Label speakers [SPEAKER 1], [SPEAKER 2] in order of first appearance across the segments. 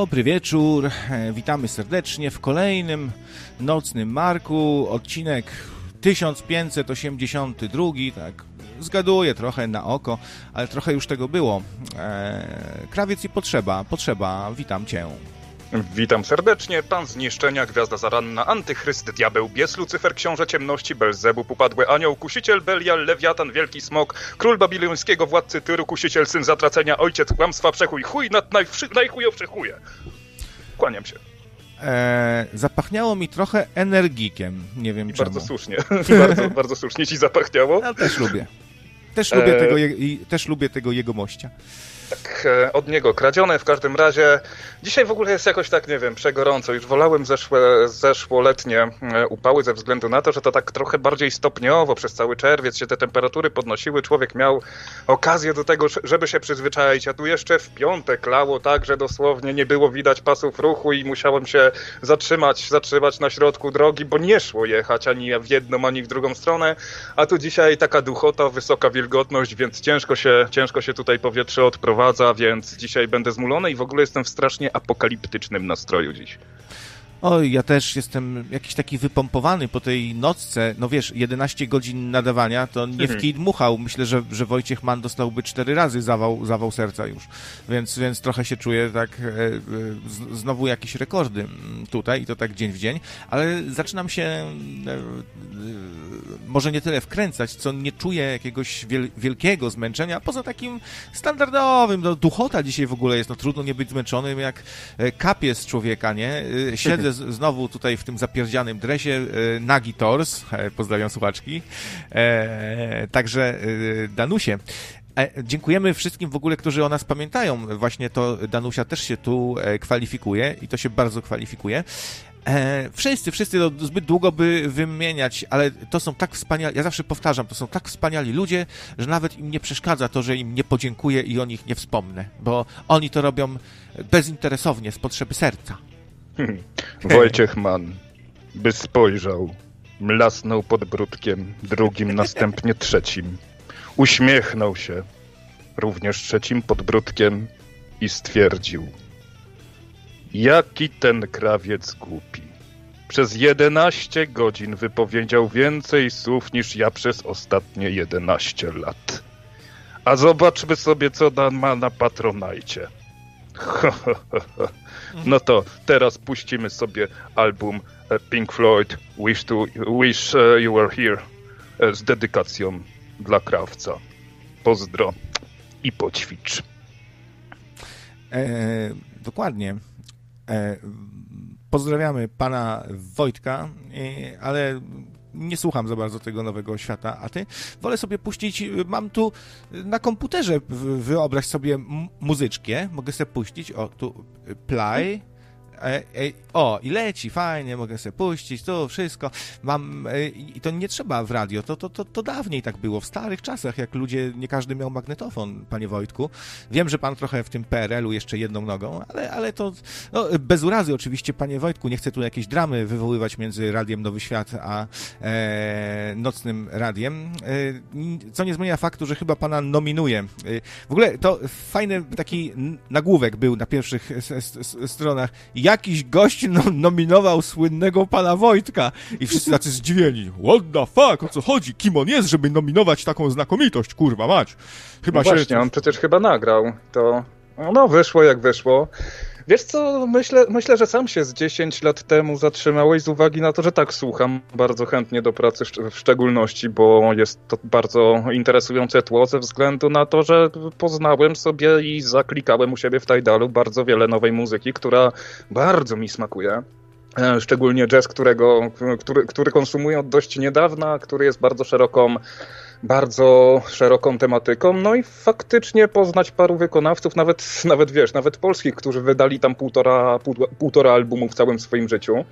[SPEAKER 1] Dobry wieczór, e, witamy serdecznie w kolejnym nocnym Marku, odcinek 1582, tak zgaduję trochę na oko, ale trochę już tego było. Eee, krawiec i potrzeba, potrzeba, witam cię.
[SPEAKER 2] Witam serdecznie, pan zniszczenia, gwiazda zaranna, antychryst, diabeł, bies, Lucyfer, książę ciemności, Belzebub, upadły anioł, kusiciel, Belial, lewiatan, wielki smok, król babilońskiego, władcy Tyru, kusiciel, syn zatracenia, ojciec kłamstwa, przechuj, chuj nad najwszy, najchujowszy chuje. Kłaniam się.
[SPEAKER 1] Eee, zapachniało mi trochę energikiem, nie wiem
[SPEAKER 2] I
[SPEAKER 1] czemu.
[SPEAKER 2] bardzo słusznie, bardzo, bardzo słusznie ci zapachniało.
[SPEAKER 1] Ja też lubię. Też lubię, eee... tego, je, też lubię tego jego mościa
[SPEAKER 2] tak e, od niego kradzione. W każdym razie dzisiaj w ogóle jest jakoś tak, nie wiem, przegorąco. Już wolałem zeszłe, zeszłoletnie e, upały ze względu na to, że to tak trochę bardziej stopniowo przez cały czerwiec się te temperatury podnosiły. Człowiek miał okazję do tego, żeby się przyzwyczaić, a tu jeszcze w piątek lało tak, że dosłownie nie było widać pasów ruchu i musiałem się zatrzymać, zatrzymać na środku drogi, bo nie szło jechać ani w jedną, ani w drugą stronę, a tu dzisiaj taka duchota, wysoka wilgotność, więc ciężko się, ciężko się tutaj powietrze odprowadzić wprowadza, więc dzisiaj będę zmulony i w ogóle jestem w strasznie apokaliptycznym nastroju dziś.
[SPEAKER 1] Oj, ja też jestem jakiś taki wypompowany po tej nocce. No wiesz, 11 godzin nadawania to nie w mhm. kij dmuchał. Myślę, że, że Wojciech Mann dostałby cztery razy zawał, zawał serca już. Więc, więc trochę się czuję tak e, e, znowu jakieś rekordy tutaj i to tak dzień w dzień. Ale zaczynam się e, może nie tyle wkręcać, co nie czuję jakiegoś wiel wielkiego zmęczenia, poza takim standardowym. No, duchota dzisiaj w ogóle jest. No trudno nie być zmęczonym jak kapie z człowieka, nie? Siedzę znowu tutaj w tym zapierdzianym dresie, e, nagi tors, e, pozdrawiam słuchaczki, e, także Danusie. Dziękujemy wszystkim w ogóle, którzy o nas pamiętają. Właśnie to Danusia też się tu kwalifikuje i to się bardzo kwalifikuje. wszyscy, wszyscy to zbyt długo by wymieniać, ale to są tak wspaniali, ja zawsze powtarzam, to są tak wspaniali ludzie, że nawet im nie przeszkadza to, że im nie podziękuję i o nich nie wspomnę, bo oni to robią bezinteresownie, z potrzeby serca.
[SPEAKER 2] Wojciech Mann by spojrzał, mlasnął podbródkiem, drugim, następnie trzecim. Uśmiechnął się, również trzecim podbródkiem i stwierdził. Jaki ten krawiec głupi. Przez jedenaście godzin wypowiedział więcej słów niż ja przez ostatnie jedenaście lat. A zobaczmy sobie, co ma na Patronajcie. No to teraz puścimy sobie album e, Pink Floyd Wish, to, Wish e, You Were Here e, z dedykacją dla krawca. Pozdro i poćwicz.
[SPEAKER 1] E, dokładnie. E, pozdrawiamy pana Wojtka, ale nie słucham za bardzo tego nowego świata, a ty? Wolę sobie puścić, mam tu na komputerze, wyobraź sobie muzyczkę, mogę sobie puścić, o, tu play, E, e, o, i leci, fajnie, mogę sobie puścić, to wszystko. Mam, e, i to nie trzeba w radio, to, to, to, to dawniej tak było, w starych czasach, jak ludzie, nie każdy miał magnetofon, panie Wojtku. Wiem, że pan trochę w tym PRL-u jeszcze jedną nogą, ale, ale to, no, bez urazy oczywiście, panie Wojtku, nie chcę tu jakieś dramy wywoływać między Radiem Nowy Świat a e, Nocnym Radiem, e, co nie zmienia faktu, że chyba pana nominuje. W ogóle to fajny taki nagłówek był na pierwszych stronach. Ja jakiś gość no, nominował słynnego pana Wojtka i wszyscy tacy zdziwieni. What the fuck, o co chodzi? Kim on jest, żeby nominować taką znakomitość, kurwa mać?
[SPEAKER 2] Chyba no się... Właśnie, on przecież chyba nagrał. To no wyszło jak wyszło. Wiesz co, myślę, myślę, że sam się z 10 lat temu zatrzymałeś z uwagi na to, że tak słucham bardzo chętnie do pracy w szczególności, bo jest to bardzo interesujące tło ze względu na to, że poznałem sobie i zaklikałem u siebie w Tidalu bardzo wiele nowej muzyki, która bardzo mi smakuje. E, szczególnie jazz, którego, który, który konsumuję od dość niedawna, który jest bardzo szeroką bardzo szeroką tematyką, no i faktycznie poznać paru wykonawców, nawet, nawet wiesz, nawet polskich, którzy wydali tam półtora, półtora albumu w całym swoim życiu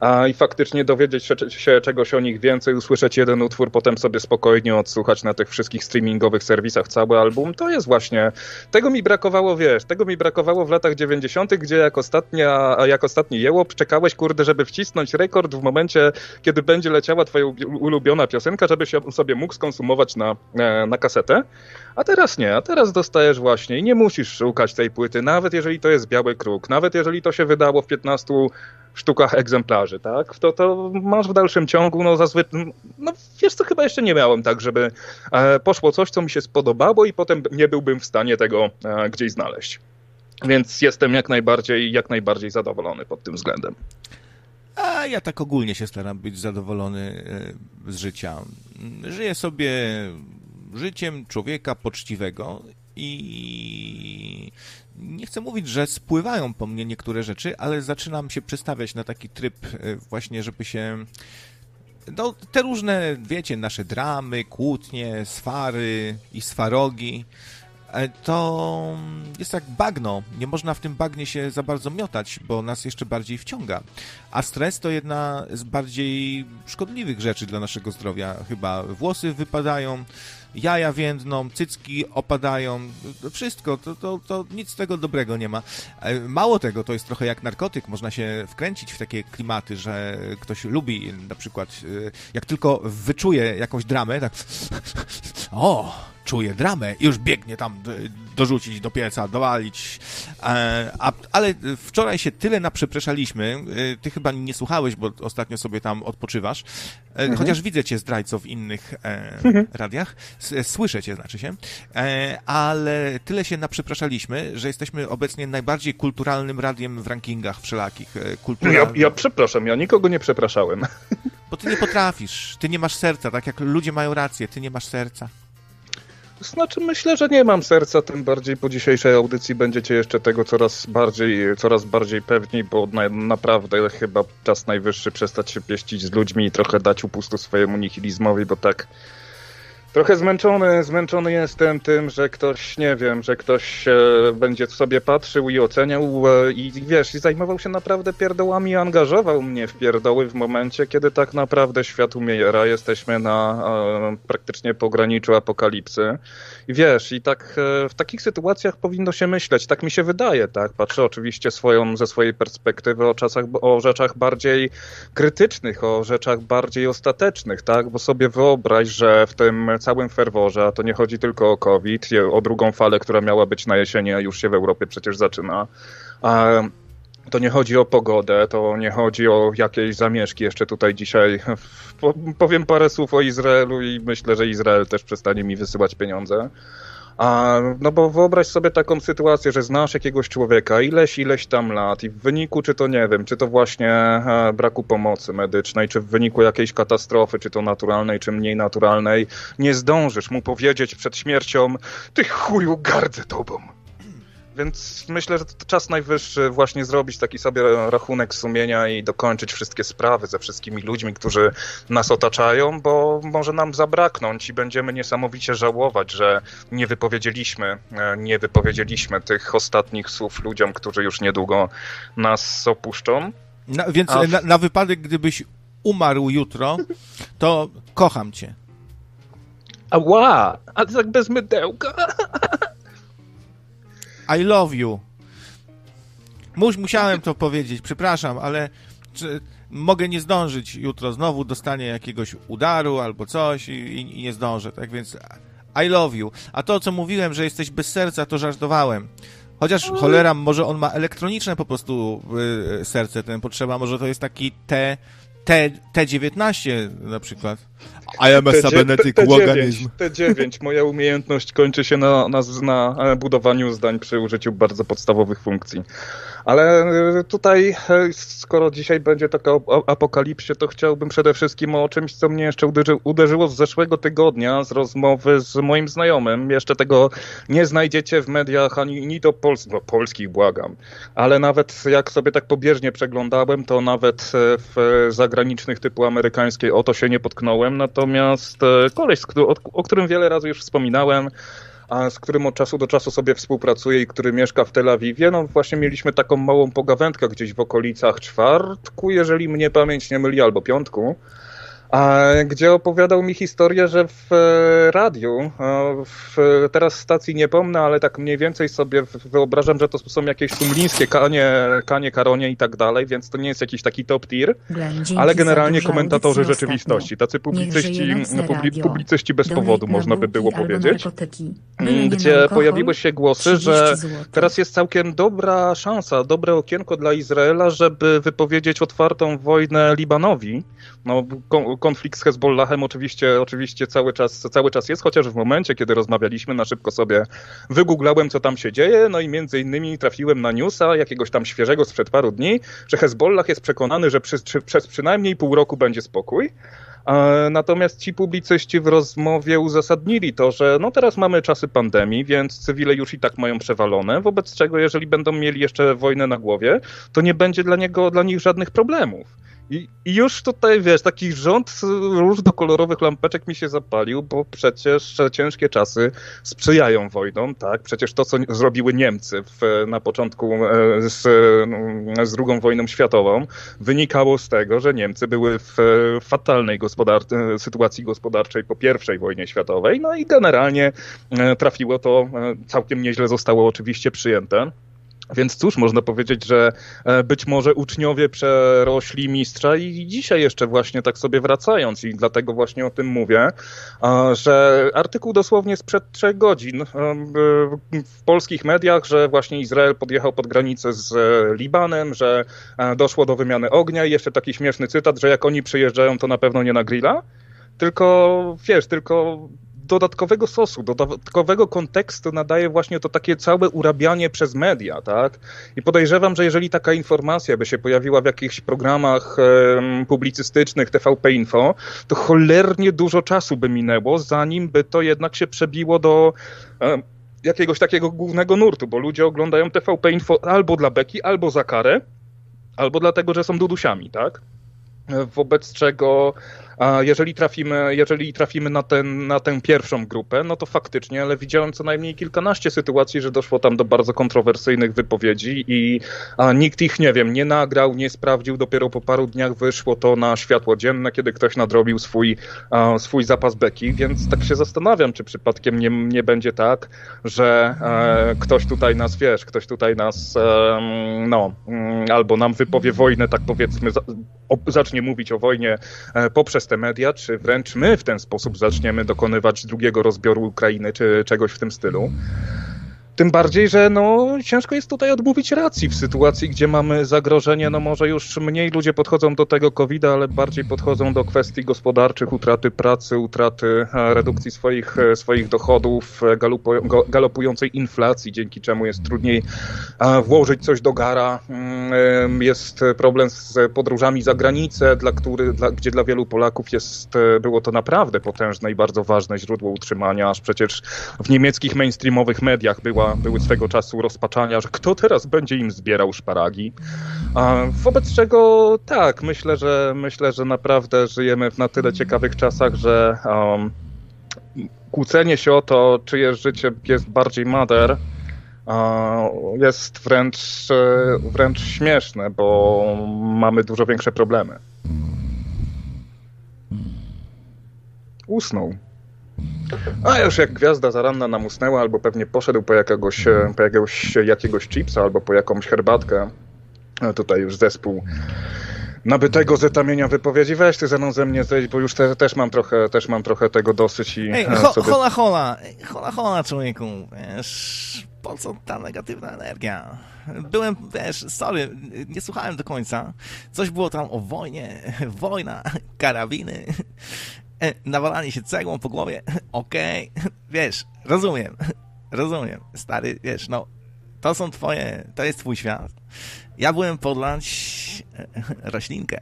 [SPEAKER 2] a i faktycznie dowiedzieć się czegoś o nich więcej, usłyszeć jeden utwór, potem sobie spokojnie odsłuchać na tych wszystkich streamingowych serwisach cały album, to jest właśnie, tego mi brakowało, wiesz, tego mi brakowało w latach 90., gdzie jak ostatnia, jak ostatni jełop czekałeś, kurde, żeby wcisnąć rekord w momencie, kiedy będzie leciała twoja ulubiona piosenka, żeby się sobie mógł skonsumować na, e, na kasetę. A teraz nie, a teraz dostajesz właśnie i nie musisz szukać tej płyty, nawet jeżeli to jest biały kruk, nawet jeżeli to się wydało w 15 sztukach egzemplarzy, tak? To, to masz w dalszym ciągu, no zazwyczaj, no wiesz co, chyba jeszcze nie miałem tak, żeby e, poszło coś, co mi się spodobało i potem nie byłbym w stanie tego e, gdzieś znaleźć. Więc jestem jak najbardziej, jak najbardziej zadowolony pod tym względem.
[SPEAKER 1] A ja tak ogólnie się staram być zadowolony e, z życia. Żyję sobie życiem człowieka poczciwego i nie chcę mówić, że spływają po mnie niektóre rzeczy, ale zaczynam się przestawiać na taki tryb e, właśnie, żeby się no, te różne, wiecie, nasze dramy, kłótnie, swary i swarogi, e, to jest jak bagno. Nie można w tym bagnie się za bardzo miotać, bo nas jeszcze bardziej wciąga. A stres to jedna z bardziej szkodliwych rzeczy dla naszego zdrowia. Chyba włosy wypadają, jaja więdną, cycki opadają, wszystko, to, to, to nic z tego dobrego nie ma. E, mało tego, to jest trochę jak narkotyk, można się wkręcić w takie klimaty, że ktoś lubi na przykład, e, jak tylko wyczuje jakąś dramę, tak o, czuje dramę i już biegnie tam dorzucić do pieca, dowalić. E, a, ale wczoraj się tyle naprzepraszaliśmy, ty chyba nie słuchałeś, bo ostatnio sobie tam odpoczywasz, mhm. chociaż widzę cię zdrajco w innych mhm. radiach, słyszę cię, znaczy się, e, ale tyle się naprzepraszaliśmy, że jesteśmy obecnie najbardziej kulturalnym radiem w rankingach wszelakich. E,
[SPEAKER 2] Kultura... Ja, ja przepraszam, ja nikogo nie przepraszałem.
[SPEAKER 1] Bo ty nie potrafisz, ty nie masz serca, tak jak ludzie mają rację, ty nie masz serca.
[SPEAKER 2] Znaczy myślę, że nie mam serca, tym bardziej po dzisiejszej audycji będziecie jeszcze tego coraz bardziej, coraz bardziej pewni, bo na, naprawdę chyba czas najwyższy przestać się pieścić z ludźmi i trochę dać upustu swojemu nihilizmowi, bo tak Trochę zmęczony, zmęczony jestem tym, że ktoś, nie wiem, że ktoś e, będzie sobie patrzył i oceniał e, i wiesz, i zajmował się naprawdę pierdołami angażował mnie w pierdoły w momencie, kiedy tak naprawdę świat umiera, jesteśmy na e, praktycznie pograniczu apokalipsy. I wiesz, i tak e, w takich sytuacjach powinno się myśleć, tak mi się wydaje, tak? Patrzę oczywiście swoją, ze swojej perspektywy o, czasach, o rzeczach bardziej krytycznych, o rzeczach bardziej ostatecznych, tak? Bo sobie wyobraź, że w tym całym ferworze, a to nie chodzi tylko o COVID, o drugą falę, która miała być na jesieni, a już się w Europie przecież zaczyna. A to nie chodzi o pogodę, to nie chodzi o jakieś zamieszki. Jeszcze tutaj dzisiaj powiem parę słów o Izraelu i myślę, że Izrael też przestanie mi wysyłać pieniądze. A, no bo wyobraź sobie taką sytuację, że znasz jakiegoś człowieka ileś, ileś tam lat i w wyniku, czy to nie wiem, czy to właśnie e, braku pomocy medycznej, czy w wyniku jakiejś katastrofy, czy to naturalnej, czy mniej naturalnej, nie zdążysz mu powiedzieć przed śmiercią, ty chuju gardzę tobą. Więc myślę, że to czas najwyższy właśnie zrobić taki sobie rachunek sumienia i dokończyć wszystkie sprawy ze wszystkimi ludźmi, którzy nas otaczają, bo może nam zabraknąć i będziemy niesamowicie żałować, że nie wypowiedzieliśmy, e, nie wypowiedzieliśmy tych ostatnich słów ludziom, którzy już niedługo nas opuszczą.
[SPEAKER 1] Na, więc w... na, na wypadek, gdybyś umarł jutro, to kocham cię.
[SPEAKER 2] Ała, a tak bez mydełka.
[SPEAKER 1] I love you. Mus, musiałem to powiedzieć, przepraszam, ale czy, mogę nie zdążyć jutro, znowu dostanie jakiegoś udaru albo coś i, i, nie zdążę, tak więc I love you. A to, co mówiłem, że jesteś bez serca, to żartowałem. Chociaż cholera, może on ma elektroniczne po prostu y, serce, ten potrzeba, może to jest taki T, T, T19 na przykład. I am a cybernetic organism.
[SPEAKER 2] T9. Moja umiejętność kończy się na, na, na budowaniu zdań przy użyciu bardzo podstawowych funkcji. Ale e, tutaj, e, skoro dzisiaj będzie taka apokalipsie, to chciałbym przede wszystkim o czymś, co mnie jeszcze uderzy, uderzyło z zeszłego tygodnia, z rozmowy z moim znajomym. Jeszcze tego nie znajdziecie w mediach ani ni to pols no, polskich, błagam. Ale nawet jak sobie tak pobieżnie przeglądałem, to nawet e, w zagranicznych typu amerykańskiej o to się nie potknąłem. Natomiast koleś, o którym wiele razy już wspominałem, a z którym od czasu do czasu sobie współpracuję i który mieszka w Tel Awiwie, no właśnie mieliśmy taką małą pogawędkę gdzieś w okolicach czwartku, jeżeli mnie pamięć nie myli, albo piątku. Gdzie opowiadał mi historię, że w e, radiu, w, teraz stacji nie pomnę, ale tak mniej więcej sobie wyobrażam, że to są jakieś sumlińskie kanie, kanie karonie i tak dalej, więc to nie jest jakiś taki top tier, ale generalnie komentatorzy rzeczywistości, tacy publicyści, no, publicyści bez powodu, można by było powiedzieć, mm, gdzie pojawiły się głosy, że teraz jest całkiem dobra szansa, dobre okienko dla Izraela, żeby wypowiedzieć otwartą wojnę Libanowi, no, konflikt z Hezbollahem oczywiście, oczywiście cały, czas, cały czas jest, chociaż w momencie, kiedy rozmawialiśmy, na szybko sobie wygooglałem, co tam się dzieje, no i między innymi trafiłem na newsa jakiegoś tam świeżego sprzed paru dni, że Hezbollah jest przekonany, że przy, przez przynajmniej pół roku będzie spokój. Natomiast ci publicyści w rozmowie uzasadnili to, że no teraz mamy czasy pandemii, więc cywile już i tak mają przewalone, wobec czego jeżeli będą mieli jeszcze wojnę na głowie, to nie będzie dla, niego, dla nich żadnych problemów. I, I, już tutaj, wiesz, taki rząd różnokolorowych lampeczek mi się zapalił, bo przecież ciężkie czasy sprzyjają wojnom, tak? Przecież to, co zrobiły Niemcy w, na początku e, z, z II wojną światową, wynikało z tego, że Niemcy były w fatalnej gospodar sytuacji gospodarczej po I wojnie światowej, no i generalnie e, trafiło to, e, całkiem nieźle zostało oczywiście przyjęte. Więc cóż, można powiedzieć, że e, być może uczniowie przerośli mistrza i dzisiaj jeszcze właśnie tak sobie wracając i dlatego właśnie o tym mówię, że artykuł dosłownie sprzed trzech godzin e, w polskich mediach, że właśnie Izrael podjechał pod granicę z Libanem, że e, doszło do wymiany ognia i jeszcze taki śmieszny cytat, że jak oni przyjeżdżają, to na pewno nie na grilla, tylko wiesz, tylko dodatkowego sosu, dodatkowego kontekstu nadaje właśnie to takie całe urabianie przez media, tak? I podejrzewam, że jeżeli taka informacja by się pojawiła w jakichś programach e, publicystycznych TVP Info, to cholernie dużo czasu by minęło, zanim by to jednak się przebiło do e, jakiegoś takiego głównego nurtu, bo ludzie oglądają TVP Info albo dla beki, albo za karę, albo dlatego, że są dudusiami, tak? Wobec czego a jeżeli trafimy, jeżeli trafimy na, ten, na tę pierwszą grupę, no to faktycznie, ale widziałem co najmniej kilkanaście sytuacji, że doszło tam do bardzo kontrowersyjnych wypowiedzi i nikt ich, nie wiem, nie nagrał, nie sprawdził. Dopiero po paru dniach wyszło to na światło dzienne, kiedy ktoś nadrobił swój, swój zapas beki, więc tak się zastanawiam, czy przypadkiem nie, nie będzie tak, że e, ktoś tutaj nas, wiesz, ktoś tutaj nas, e, no, mm, albo nam wypowie wojnę, tak powiedzmy, za, o, zacznie mówić o wojnie e, poprzez te media, czy wręcz my w ten sposób zaczniemy dokonywać drugiego rozbioru Ukrainy, czy czegoś w tym stylu. Tym bardziej, że no, ciężko jest tutaj odmówić racji w sytuacji, gdzie mamy zagrożenie, no może już mniej ludzie podchodzą do tego covid ale bardziej podchodzą do kwestii gospodarczych, utraty pracy, utraty e, redukcji swoich, e, swoich dochodów, e, galopującej inflacji, dzięki czemu jest trudniej włożyć coś do gara. Mm, jest problem z podróżami za granicę, dla który, dla, gdzie dla wielu Polaków jest, było to naprawdę potężne i bardzo ważne źródło utrzymania, aż przecież w niemieckich mainstreamowych mediach była były swego czasu rozpaczania, że kto teraz będzie im zbierał szparagi. Wobec czego tak, myślę, że myślę, że naprawdę żyjemy w na tyle ciekawych czasach, że um, kłócenie się o to, czyje życie jest bardziej mader, jest wręcz, wręcz śmieszne, bo mamy dużo większe problemy. Usnął. A już jak gwiazda zaranna nam usnęła, albo pewnie poszedł po jakiegoś, e, po jakiegoś, jakiegoś chipsa, albo po jakąś herbatkę. A tutaj już zespół nabytego zetamienia wypowiedzi. Weź ty ze mną ze mnie zejść, bo już te, też, mam trochę, też mam trochę tego dosyć i...
[SPEAKER 1] Ej, ho, sobie... hola, hola, hola, hola, człowieku, wiesz, po co ta negatywna energia? Byłem, wiesz, sorry, nie słuchałem do końca. Coś było tam o wojnie, wojna, karabiny. E, nawalanie się cegłą po głowie, okej, okay. wiesz, rozumiem, rozumiem, stary, wiesz, no, to są twoje, to jest twój świat. Ja byłem podlać e, roślinkę.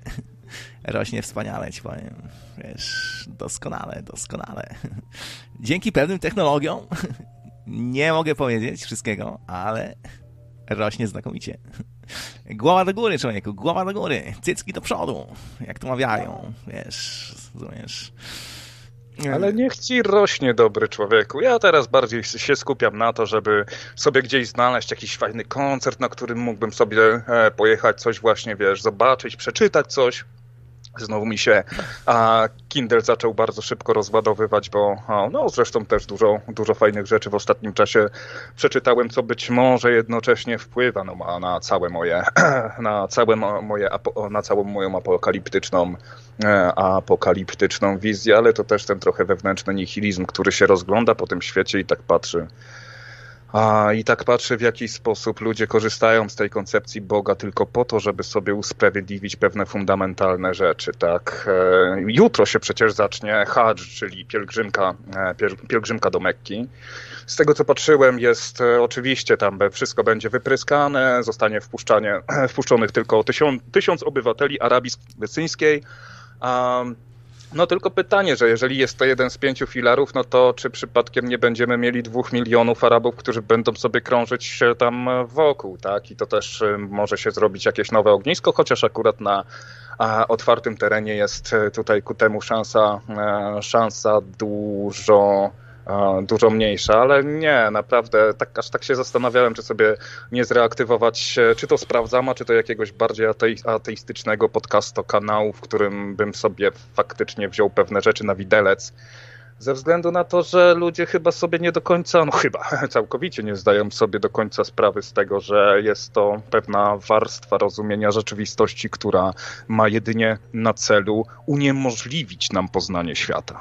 [SPEAKER 1] Rośnie wspaniale, ci powiem. Wiesz, doskonale, doskonale. Dzięki pewnym technologiom nie mogę powiedzieć wszystkiego, ale rośnie znakomicie. Głowa do góry, człowieku, głowa do góry, cycki do przodu, jak to mawiają, wiesz, rozumiesz.
[SPEAKER 2] Ale niech ci rośnie, dobry człowieku. Ja teraz bardziej się skupiam na to, żeby sobie gdzieś znaleźć jakiś fajny koncert, na którym mógłbym sobie e, pojechać, coś właśnie, wiesz, zobaczyć, przeczytać coś. Znowu mi się a Kindle zaczął bardzo szybko rozładowywać, bo no zresztą też dużo, dużo fajnych rzeczy w ostatnim czasie przeczytałem, co być może jednocześnie wpływa no, na całe moje, na całe moje, na całą moją apokaliptyczną, e, apokaliptyczną wizję, ale to też ten trochę wewnętrzny nihilizm, który się rozgląda po tym świecie i tak patrzy a, I tak patrzę, w jaki sposób ludzie korzystają z tej koncepcji Boga tylko po to, żeby sobie usprawiedliwić pewne fundamentalne rzeczy. Tak? E, jutro się przecież zacznie Hadż, czyli pielgrzymka, e, pielgrzymka do Mekki. Z tego co patrzyłem, jest e, oczywiście tam wszystko będzie wypryskane, zostanie wpuszczonych tylko tysiąc, tysiąc obywateli Arabii Saudyjskiej. No tylko pytanie, że jeżeli jest to jeden z pięciu filarów, no to czy przypadkiem nie będziemy mieli dwóch milionów Arabów, którzy będą sobie krążyć tam wokół, tak? I to też y, może się zrobić jakieś nowe ognisko, chociaż akurat na otwartym terenie jest y, tutaj ku temu szansa, e, szansa dużo dużo mniejsza, ale nie, naprawdę tak, aż tak się zastanawiałem, czy sobie nie zreaktywować, czy to sprawdzama, czy to jakiegoś bardziej ateistycznego podcastu kanału, w którym bym sobie faktycznie wziął pewne rzeczy na widelec. Ze względu na to, że ludzie chyba sobie nie do końca, no chyba całkowicie nie zdają sobie do końca sprawy z tego, że jest to pewna warstwa rozumienia rzeczywistości, która ma jedynie na celu uniemożliwić nam poznanie świata.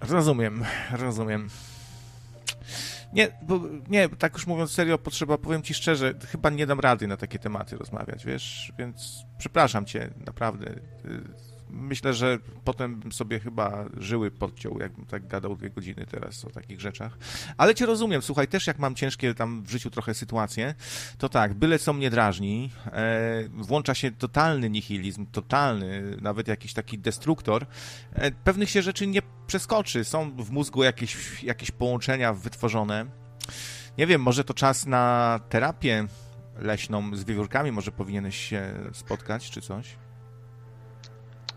[SPEAKER 1] Rozumiem, rozumiem. Nie, bo, nie, tak już mówiąc serio, potrzeba, powiem ci szczerze, chyba nie dam rady na takie tematy rozmawiać, wiesz, więc przepraszam cię, naprawdę myślę, że potem bym sobie chyba żyły podciął, jakbym tak gadał dwie godziny teraz o takich rzeczach. Ale cię rozumiem, słuchaj, też jak mam ciężkie tam w życiu trochę sytuacje, to tak, byle co mnie drażni, e, włącza się totalny nihilizm, totalny, nawet jakiś taki destruktor, e, pewnych się rzeczy nie przeskoczy, są w mózgu jakieś, jakieś połączenia wytworzone. Nie wiem, może to czas na terapię leśną z wiewiórkami, może powinieneś się spotkać, czy coś?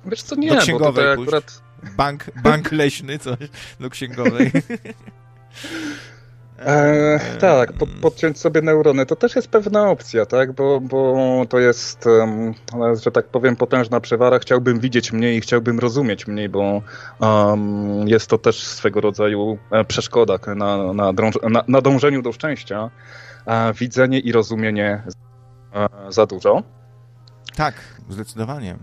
[SPEAKER 2] Wiesz co, nie, do księgowej bo akurat...
[SPEAKER 1] Bank, bank leśny, coś, do księgowej.
[SPEAKER 2] E, tak, po, podciąć sobie neurony to też jest pewna opcja, tak? Bo, bo to jest, um, że tak powiem, potężna przewara. Chciałbym widzieć mniej i chciałbym rozumieć mniej, bo um, jest to też swego rodzaju e, przeszkoda na, na, drąż, na, na dążeniu do szczęścia. A widzenie i rozumienie za, za dużo.
[SPEAKER 1] Tak, zdecydowanie.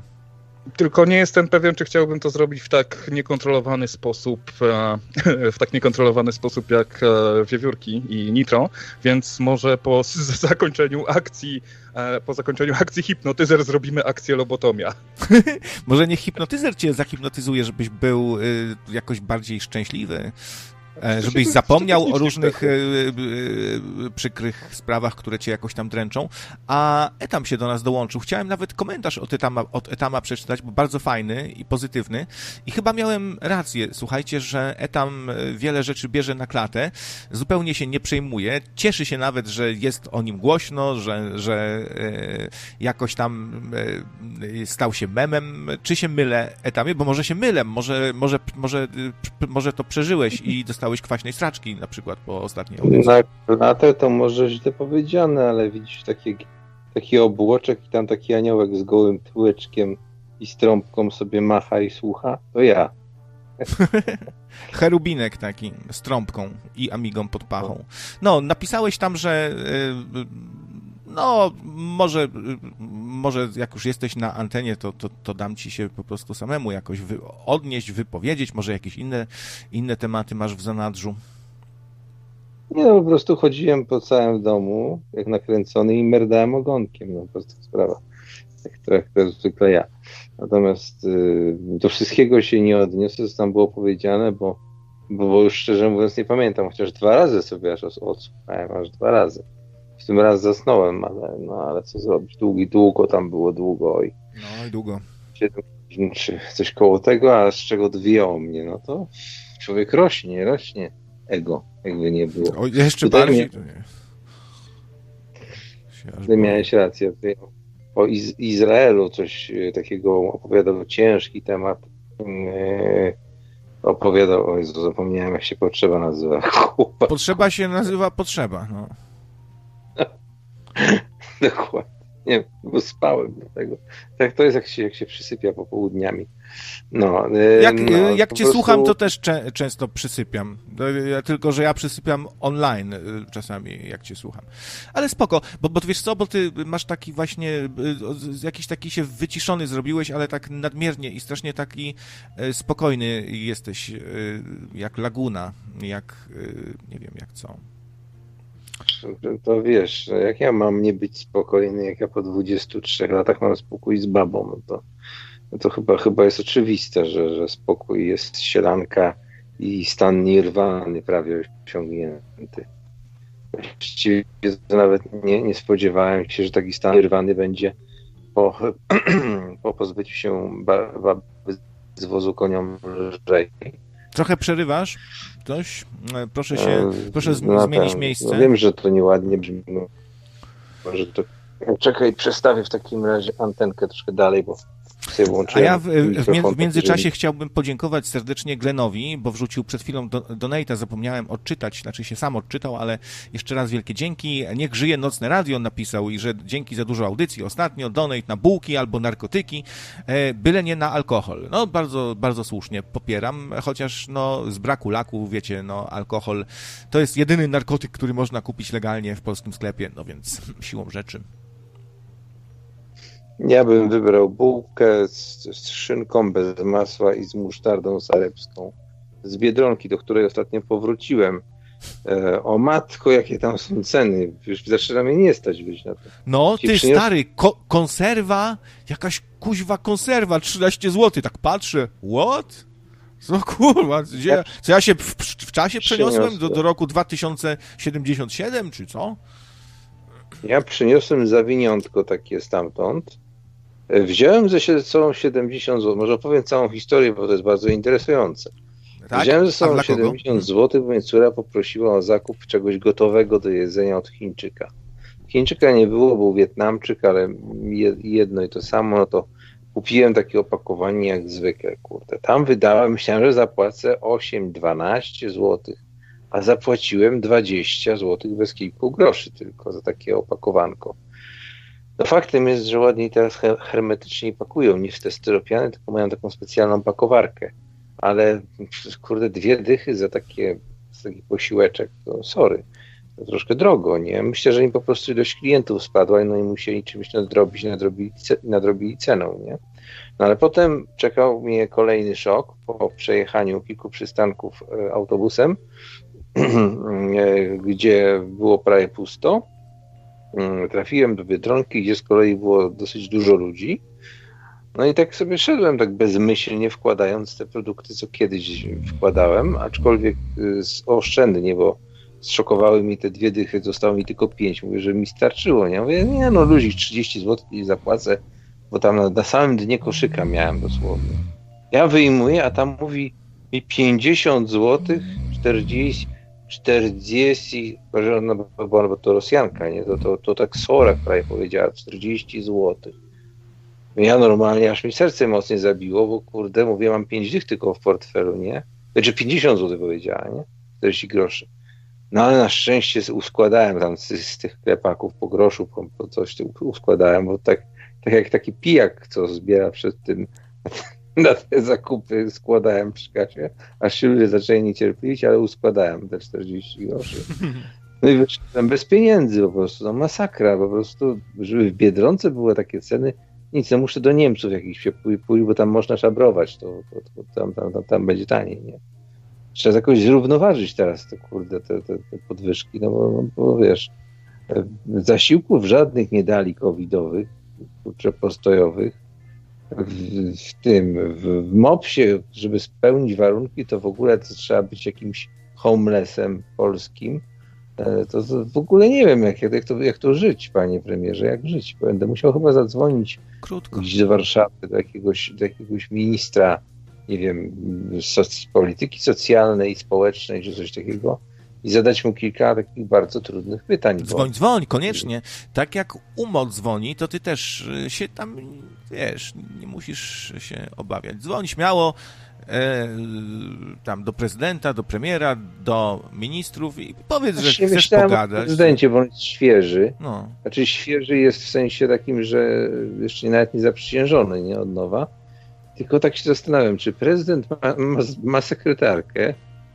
[SPEAKER 2] Tylko nie jestem pewien, czy chciałbym to zrobić w tak niekontrolowany sposób, e, w tak niekontrolowany sposób jak e, wiewiórki i nitro, więc może po zakończeniu akcji, e, po zakończeniu akcji hipnotyzer zrobimy akcję lobotomia.
[SPEAKER 1] może niech hipnotyzer cię zahipnotyzuje, żebyś był y, jakoś bardziej szczęśliwy. E, żebyś zapomniał o różnych e, e, przykrych sprawach, które cię jakoś tam dręczą. A Etam się do nas dołączył. Chciałem nawet komentarz od Etama, od Etama przeczytać, bo bardzo fajny i pozytywny. I chyba miałem rację, słuchajcie, że Etam wiele rzeczy bierze na klatę, zupełnie się nie przejmuje, cieszy się nawet, że jest o nim głośno, że, że jakoś tam stał się memem. Czy się mylę, Etamie? Bo może się mylę, może, może, może, może to przeżyłeś i dostałeś dostałeś kwaśnej straczki na przykład po ostatniej audycji.
[SPEAKER 3] Na klatę to może źle powiedziane, ale widzisz taki, taki obłoczek i tam taki aniołek z gołym tyłeczkiem i strąbką sobie macha i słucha, to ja.
[SPEAKER 1] Cherubinek taki z trąbką i amigą pod pachą. No, napisałeś tam, że y, no, może, może jak już jesteś na antenie, to, to, to dam ci się po prostu samemu jakoś wy, odnieść, wypowiedzieć, może jakieś inne, inne tematy masz w zanadrzu.
[SPEAKER 3] Nie, no po prostu chodziłem po całym domu, jak nakręcony i merdałem ogonkiem, no po prostu sprawa. Jak trochę zwykle ja. Natomiast y, do wszystkiego się nie odniosę, co tam było powiedziane, bo, bo, bo już szczerze mówiąc nie pamiętam, chociaż dwa razy sobie aż odsłuchałem, aż dwa razy. W tym raz zasnąłem, ale, no, ale co zrobić? Długi, długo tam było, długo. I
[SPEAKER 1] no i długo.
[SPEAKER 3] 7 godzin czy coś koło tego, a z czego odwijało mnie, no to człowiek rośnie, rośnie ego, jakby nie było.
[SPEAKER 1] O, jeszcze Tutaj bardziej.
[SPEAKER 3] Ty miałeś rację. O Iz Izraelu coś e, takiego opowiadał, ciężki temat. Yy, opowiadał, o Jezu, zapomniałem jak się potrzeba nazywa.
[SPEAKER 1] Potrzeba się nazywa potrzeba, no.
[SPEAKER 3] Dokładnie. Nie, bo spałem dlatego. Tak to jest, jak się, jak się przysypia popołudniami. No,
[SPEAKER 1] jak no, jak cię prostu... słucham, to też cze często przysypiam. Tylko, że ja przysypiam online y, czasami, jak cię słucham. Ale spoko, bo, bo wiesz co, bo ty masz taki właśnie, y, jakiś taki się wyciszony zrobiłeś, ale tak nadmiernie i strasznie taki y, spokojny jesteś, jak laguna, jak, nie wiem, jak co.
[SPEAKER 3] To wiesz, jak ja mam nie być spokojny, jak ja po 23 latach mam spokój z babą, no to, no to chyba, chyba jest oczywiste, że, że spokój jest sielanka i stan nirwany prawie osiągnięty. Właściwie nawet nie, nie spodziewałem się, że taki stan nirwany będzie po, po pozbyciu się baby z wozu koniom lżej.
[SPEAKER 1] Trochę przerywasz? Ktoś? E, proszę się, e, proszę no, zmienić miejsce. No
[SPEAKER 3] wiem, że to nieładnie brzmi. No, może to... Czekaj, przestawię w takim razie antenkę troszkę dalej, bo
[SPEAKER 1] a ja w, w, w międzyczasie chciałbym podziękować serdecznie Glenowi, bo wrzucił przed chwilą do, donate'a, zapomniałem odczytać, znaczy się sam odczytał, ale jeszcze raz wielkie dzięki. Niech żyje Nocne Radio napisał i że dzięki za dużo audycji ostatnio, donate na bułki albo narkotyki, e, byle nie na alkohol. No bardzo, bardzo słusznie popieram, chociaż no z braku laku, wiecie, no alkohol to jest jedyny narkotyk, który można kupić legalnie w polskim sklepie, no więc siłą rzeczy.
[SPEAKER 3] Ja bym wybrał bułkę z, z szynką bez masła i z musztardą sarebską. Z Biedronki, do której ostatnio powróciłem. E, o matko, jakie tam są ceny. Już zaczyna mnie nie stać być na to.
[SPEAKER 1] No, Ci ty przynios... stary, ko konserwa, jakaś kuźwa konserwa, 13 zł. Tak patrzę, what? Co kurwa, gdzie, co ja się w, w czasie przeniosłem do, do roku 2077, czy co?
[SPEAKER 3] Ja przyniosłem zawiniątko takie stamtąd Wziąłem ze sobą 70 zł. Może opowiem całą historię, bo to jest bardzo interesujące. Tak? Wziąłem ze sobą 70 zł, bo mnie córa poprosiła o zakup czegoś gotowego do jedzenia od Chińczyka. Chińczyka nie było, był Wietnamczyk, ale jedno i to samo, no to kupiłem takie opakowanie jak zwykle, kurde. Tam wydałem, myślałem, że zapłacę 8-12 zł, a zapłaciłem 20 zł bez kilku groszy tylko za takie opakowanko. No faktem jest, że ładniej teraz hermetycznie pakują niż te styropiany, tylko mają taką specjalną pakowarkę. Ale kurde, dwie dychy za, takie, za taki posiłeczek, to sorry. To troszkę drogo, nie? Myślę, że im po prostu ilość klientów spadła no i musieli czymś nadrobić, nadrobili, nadrobili ceną, nie? No ale potem czekał mnie kolejny szok po przejechaniu kilku przystanków e, autobusem, gdzie było prawie pusto Mm, trafiłem do Biedronki, gdzie z kolei było dosyć dużo ludzi. No i tak sobie szedłem tak bezmyślnie, wkładając te produkty, co kiedyś wkładałem, aczkolwiek y, oszczędnie, bo zszokowały mi te dwie dychy, zostało mi tylko pięć. Mówię, że mi starczyło. Nie? Mówię, nie no, ludzi 30 zł i zapłacę, bo tam na, na samym dnie koszyka miałem dosłownie. Ja wyjmuję, a tam mówi mi 50 zł, 40, 40, no bo, bo to Rosjanka, nie? To, to, to tak Sorak prawie powiedziała, 40 zł. Ja normalnie, aż mi serce mocniej zabiło, bo kurde, mówię, mam 5 dych tylko w portfelu, nie? Znaczy 50 zł powiedziała, nie? 40 groszy. No ale na szczęście uskładałem tam z, z tych klepaków po groszu, po, po coś uskładałem, bo tak, tak jak taki pijak, co zbiera przed tym na te zakupy składałem przy kasie, aż się ludzie zaczęli niecierpliwić, ale uskładałem te 40 groszy. No i wyszedłem bez pieniędzy po prostu, no masakra, po prostu, żeby w Biedronce były takie ceny, nic, no muszę do Niemców jakichś się pójść, bo tam można szabrować, to, to, to tam, tam, tam, tam, będzie taniej, nie? Trzeba jakoś zrównoważyć teraz te, kurde, te, te, te podwyżki, no bo, no bo wiesz, zasiłków żadnych nie dali covidowych, kurczę, postojowych, w, w tym, w, w MOPSie, żeby spełnić warunki, to w ogóle to trzeba być jakimś homelessem polskim. E, to, to w ogóle nie wiem, jak, jak, to, jak to żyć, panie premierze, jak żyć. Będę musiał chyba zadzwonić Krótko. gdzieś do Warszawy, do jakiegoś, do jakiegoś ministra, nie wiem, soc polityki socjalnej, społecznej, czy coś takiego i zadać mu kilka takich bardzo trudnych pytań.
[SPEAKER 1] Dzwoń, bo... dzwoń, koniecznie. Tak jak UMO dzwoni, to ty też y, się tam, wiesz, nie musisz się obawiać. Dzwoń śmiało, e, tam do prezydenta, do premiera, do ministrów i powiedz, że chcesz
[SPEAKER 3] o
[SPEAKER 1] pogadać.
[SPEAKER 3] prezydencie, bo on jest świeży.
[SPEAKER 1] No.
[SPEAKER 3] Znaczy świeży jest w sensie takim, że jeszcze nawet nie zaprzysiężony, nie od nowa. Tylko tak się zastanawiam, czy prezydent ma, ma, ma sekretarkę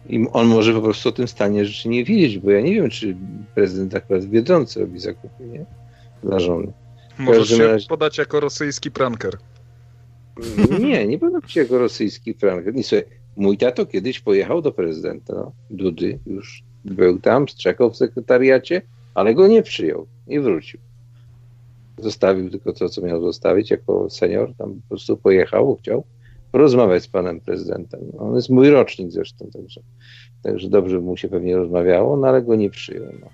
[SPEAKER 3] i on może po prostu o tym stanie rzeczy nie wiedzieć, bo ja nie wiem, czy prezydent akurat w Biedronce robi zakupy, nie? Dla żony.
[SPEAKER 2] Możesz się
[SPEAKER 3] razie-
[SPEAKER 2] podać jako rosyjski pranker.
[SPEAKER 3] Nie, nie podam się jako rosyjski frank. Nie, słuchaj, mój tato kiedyś pojechał do prezydenta no, Dudy, już był tam, czekał w sekretariacie, ale go nie przyjął, nie wrócił. Zostawił tylko to, co miał zostawić jako senior, tam po prostu pojechał, chciał porozmawiać z panem prezydentem. No, On jest mój rocznik zresztą, także, także dobrze mu się pewnie rozmawiało, no ale go nie przyjął. No.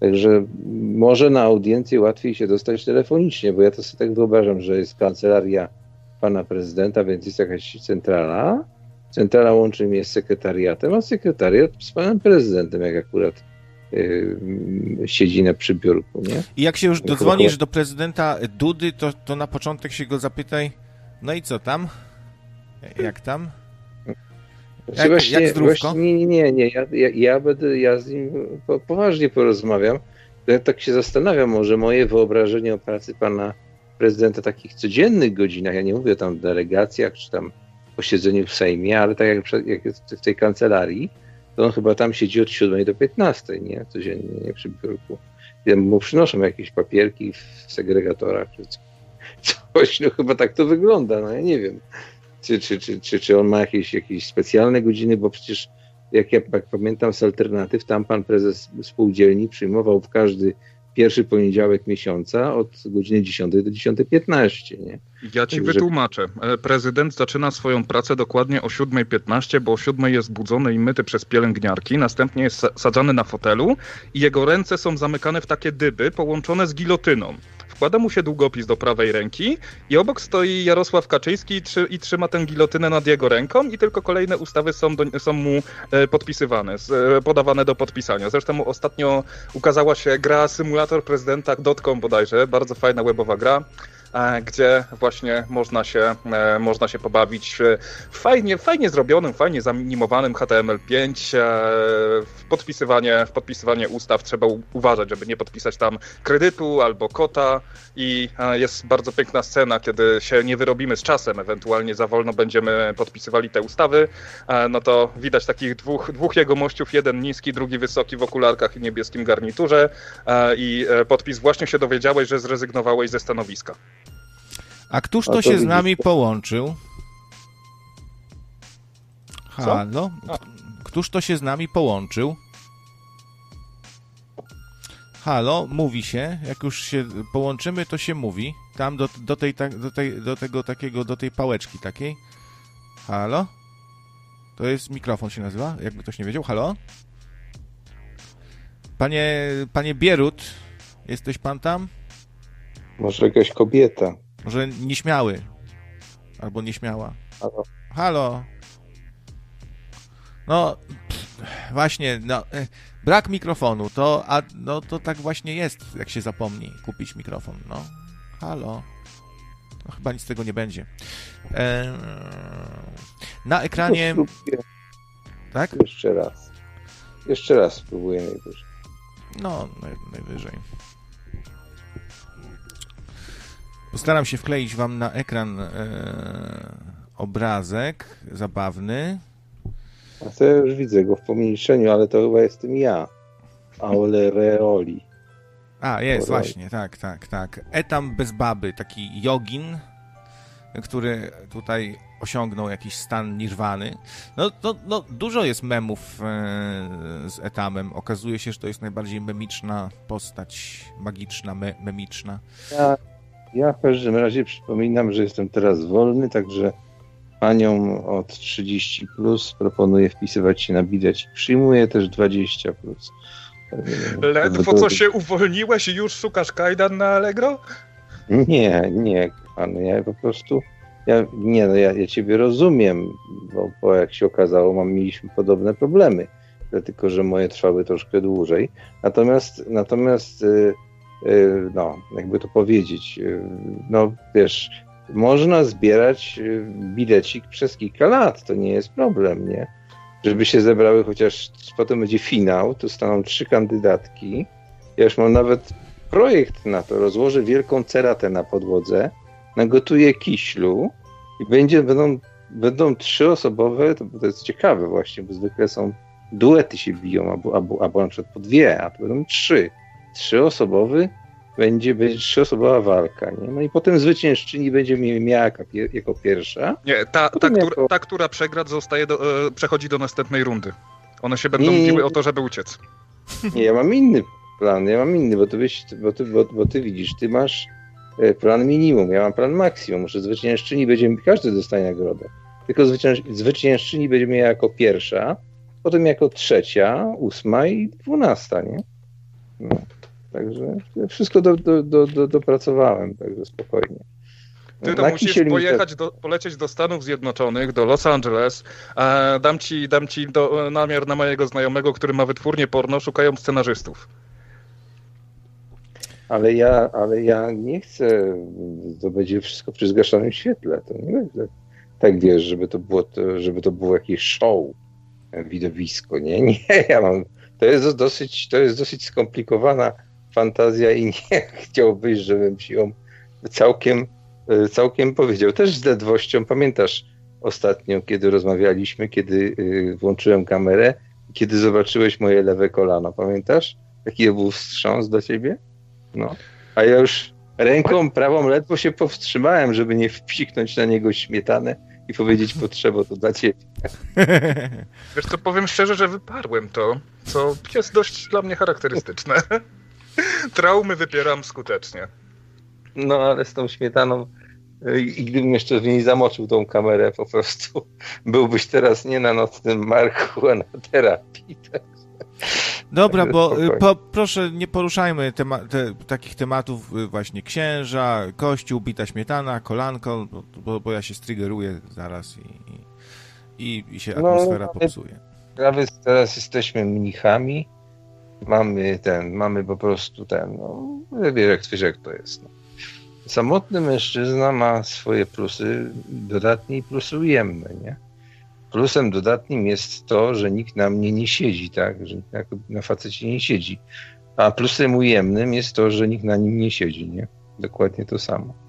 [SPEAKER 3] Także może na audiencję łatwiej się dostać telefonicznie, bo ja to sobie tak wyobrażam, że jest kancelaria pana prezydenta, więc jest jakaś centrala. Centrala łączy mnie z sekretariatem, a sekretariat z panem prezydentem, jak akurat yy, siedzi na przybiórku, nie?
[SPEAKER 1] I jak się już dodzwonisz do prezydenta Dudy, to, to na początek się go zapytaj, no i co tam? Jak tam? Jak- jak zdrówko?
[SPEAKER 3] właśnie, nie, nie, nie, ja, ja, ja będę, ja z nim po, poważnie porozmawiam. Ja tak się zastanawiam, może moje wyobrażenie o pracy pana prezydenta w takich codziennych godzinach, ja nie mówię tam w delegacjach, czy tam posiedzeniu w Sejmie, ale tak jak, jak jest w tej kancelarii, to on chyba tam siedzi od 7 do 15, nie? Codziennie, nie przy biurku. Ja mu przynoszą jakieś papierki w segregatorach, czy co- coś, no chyba tak to wygląda, no ja nie wiem czy, czy, czy, czy, czy on ma jakieś, jakieś specjalne godziny, bo przecież jak ja jak pamiętam z alternatyw, tam pan prezes spółdzielni przyjmował w każdy pierwszy poniedziałek miesiąca od godziny 10 do 10.15, nie?
[SPEAKER 2] Ja ci
[SPEAKER 3] Także-
[SPEAKER 2] wytłumaczę. E, Prezydent zaczyna swoją pracę dokładnie o 7.15, bo o 7.00 jest budzony i myty przez pielęgniarki, następnie jest sa- sadzany na fotelu i jego ręce są zamykane w takie dyby połączone z gilotyną. Wkłada mu się długopis do prawej ręki i obok stoi Jarosław Kaczyński i, trzy, i trzyma tę gilotynę nad jego ręką i tylko kolejne ustawy są, do, są mu e, podpisywane, e, podawane do podpisania. Zresztą ostatnio ukazała się gra Symulator Prezydenta.com bodajże, bardzo fajna webowa gra gdzie właśnie można się, e, można się pobawić e, fajnie, fajnie zrobionym, fajnie zanimowanym HTML5. e, W podpisywanie, w podpisywanie ustaw trzeba uważać, żeby nie podpisać tam kredytu albo kota. I jest bardzo piękna scena, kiedy się nie wyrobimy z czasem, ewentualnie za wolno będziemy podpisywali te ustawy, no to widać takich dwóch, dwóch jegomościów, jeden niski, drugi wysoki w okularkach i niebieskim garniturze. I podpis właśnie się dowiedziałeś, że zrezygnowałeś ze stanowiska.
[SPEAKER 1] A któż
[SPEAKER 3] A
[SPEAKER 1] to
[SPEAKER 3] to
[SPEAKER 1] się z nami połączył? Halo?
[SPEAKER 2] A.
[SPEAKER 1] Któż to się z nami połączył? Halo, mówi się, jak już się połączymy, to się mówi. Tam do, do, tej, do, tej, do tego takiego, do tej pałeczki takiej. Halo? To jest mikrofon się nazywa, jakby ktoś nie wiedział. Halo? Panie, panie Bierut, jesteś pan tam?
[SPEAKER 3] Może jakaś kobieta.
[SPEAKER 1] Może nieśmiały. Albo nieśmiała.
[SPEAKER 3] Halo?
[SPEAKER 1] Halo. No, pff, właśnie, no, e, brak mikrofonu, to, a, no, to tak właśnie jest, jak się zapomni kupić mikrofon, no. Halo. No, chyba nic z tego nie będzie. E, na ekranie,
[SPEAKER 3] spróbuję
[SPEAKER 1] tak?
[SPEAKER 3] Jeszcze raz. Jeszcze raz spróbuję najwyżej.
[SPEAKER 1] No, naj, najwyżej. Postaram się wkleić wam na ekran e, obrazek zabawny.
[SPEAKER 3] A to ja już widzę go w pomniejszeniu, ale to chyba jestem ja. Aule Reoli.
[SPEAKER 1] A, jest, właśnie, tak, tak, tak. Etam bez baby, taki jogin, który tutaj osiągnął jakiś stan nirwany. No, to, no dużo jest memów e, z Etamem. Okazuje się, że to jest najbardziej memiczna postać, magiczna, me, memiczna.
[SPEAKER 3] Ja, ja w każdym razie przypominam, że jestem teraz wolny, także paniom od 30 plus proponuję wpisywać się na bilet. Przyjmuję też 20 plus.
[SPEAKER 2] Ledwo co się uwolniłeś i już szukasz kajdan na Allegro?
[SPEAKER 3] Nie, nie, pan, ja po prostu. Ja, nie, no ja, ja ciebie rozumiem, bo, bo jak się okazało, mam, mieliśmy podobne problemy, tylko że moje trwały troszkę dłużej. Natomiast, natomiast y, y, no, jakby to powiedzieć, y, no wiesz, można zbierać y, bilecik przez kilka lat, to nie jest problem, nie? Żeby się zebrały chociaż, potem będzie finał, to staną trzy kandydatki. Ja już mam nawet projekt na to, rozłożę wielką ceratę na podłodze, nagotuję kiślu i będzie, będą, będą trzyosobowe, to, to jest ciekawe właśnie, bo zwykle są duety się biją, albo, albo, albo na przykład po dwie, a to będą trzy. Trzyosobowy będzie, będzie trzyosobowa walka, nie? No i potem zwyciężczyni będzie miała jako, pierwsza.
[SPEAKER 2] Nie, ta, ta, jako... która, ta, która przegra, zostaje do, e, przechodzi do następnej rundy. One się będą nie, biły o to, żeby uciec.
[SPEAKER 3] Nie, ja mam inny plan, ja mam inny, bo ty, byś, bo ty, bo, bo ty widzisz, ty masz e, plan minimum, ja mam plan maksimum, że zwyciężczyni będzie, każdy dostaje nagrodę. Tylko zwycięż, zwyciężczyni będzie miała jako pierwsza, potem jako trzecia, ósma i dwunasta, nie? No. Także wszystko do, do, do, do, dopracowałem, także spokojnie.
[SPEAKER 2] Ty to Na musisz pojechać, do, polecieć do Stanów Zjednoczonych, do Los Angeles. E, dam ci, dam ci do, namiar na mojego znajomego, który ma wytwórnię porno, szukają scenarzystów.
[SPEAKER 3] Ale ja, ale ja nie chcę, to będzie wszystko przy zgaszonym świetle. To nie będzie tak wiesz, żeby to było, żeby to było jakieś show, widowisko. Nie, nie, ja mam. To jest dosyć, to jest dosyć skomplikowana fantazja i nie chciałbyś, żebym ci ją całkiem, e, całkiem powiedział. Też z ledwością, pamiętasz ostatnio, kiedy rozmawialiśmy, kiedy e, włączyłem kamerę, kiedy zobaczyłeś moje lewe kolano, pamiętasz? Jaki był wstrząs do ciebie? No. A ja już ręką prawą ledwo się powstrzymałem, żeby nie wpsiknąć na niego śmietanę i powiedzieć potrzeba to dla ciebie.
[SPEAKER 2] Wiesz co, powiem szczerze, że wyparłem to, co jest dość dla mnie charakterystyczne. Traumy wypieram skutecznie.
[SPEAKER 3] No, ale z tą śmietaną y, i gdybym jeszcze w niej zamoczył tą kamerę, po prostu byłbyś teraz nie na nocnym marku, a na terapii. Tak?
[SPEAKER 1] Dobra, bo y, po, proszę nie poruszajmy tema te, takich tematów y, właśnie księża, kościół, bita śmietana, kolanko, bo, bo ja się strygeruję zaraz i, i, i się no, atmosfera no, popsuje.
[SPEAKER 3] Teraz jesteśmy mnichami, mamy ten, mamy po prostu ten, no, wiesz jak, to jest. No. Samotny mężczyzna ma swoje plusy dodatnie i plusy ujemne, nie? Plusem dodatnim jest to, że nikt na mnie nie siedzi, tak? Że na, na facecie nie siedzi. A plusem ujemnym jest to, że nikt na nim nie siedzi, nie? Dokładnie to samo.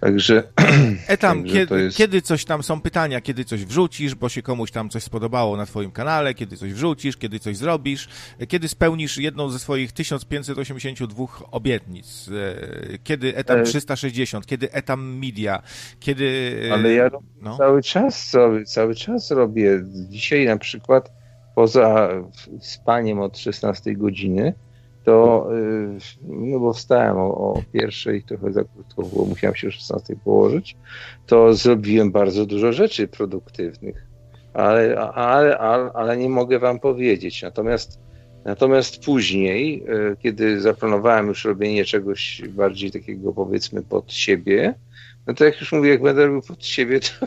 [SPEAKER 3] Także.
[SPEAKER 1] Etam, także kiedy, jest... kiedy coś tam są pytania, kiedy coś wrzucisz, bo się komuś tam coś spodobało na Twoim kanale, kiedy coś wrzucisz, kiedy coś zrobisz, kiedy spełnisz jedną ze swoich 1582 obietnic, e, kiedy etam 360, e, kiedy etam media, kiedy.
[SPEAKER 3] E, Ale ja no. cały czas cały, cały czas robię. Dzisiaj na przykład poza spaniem od 16 godziny to y, no bo wstałem o, o pierwszej, trochę za krótko było, musiałem się o 16 położyć, to zrobiłem bardzo dużo rzeczy produktywnych, ale, ale, ale, ale nie mogę wam powiedzieć. Natomiast, natomiast później, y, kiedy zaplanowałem już robienie czegoś bardziej takiego powiedzmy pod siebie, no to jak już mówię, jak będę robił pod siebie, to,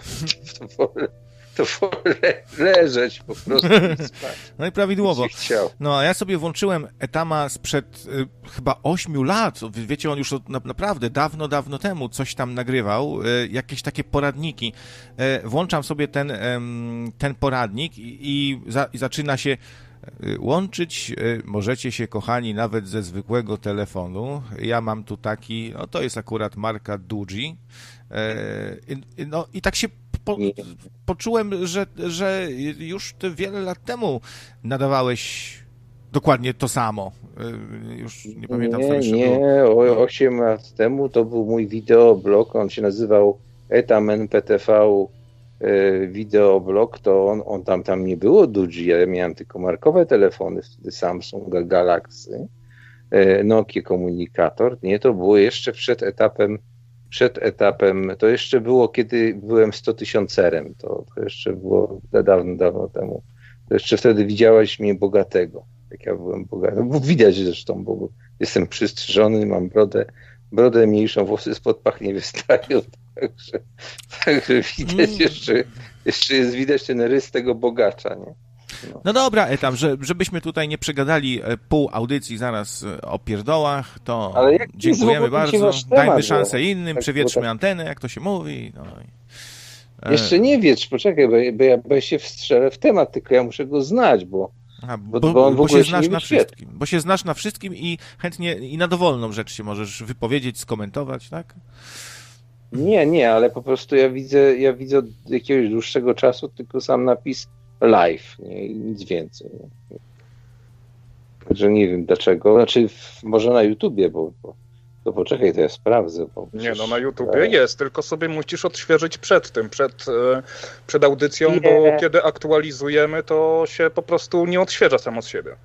[SPEAKER 3] to, to wolę to wolę leżeć po prostu i spać.
[SPEAKER 1] No i prawidłowo. No a ja sobie włączyłem Etama sprzed y, chyba 8 lat. Wiecie, on już od, na, naprawdę dawno, dawno temu coś tam nagrywał, y, jakieś takie poradniki. Y, włączam sobie ten, ten poradnik i, i, za, i zaczyna się y, Łączyć y, możecie się, kochani, nawet ze zwykłego telefonu. Ja mam tu taki, no to jest akurat marka Duji. Y, no i tak się po, poczułem, że, że już ty wiele lat temu nadawałeś dokładnie to samo. Y, już nie pamiętam.
[SPEAKER 3] Nie, nie, o, 8 lat temu to był mój wideoblog, on się nazywał Etam NPTV y, wideoblog, to on, on tam, tam nie było Duji, ja miałem tylko markowe telefony, wtedy Samsung Galaxy, Nokia komunikator, nie, to było jeszcze przed etapem przed etapem, to jeszcze było, kiedy byłem 100 tysiącerem, to, to jeszcze było dawno, dawno temu. To jeszcze wtedy widziałaś mnie bogatego, jak ja byłem bogaty. Bo widać zresztą, bo jestem przystrzyżony, mam brodę, brodę mniejszą, włosy spod pach nie wystają, także, także widać mm. jeszcze, jeszcze jest widać ten rys tego bogacza, nie?
[SPEAKER 1] No, no dobra, Etam, że, żebyśmy tutaj nie przegadali e, pół audycji zaraz e, o pierdołach, to dziękujemy bardzo, dajmy no. szansę innym, tak, przewietrzmy tak... antenę, jak to się mówi. No
[SPEAKER 3] e... Jeszcze nie wietrz, poczekaj, bo, bo, ja, bo ja się wstrzelę w temat, tylko ja muszę go znać, bo
[SPEAKER 1] Aha, bo, bo, bo, bo się znasz na wszystkim. Bo się znasz na wszystkim i chętnie i na dowolną rzecz się możesz wypowiedzieć, skomentować, tak?
[SPEAKER 3] Nie, nie, ale po prostu ja widzę, ja widzę od jakiegoś dłuższego czasu tylko sam napis live, nie, i nic więcej. Nie. Także nie wiem dlaczego. Znaczy, może na YouTubie, bo, bo to poczekaj, to ja sprawdzę. Bo
[SPEAKER 2] nie, no na YouTubie jest, tylko sobie musisz odświeżyć przed tym, przed, e, przed audycją, nie. bo kiedy aktualizujemy, to się po prostu nie odświeża samo z siebie.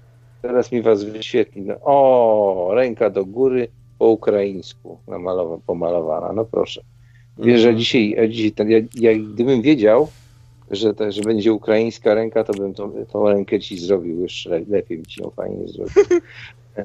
[SPEAKER 3] Teraz mi was wyświetli. No, o, ręka do góry po ukraińsku namalowa, pomalowana. No proszę. Wiesz, że dzisiaj, dzisiaj ten, ja, ja, gdybym wiedział, że, te, że będzie ukraińska ręka, to bym tą, tą rękę ci zrobił już lepiej, bym ci ją fajnie zrobił.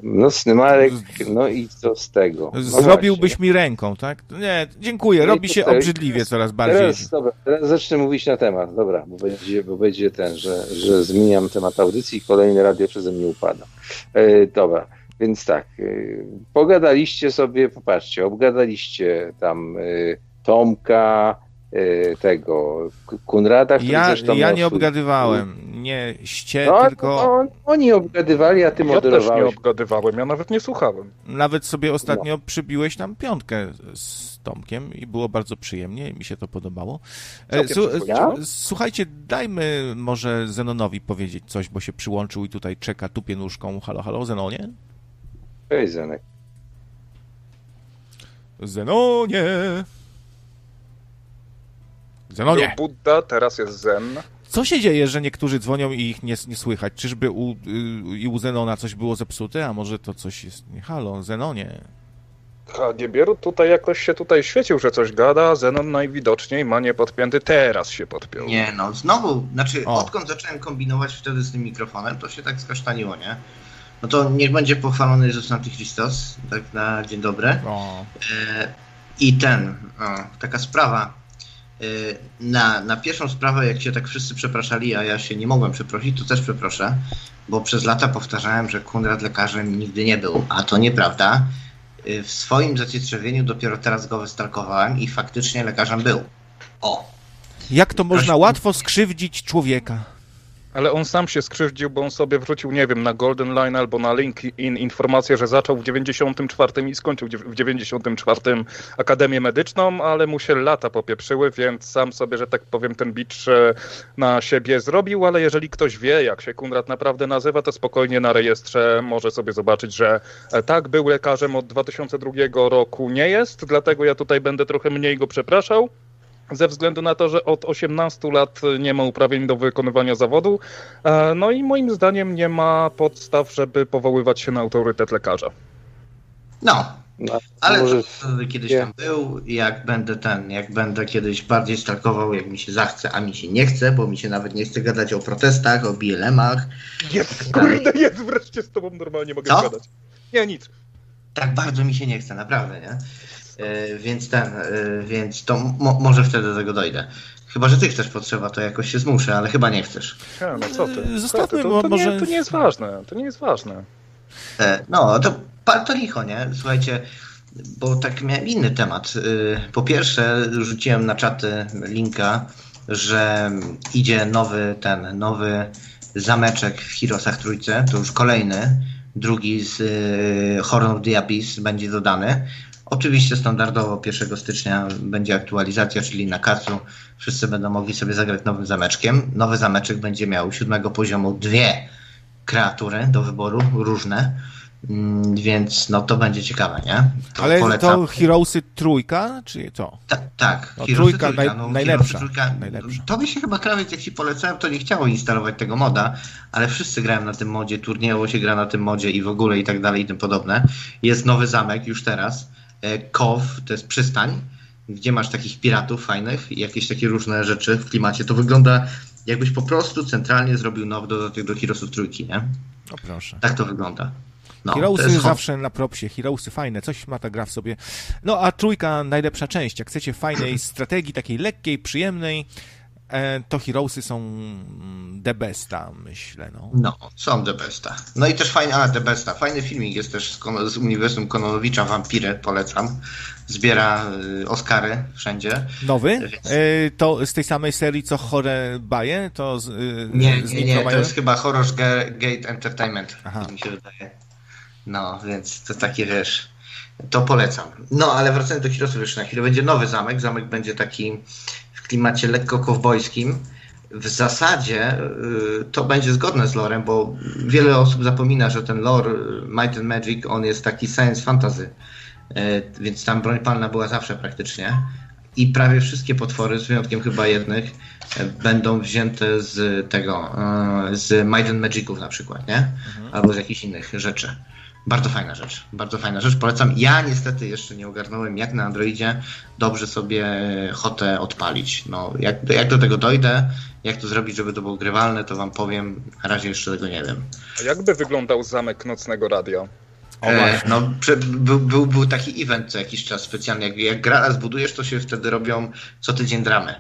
[SPEAKER 3] Nocny Marek, no i co z tego? No
[SPEAKER 1] Zrobiłbyś właśnie. mi ręką, tak? Nie, dziękuję, no robi się obrzydliwie coraz bardziej.
[SPEAKER 3] Teraz, dobra, teraz zacznę mówić na temat, dobra, bo będzie, bo będzie ten, że, że zmieniam temat audycji i kolejne radio przeze mnie upada. E, dobra, więc tak, e, pogadaliście sobie, popatrzcie, obgadaliście tam e, Tomka, tego Kunrada, który
[SPEAKER 1] ja, zresztą Ja nie obgadywałem, nie ście,
[SPEAKER 3] no,
[SPEAKER 1] tylko...
[SPEAKER 3] On, oni obgadywali, a ty moderowałeś.
[SPEAKER 2] Ja też nie obgadywałem, ja nawet nie słuchałem.
[SPEAKER 1] Nawet sobie ostatnio no. przybiłeś tam piątkę z Tomkiem i było bardzo przyjemnie, mi się to podobało. E, słuchajcie, dajmy może Zenonowi powiedzieć coś, bo się przyłączył i tutaj czeka tupie nóżką. Halo, halo, Zenonie?
[SPEAKER 3] Cześć, Zenek.
[SPEAKER 1] Zenonie!
[SPEAKER 2] Zenonie. Był Buddha, teraz jest Zen.
[SPEAKER 1] Co się dzieje, że niektórzy dzwonią i ich nie, nie słychać? Czyżby u, y, i u Zenona coś było zepsute, a może to coś jest... Nie, halo, Zenonie.
[SPEAKER 2] A Niebieru tutaj jakoś się tutaj świecił, że coś gada, Zenon najwidoczniej ma nie podpięty, teraz się podpiął.
[SPEAKER 4] Nie no, znowu, znaczy o. odkąd zacząłem kombinować wtedy z tym mikrofonem, to się tak skasztaniło, nie? No to niech będzie pochwalony Jezus Antychrystos, tak na dzień dobry. E, I ten, o, taka sprawa, na, na pierwszą sprawę, jak się tak wszyscy przepraszali, a ja się nie mogłem przeprosić, to też przeproszę, bo przez lata powtarzałem, że Kunrad lekarzem nigdy nie był, a to nieprawda. Y, w swoim zacietrzewieniu dopiero teraz go wystalkowałem i faktycznie lekarzem był. O!
[SPEAKER 1] Jak to można łatwo skrzywdzić człowieka?
[SPEAKER 2] Ale on sam się skrzywdził, bo on sobie wrzucił, nie wiem, na Golden Line albo na LinkedIn informację, że zaczął w 94 i skończył w 94 Akademię Medyczną, ale mu się lata popieprzyły, więc sam sobie, że tak powiem, ten bicz e, na siebie zrobił, ale jeżeli ktoś wie, jak się Kunrad naprawdę nazywa, to spokojnie na rejestrze może sobie zobaczyć, że e, tak, był lekarzem od 2002 roku, nie jest, dlatego ja tutaj będę trochę mniej go przepraszał ze względu na to, że od 18 lat nie ma uprawnień do wykonywania zawodu. E, no i moim zdaniem nie ma podstaw, żeby powoływać się na autorytet lekarza.
[SPEAKER 4] No, no ale może... kiedyś tam był, jak będę ten, jak będę kiedyś bardziej stalkował, jak mi się zachce, a mi się nie chce, bo mi się nawet nie chce gadać o protestach, o BLM-ach.
[SPEAKER 2] Jest, kurde, jest, wreszcie z tobą normalnie mogę Co? gadać. Nie, nic.
[SPEAKER 4] Tak bardzo mi się nie chce, naprawdę, nie? E, więc ten, e, więc to mo może wtedy do tego dojdę. Chyba, że ty chcesz potrzeba, to jakoś się zmuszę, ale chyba nie chcesz.
[SPEAKER 2] Ja, no co ty? Zostawmy, to, to, może... Nie, to nie jest ważne, to nie jest ważne.
[SPEAKER 4] E, no, to, to licho, nie? Słuchajcie, bo tak miałem inny temat. Po pierwsze, rzuciłem na czaty linka, że idzie nowy ten, nowy zameczek w Heroesach Trójce, to już kolejny, drugi z Horn of the Abyss będzie dodany. Oczywiście standardowo 1 stycznia będzie aktualizacja, czyli na kacu wszyscy będą mogli sobie zagrać nowym zameczkiem. Nowy zameczek będzie miał siódmego poziomu dwie kreatury do wyboru, różne. Mm, więc no to będzie ciekawe, nie?
[SPEAKER 1] To Ale polecam. to Heroesy trójka, czy co?
[SPEAKER 4] Ta, tak,
[SPEAKER 1] no, Heroesy trójka, trójka no, najlepsza, trójka,
[SPEAKER 4] najlepsza. To by się chyba krawiec, jak ci polecałem, to nie chciało instalować tego moda, ale wszyscy grają na tym modzie, turniejowo się gra na tym modzie i w ogóle i tak dalej i tym podobne. Jest nowy zamek już teraz Kow, to jest przystań, gdzie masz takich piratów fajnych i jakieś takie różne rzeczy w klimacie. To wygląda jakbyś po prostu centralnie zrobił nowy dodatek do Heroesów trójki, nie?
[SPEAKER 1] O proszę.
[SPEAKER 4] Tak to wygląda.
[SPEAKER 1] No, Heroesy zawsze na propsie, Heroesy fajne, coś ma ta gra w sobie. No a trójka najlepsza część. Jak chcecie fajnej strategii, takiej lekkiej, przyjemnej, e, to Heroesy są mm, the besta, myślę. No,
[SPEAKER 4] no są the besta. No i też fajny, a the besta, fajny filmik jest też z, z uniwersum Kononowicza, Vampire, polecam. Zbiera y, Oscary wszędzie.
[SPEAKER 1] Nowy? Więc... E, to z tej samej serii, co Chore Baje? To z,
[SPEAKER 4] y, nie, z nie, nie, to jest chyba Horror Gate Entertainment, Aha. mi się wydaje. No, więc to takie, wiesz to polecam. No, ale wracając do Heroesów jeszcze na chwilę. Będzie nowy zamek. Zamek będzie taki klimacie lekko kowbojskim. W zasadzie y, to będzie zgodne z lorem, bo wiele osób zapomina, że ten lore y, Might and Magic, on jest taki science fantasy. Y, więc tam broń palna była zawsze praktycznie. I prawie wszystkie potwory, z wyjątkiem chyba jednych, będą wzięte z tego, z Might and Magiców na przykład, nie? Mhm. Albo z jakichś innych rzeczy. Bardzo fajna rzecz, bardzo fajna rzecz. Polecam. Ja niestety jeszcze nie ogarnąłem, jak na Androidzie dobrze sobie hotę odpalić. No, jak, jak do tego dojdę, jak to zrobić, żeby to było grywalne, to wam powiem. Na razie jeszcze tego nie wiem.
[SPEAKER 2] A jakby wyglądał zamek nocnego radia?
[SPEAKER 4] E, no, był, był, był taki event co jakiś czas specjalny. Jak, jak gra zbudujesz, to się wtedy robią co tydzień dramy.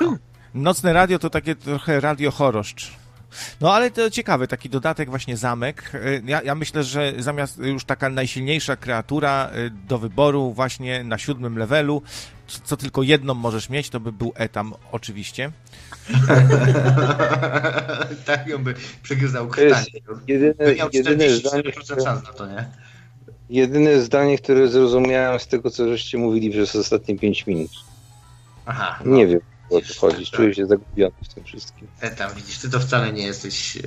[SPEAKER 1] No. Nocne radio to takie trochę radio choroszcz. No ale to ciekawy taki dodatek właśnie zamek. Y, ja, ja myślę, że zamiast już taka najsilniejsza kreatura y, do wyboru właśnie na siódmym levelu, co tylko jedną możesz mieć, to by był etam oczywiście.
[SPEAKER 4] tak ją by przegryzał krtanie. Jedyne, jedyne zdanie, szans na to, nie?
[SPEAKER 3] Jedyne zdanie, które zrozumiałem z tego, co żeście mówili przez ostatnie 5 minut.
[SPEAKER 4] Aha.
[SPEAKER 3] No. Nie wiem o co chodzi. Czuję się zagubiony w tym wszystkim.
[SPEAKER 4] E, tam widzisz, ty to wcale nie jesteś e,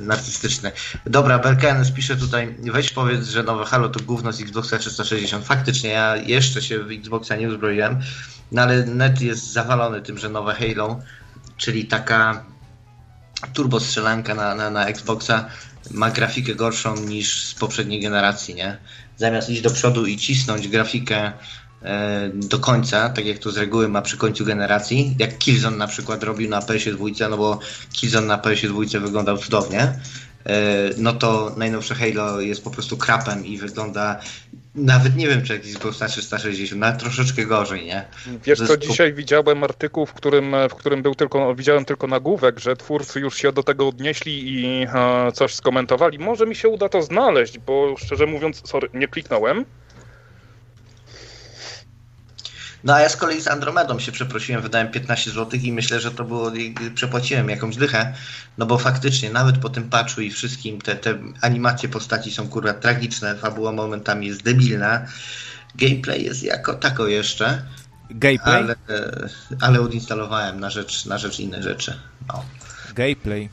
[SPEAKER 4] narcystyczny. Dobra, Berkenes pisze tutaj, weź powiedz, że nowe Halo to gówno z Xboxa 360. Faktycznie, ja jeszcze się w Xboxa nie uzbroiłem, no ale net jest zawalony tym, że nowe Halo, czyli taka turbo strzelanka na, na, na Xboxa ma grafikę gorszą niż z poprzedniej generacji, nie? Zamiast iść do przodu i cisnąć grafikę do końca, tak jak to z reguły ma przy końcu generacji, jak Killzone na przykład robił na PS2, no bo Killzone na PS2 wyglądał cudownie, e, no to najnowsze Halo jest po prostu krapem i wygląda nawet nie wiem, czy jakiś Xbox 360, nawet troszeczkę gorzej, nie?
[SPEAKER 2] Wiesz co, dzisiaj widziałem artykuł, w którym, w którym był tylko, widziałem tylko nagłówek, że twórcy już się do tego odnieśli i e, coś skomentowali. Może mi się uda to znaleźć, bo szczerze mówiąc, sorry, nie kliknąłem.
[SPEAKER 4] No a ja z kolei z Andromedą się przeprosiłem, wydałem 15 zł i myślę, że to było, przepłaciłem jakąś dychę, no bo faktycznie nawet po tym patchu i wszystkim te, te animacje postaci są kurwa tragiczne, fabuła momentami jest debilna, gameplay jest jako tako jeszcze.
[SPEAKER 1] Gameplay?
[SPEAKER 4] Ale, ale odinstalowałem na rzecz, na rzecz innych rzeczy. No.
[SPEAKER 1] Gameplay.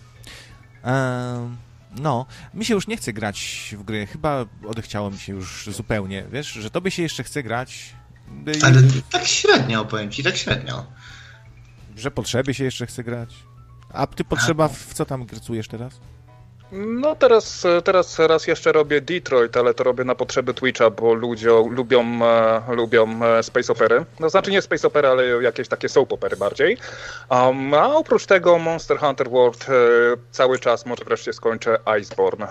[SPEAKER 1] Um... No, mi się już nie chce grać w gry. Chyba odechciało mi się już zupełnie. Wiesz, że tobie się jeszcze chce grać,
[SPEAKER 4] ale tak średnio, powiem ci, tak średnio.
[SPEAKER 1] Że potrzeby się jeszcze chce grać. A ty potrzeba, w co tam gracujesz teraz?
[SPEAKER 2] No teraz, teraz raz jeszcze robię Detroit, ale to robię na potrzeby Twitcha, bo ludzie lubią, e, lubią e, space opery. No znaczy nie space opery, ale jakieś takie soap opery bardziej. Um, a oprócz tego Monster Hunter World e, cały czas może wreszcie skończę Iceborne.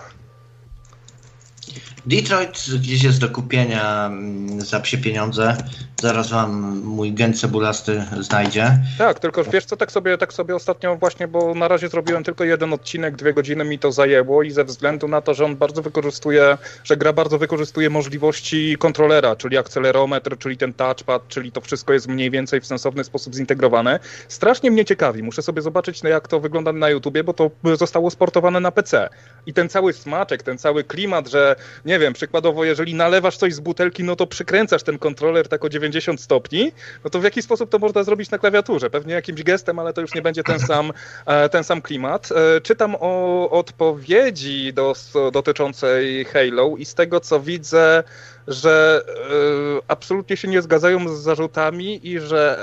[SPEAKER 4] Detroit gdzieś jest do kupienia mm, za psie pieniądze. Zaraz wam mój gen cebulasty znajdzie.
[SPEAKER 2] Tak, tylko wiesz co, tak sobie, tak sobie ostatnio właśnie, bo na razie zrobiłem tylko jeden odcinek, dwie godziny mi to zajęło i ze względu na to, że on bardzo wykorzystuje, że gra bardzo wykorzystuje możliwości kontrolera, czyli akcelerometr, czyli ten touchpad, czyli to wszystko jest mniej więcej w sensowny sposób zintegrowane. Strasznie mnie ciekawi. Muszę sobie zobaczyć, jak to wygląda na YouTubie, bo to zostało sportowane na PC. I ten cały smaczek, ten cały klimat, że nie wiem, przykładowo, jeżeli nalewasz coś z butelki, no to przykręcasz ten kontroler tak o 90 stopni, no to w jaki sposób to można zrobić na klawiaturze? Pewnie jakimś gestem, ale to już nie będzie ten sam, e, ten sam klimat. E, czytam o odpowiedzi do, dotyczącej Halo i z tego, co widzę, że e, absolutnie się nie zgadzają z zarzutami i że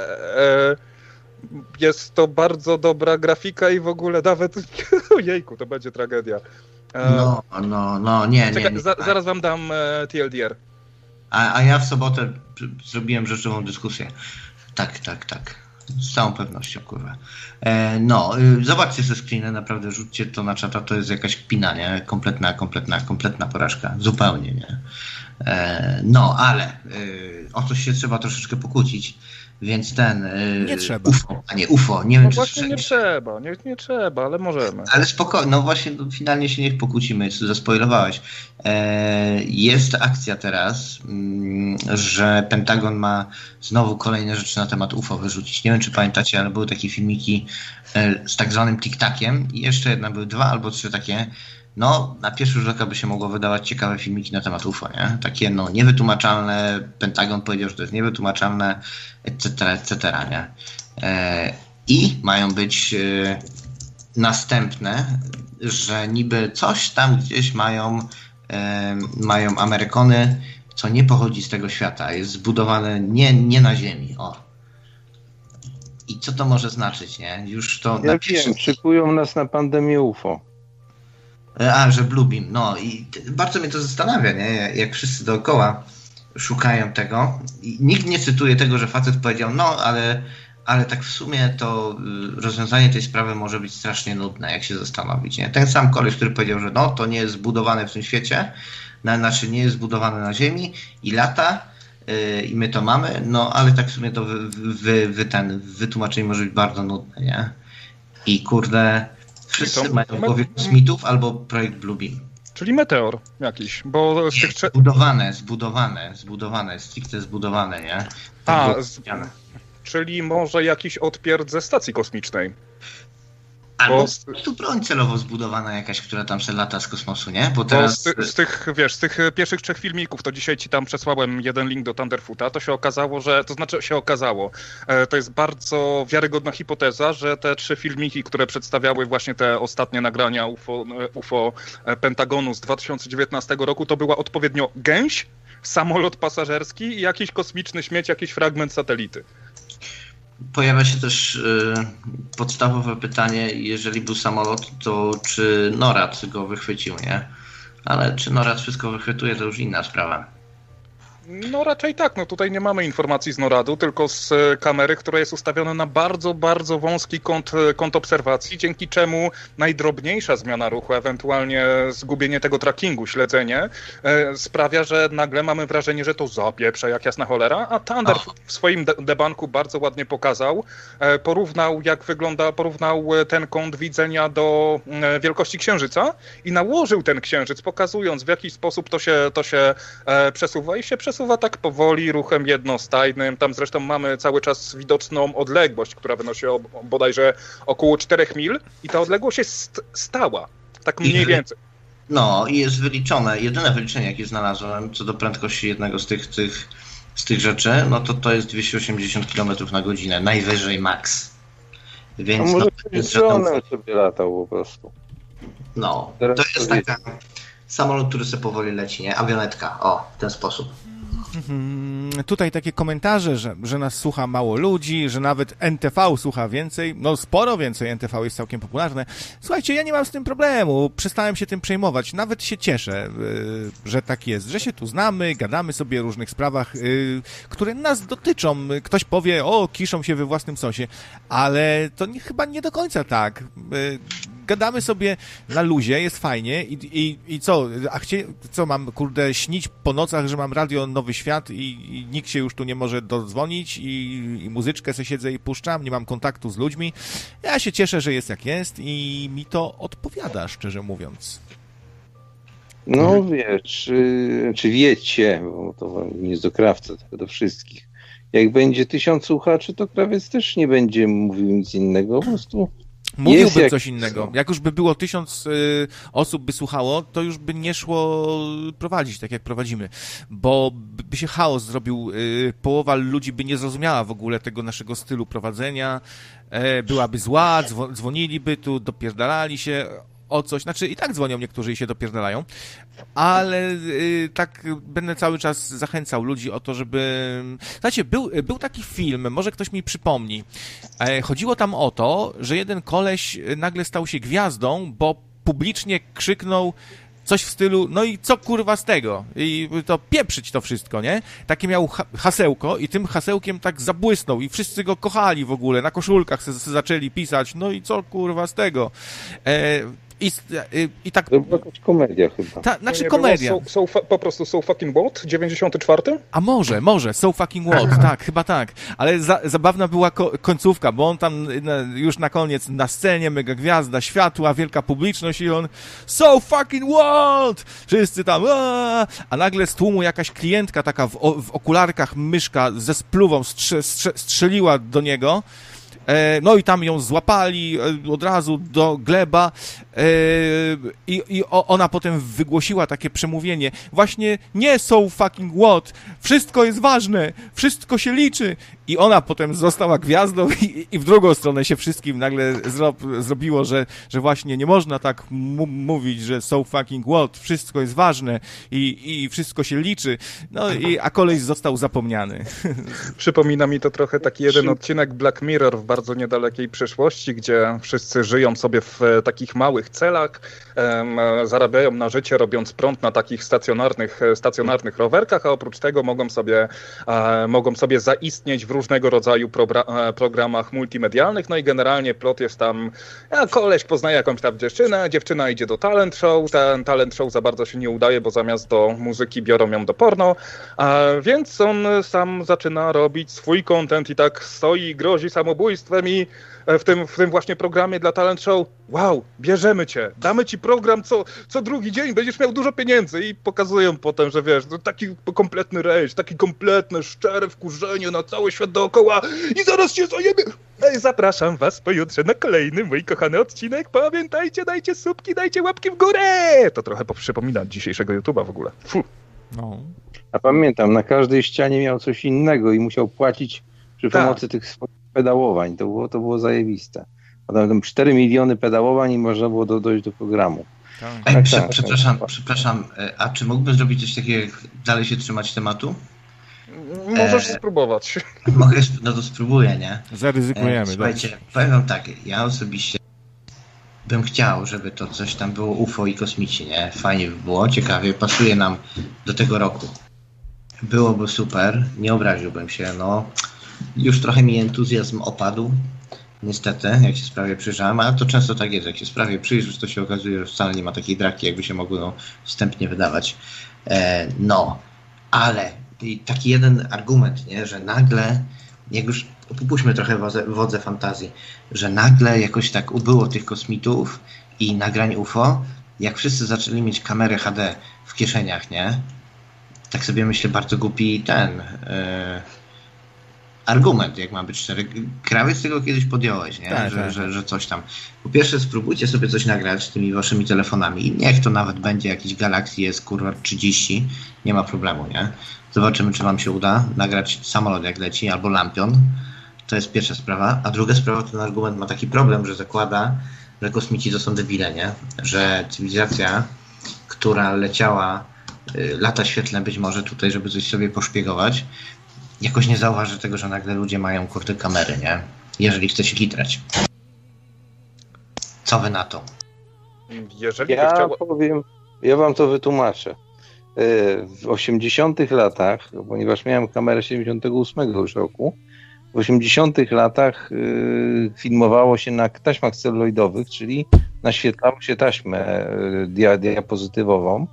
[SPEAKER 2] jest to bardzo dobra grafika i w ogóle nawet ojejku, to będzie tragedia.
[SPEAKER 4] E, no, no, no, nie, Czekaj, nie, nie.
[SPEAKER 2] Za, zaraz wam dam e, TLDR.
[SPEAKER 4] A, a ja w sobotę zrobiłem rzeczową dyskusję. Tak, tak, tak. Z całą pewnością, kurwa. E, no, y, zobaczcie ze screeny, naprawdę rzućcie to na czata, to jest jakaś kpina, nie? Kompletna, kompletna, kompletna porażka. Zupełnie, nie? E, no, ale y, o coś się trzeba troszeczkę pokłócić. Więc ten. y,
[SPEAKER 1] Nie trzeba.
[SPEAKER 4] UFO, a nie UFO. Nie
[SPEAKER 2] No
[SPEAKER 4] wiem, czy
[SPEAKER 2] właśnie nie
[SPEAKER 4] słyszeliście.
[SPEAKER 2] trzeba, nie, nie trzeba, ale możemy.
[SPEAKER 4] Ale spokojnie, no właśnie, no finalnie się niech pokłócimy, zaspoilowałeś. E, jest akcja teraz, mm, że Pentagon ma znowu kolejne rzeczy na temat UFO wyrzucić. Nie wiem, czy pamiętacie, ale były takie filmiki e, z tak zwanym tic-takiem i jeszcze jedna, były dwa albo trzy takie. No, na pierwszy rzut oka by się mogło wydawać ciekawe filmiki na temat UFO, nie? Takie, no, niewytłumaczalne, Pentagon powiedział, że to jest niewytłumaczalne, etc., etc., nie? E, I mają być e, następne, że niby coś tam gdzieś mają, e, mają Amerykony, co nie pochodzi z tego świata, jest zbudowane nie, nie na Ziemi. O. I co to może znaczyć, nie? Już to
[SPEAKER 3] Ja
[SPEAKER 4] na pierwszy-
[SPEAKER 3] wiem, szykują nas na pandemię UFO.
[SPEAKER 4] A, że Bluebeam, no i bardzo mnie to zastanawia, nie? Jak wszyscy dookoła szukają tego. I nikt nie cytuje tego, że facet powiedział, no ale, ale tak w sumie to y, rozwiązanie tej sprawy może być strasznie nudne, jak się zastanowić, nie? Ten sam koleś, który powiedział, że no to nie jest zbudowane w tym świecie, na, znaczy nie jest zbudowane na Ziemi i lata y, i my to mamy, no ale tak w sumie to wy, wy, wy ten wytłumaczenie może być bardzo nudne, nie? I kurde, wszyscy
[SPEAKER 2] to-
[SPEAKER 4] mają w głowie kosmitów albo projekt Bluebeam.
[SPEAKER 2] Czyli meteor jakiś, bo z tych trzech...
[SPEAKER 4] Zbudowane, zbudowane, zbudowane, stricte zbudowane, nie?
[SPEAKER 2] A,
[SPEAKER 4] Tak było
[SPEAKER 2] z-. Czyli może jakiś odpierd ze stacji kosmicznej.
[SPEAKER 4] Albo
[SPEAKER 2] bo-
[SPEAKER 4] prostu broń celowo zbudowana jakaś, która tam se lata z kosmosu, nie? Bo
[SPEAKER 2] Bo
[SPEAKER 4] teraz...
[SPEAKER 2] z, ty, z tych, wiesz, z tych pierwszych trzech filmików, to dzisiaj ci tam przesłałem jeden link do Thunderfoota, to się okazało, że, to znaczy się okazało, e, to jest bardzo wiarygodna hipoteza, że te trzy filmiki, które przedstawiały właśnie te ostatnie nagrania UFO, e, UFO e, Pentagonu z 2019 roku, to była odpowiednio gęś, samolot pasażerski i jakiś kosmiczny śmieć, jakiś fragment satelity.
[SPEAKER 4] Pojawia się też y, podstawowe pytanie, jeżeli był samolot, to czy NORAD go wychwycił, nie? Ale czy NORAD wszystko wychwytuje, to już inna sprawa.
[SPEAKER 2] No raczej tak, no tutaj nie mamy informacji z NORAD-u, tylko z e, kamery, która jest ustawiona na bardzo, bardzo wąski kąt, e, kąt obserwacji, dzięki czemu najdrobniejsza zmiana ruchu, ewentualnie zgubienie tego trackingu, śledzenie, e, sprawia, że nagle mamy wrażenie, że to zapieprze jak jasna cholera, a Thunder
[SPEAKER 4] Och.
[SPEAKER 2] w swoim de- debanku bardzo ładnie pokazał, porównał jak wygląda, porównał ten kąt widzenia do wielkości Księżyca i nałożył ten Księżyc, pokazując w jaki sposób to się, to się przesuwa i się przesuwa tak powoli, ruchem jednostajnym. Tam zresztą mamy cały czas widoczną odległość, która wynosi o, bodajże około 4 mil i ta odległość jest st- stała. Tak mniej
[SPEAKER 4] I-
[SPEAKER 2] więcej.
[SPEAKER 4] No i jest wyliczone, jedyne wyliczenie jakie znalazłem co do prędkości jednego z tych, tych, z tych rzeczy, no to to jest 280 km na godzinę, najwyżej max.
[SPEAKER 3] A
[SPEAKER 4] Więc
[SPEAKER 3] może
[SPEAKER 4] no,
[SPEAKER 3] ktoś
[SPEAKER 4] jest
[SPEAKER 3] z dronem sobie latał po prostu.
[SPEAKER 4] no,
[SPEAKER 3] Teraz
[SPEAKER 4] to
[SPEAKER 3] to
[SPEAKER 4] jest taka samolot, który sobie powoli leci, nie? Awionetka, o, w ten sposób.
[SPEAKER 1] Mhm. Tutaj takie komentarze, że, że nas słucha mało ludzi, że nawet NTV słucha więcej, no sporo więcej, NTV jest całkiem popularne. Słuchajcie, ja nie mam z tym problemu, przestałem się tym przejmować, nawet się cieszę, yy, że tak jest, że się tu znamy, gadamy sobie o różnych sprawach, yy, które nas dotyczą. Ktoś powie, o, kiszą się we własnym sosie, ale to nie, chyba nie do końca tak. Gadamy sobie na luzie, jest fajnie i, i, i co, a chcie, co mam, kurde, śnić po nocach, że mam radio Nowy Świat i, i nikt się już tu nie może dodzwonić i, i muzyczkę se siedzę i puszczam, nie mam kontaktu z ludźmi. Ja się cieszę, że jest jak jest i mi to odpowiada, szczerze mówiąc.
[SPEAKER 3] No czy, czy wiecie, bo to nie jest do krawca, tylko do wszystkich. Jak będzie tysiąc słuchaczy, to krawiec też nie będzie mówił nic innego, po prostu
[SPEAKER 1] Mówiłby
[SPEAKER 3] jak-
[SPEAKER 1] coś innego. Jak już by było tysiąc y, osób by słuchało, to już by nie szło prowadzić tak, jak prowadzimy. Bo by się chaos zrobił, y, połowa ludzi by nie zrozumiała w ogóle tego naszego stylu prowadzenia, e, byłaby zła, dzwo- dzwoniliby tu, dopierdalali się o coś, znaczy i tak dzwonią niektórzy i się dopierdalają, ale y, tak będę cały czas zachęcał ludzi o to, żeby... Znacie, był, był taki film, może ktoś mi przypomni, E, Chodziło tam o to, że jeden koleś nagle stał się gwiazdą, bo publicznie krzyknął coś w stylu, no i co kurwa z tego? I to pieprzyć to wszystko, nie? Takie miał ha hasełko i tym hasełkiem tak zabłysnął i wszyscy go kochali w ogóle, na koszulkach se, se zaczęli pisać, no i co kurwa z tego? E, I, i, i tak...
[SPEAKER 3] To była jakaś komedia chyba.
[SPEAKER 1] Ta, znaczy
[SPEAKER 2] Nie
[SPEAKER 1] komedia.
[SPEAKER 2] Było so, so, po prostu So Fucking What? 94?
[SPEAKER 1] A może, może, So Fucking What, tak, chyba tak. Ale za, zabawna była ko końcówka, bo on tam na, już na koniec na scenie, mega gwiazda, światła, wielka publiczność i on So Fucking What! Wszyscy tam, Aaa! a nagle z tłumu jakaś klientka taka w, w okularkach, myszka ze spluwą strze, strze, strzeliła do niego. E, No i tam ją złapali e, od razu do gleba e, i, i ona potem wygłosiła takie przemówienie. Właśnie nie so fucking what, wszystko jest ważne, wszystko się liczy. I ona potem została gwiazdą i, i w drugą stronę się wszystkim nagle zro, zrobiło, że, że właśnie nie można tak mówić, że so fucking what, wszystko jest ważne i, i wszystko się liczy. No i, a koleś został zapomniany.
[SPEAKER 2] Przypomina mi to trochę taki jeden odcinek Black Mirror w bardzo niedalekiej przyszłości, gdzie wszyscy żyją sobie w e, takich małych celach, em, e, zarabiają na życie robiąc prąd na takich stacjonarnych, e, stacjonarnych rowerkach, a oprócz tego mogą sobie, e, mogą sobie zaistnieć w różnego rodzaju e, programach multimedialnych, no i generalnie plot jest tam, a koleś poznaje jakąś tam dziewczynę, dziewczyna idzie do talent show, ten talent show za bardzo się nie udaje, bo zamiast do muzyki biorą ją do porno, a więc on sam zaczyna robić swój content i tak stoi grozi samobójstwem i e, w tym, w tym właśnie programie dla talent show wow, bierzemy cię, damy ci program co, co drugi dzień, będziesz miał dużo pieniędzy i pokazują potem, że wiesz, no taki kompletny rejs, taki kompletne, szczere wkurzenie na cały świat dookoła i zaraz się zajebie. Ej, Zapraszam was pojutrze na kolejny mój kochany odcinek. Pamiętajcie, dajcie subki, dajcie łapki w górę. To trochę przypomina dzisiejszego YouTube'a w ogóle. Fu.
[SPEAKER 1] No.
[SPEAKER 3] A pamiętam, na każdej ścianie miał coś innego i musiał płacić przy
[SPEAKER 2] Tak.
[SPEAKER 3] pomocy tych swoich pedałowań. To było, to było zajebiste. Tam 4 miliony pedałowań i można było do, dojść do programu.
[SPEAKER 1] Tak.
[SPEAKER 4] Ej,
[SPEAKER 3] Tak,
[SPEAKER 4] prze,
[SPEAKER 3] tak,
[SPEAKER 4] przepraszam,
[SPEAKER 3] tak.
[SPEAKER 4] przepraszam, e, a czy mógłbym zrobić coś takiego, jak dalej się trzymać tematu?
[SPEAKER 2] Możesz
[SPEAKER 4] E,
[SPEAKER 2] spróbować.
[SPEAKER 4] Mogę, no to spróbuję, nie?
[SPEAKER 1] Zaryzykujemy.
[SPEAKER 4] E, Słuchajcie, powiem wam tak, ja osobiście bym chciał, żeby to coś tam było UFO i kosmici, nie? Fajnie by było, ciekawie, pasuje nam do tego roku. Byłoby super, nie obraziłbym się, no. Już trochę mi entuzjazm opadł, niestety, jak się sprawie przyjrzałem, ale to często tak jest, jak się sprawie przyjrzysz, to się okazuje, że wcale nie ma takiej draki, jakby się mogło wstępnie wydawać. E, no, ale taki jeden argument, nie, że nagle, jak już popuśćmy trochę wodze, wodze fantazji, że nagle jakoś tak ubyło tych kosmitów i nagrań UFO, jak wszyscy zaczęli mieć kamerę HD w kieszeniach, nie? Tak sobie myślę, bardzo głupi ten e, argument, jak ma być szczery. Krawiec tego kiedyś podjąłeś, nie?
[SPEAKER 1] Tak,
[SPEAKER 4] że,
[SPEAKER 1] tak.
[SPEAKER 4] Że, że coś tam. Po pierwsze, spróbujcie sobie coś nagrać tymi waszymi telefonami. Niech to nawet będzie jakiś Galaxy S kurwa 30, nie ma problemu, nie? Zobaczymy, czy wam się uda nagrać samolot jak leci, albo lampion. To jest pierwsza sprawa. A druga sprawa, ten argument ma taki problem, że zakłada, że kosmici to są debile, nie? Że cywilizacja, która leciała y, lata świetlne być może tutaj, żeby coś sobie poszpiegować, jakoś nie zauważy tego, że nagle ludzie mają kurde kamery, nie? Jeżeli chce się gitrać. Co wy na to?
[SPEAKER 2] Jeżeli
[SPEAKER 3] Ja
[SPEAKER 2] chciało...
[SPEAKER 3] powiem, ja wam to wytłumaczę. E, W 80 latach, ponieważ miałem kamerę 78 już roku, w 80 latach y, filmowało się na taśmach celuloidowych, czyli naświetlało się taśmę y, dia, diapozytywową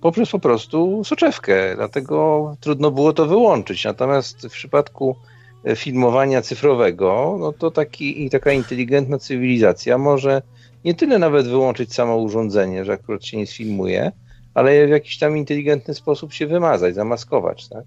[SPEAKER 3] poprzez po prostu soczewkę, dlatego trudno było to wyłączyć. Natomiast w przypadku e, filmowania cyfrowego, no to taki, taka inteligentna cywilizacja może nie tyle nawet wyłączyć samo urządzenie, że akurat się nie sfilmuje, ale w jakiś tam inteligentny sposób się wymazać, zamaskować, tak?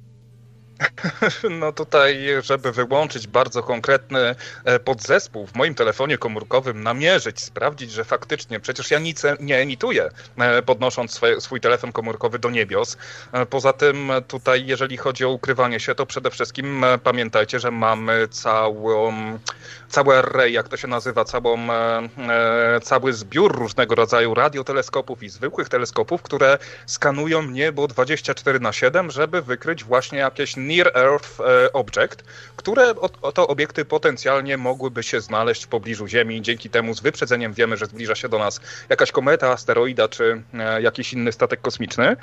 [SPEAKER 2] No tutaj, żeby wyłączyć bardzo konkretny e, podzespół w moim telefonie komórkowym, namierzyć, sprawdzić, że faktycznie, przecież ja nic nie emituję, e, podnosząc swoje, swój telefon komórkowy do niebios. E, Poza tym tutaj, jeżeli chodzi o ukrywanie się, to przede wszystkim pamiętajcie, że mamy całą, całe array, jak to się nazywa, całą, e, e, cały zbiór różnego rodzaju radioteleskopów i zwykłych teleskopów, które skanują niebo 24 na 7, żeby wykryć właśnie jakieś Near Earth e, Object, które o- oto obiekty potencjalnie mogłyby się znaleźć w pobliżu Ziemi. Dzięki temu z wyprzedzeniem wiemy, że zbliża się do nas jakaś kometa, asteroida czy jakiś inny statek kosmiczny.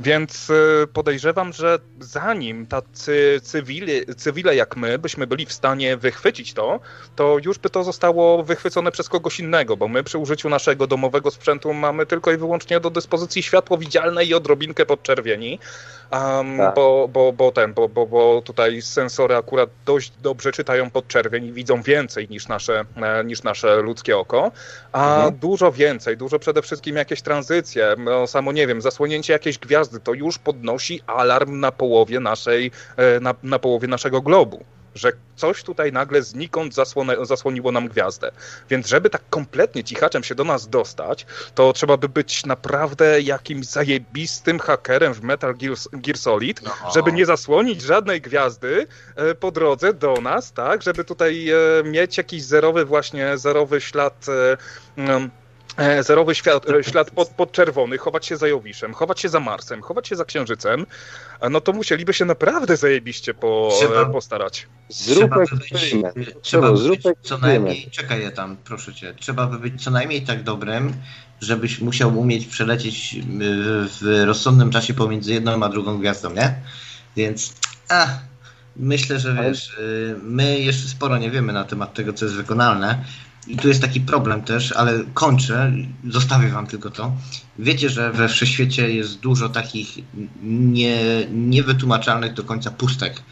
[SPEAKER 2] Więc podejrzewam, że zanim tacy cywile, cywile jak my byśmy byli w stanie wychwycić to, to już by to zostało wychwycone przez kogoś innego, bo my przy użyciu naszego domowego sprzętu mamy tylko i wyłącznie do dyspozycji światło widzialne i odrobinkę podczerwieni, um, tak. bo, bo, bo ten, bo, bo, bo tutaj sensory akurat dość dobrze czytają podczerwień i widzą więcej niż nasze, e, niż nasze ludzkie oko, a mhm. dużo więcej, dużo przede wszystkim jakieś tranzycje, no, samo nie wiem, zasłonięcie jakiejś gwiazdy, to już podnosi alarm na połowie naszej, e, na, na połowie naszego globu że coś tutaj nagle znikąd zasłone, zasłoniło nam gwiazdę. Więc żeby tak kompletnie cichaczem się do nas dostać, to trzeba by być naprawdę jakimś zajebistym hakerem w Metal Gear, Gear Solid, no. żeby nie zasłonić żadnej gwiazdy e, po drodze do nas, tak, żeby tutaj e, mieć jakiś zerowy właśnie, zerowy ślad E, zerowy świat, e, ślad pod, podczerwony, chować się za Jowiszem, chować się za Marsem, chować się za Księżycem, no to musieliby się naprawdę zajebiście po, trzeba, e, postarać.
[SPEAKER 3] Zrób trzeba by być,
[SPEAKER 4] trzeba by być co najmniej, czekaj je tam, proszę cię, trzeba by być co najmniej tak dobrym, żebyś musiał umieć przelecieć w rozsądnym czasie pomiędzy jedną a drugą gwiazdą, nie? Więc, a, myślę, że wiesz, my jeszcze sporo nie wiemy na temat tego, co jest wykonalne, i tu jest taki problem też, ale kończę, zostawię wam tylko to. Wiecie, że we wszechświecie jest dużo takich nie, niewytłumaczalnych do końca pustek.